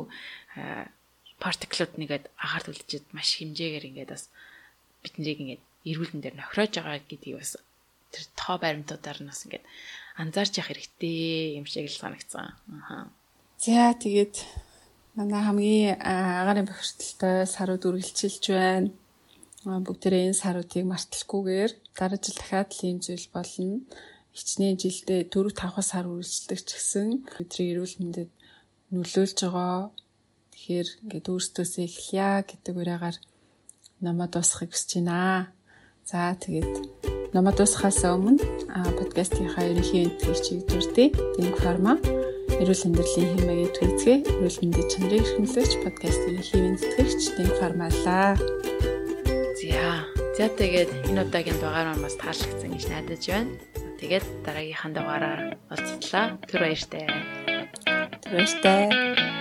партиклууд нэгээд агаар түлжээд маш хэмжээгээр ингээд бас биднийг ингээд эрүүлэн дээр нохироож байгаа гэдгийг бас тэр тоо баримтуудаар нь бас ингээд анзаарч явах хэрэгтэй юм шиг л санагцсан. Аа. За тэгээд манай хамгийн агаарын бохирдолтой сарууд үргэлжилж байна. Бүгдээрээ энэ саруудыг марталгүйгээр дараа жил дахиад л ийм зүйл болно. Хичнээн жилдээ 4 5 сар үргэлжилдэг ч гэсэн бидний эрүүл мэндэд нөлөөлж байгаа. Тэгэхээр ингээд өөрсдөөсөө эхлэе гэдэг үрээгээр намаа дуусгахыг хүсэж байна. За тэгээд намаа дуусгахаас өмнө подкастынхаа ерөнхий энтгэгчийг дурдъя. Дэнг фарма эрүүл амьдралын хэмээгээ tweetгээ эрүүл мэндийн чанарыг эрхэмлэгч подкастын ерөнхий энтгэгч Дэнг фармалаа. За. За тэгээд энэ удаагийн дугаар маань бас таалагдсан гэж найдаж байна. Тэгээд дараагийнхаа дугаараар уулзлаа. Түр баяртай. Түр баяртай.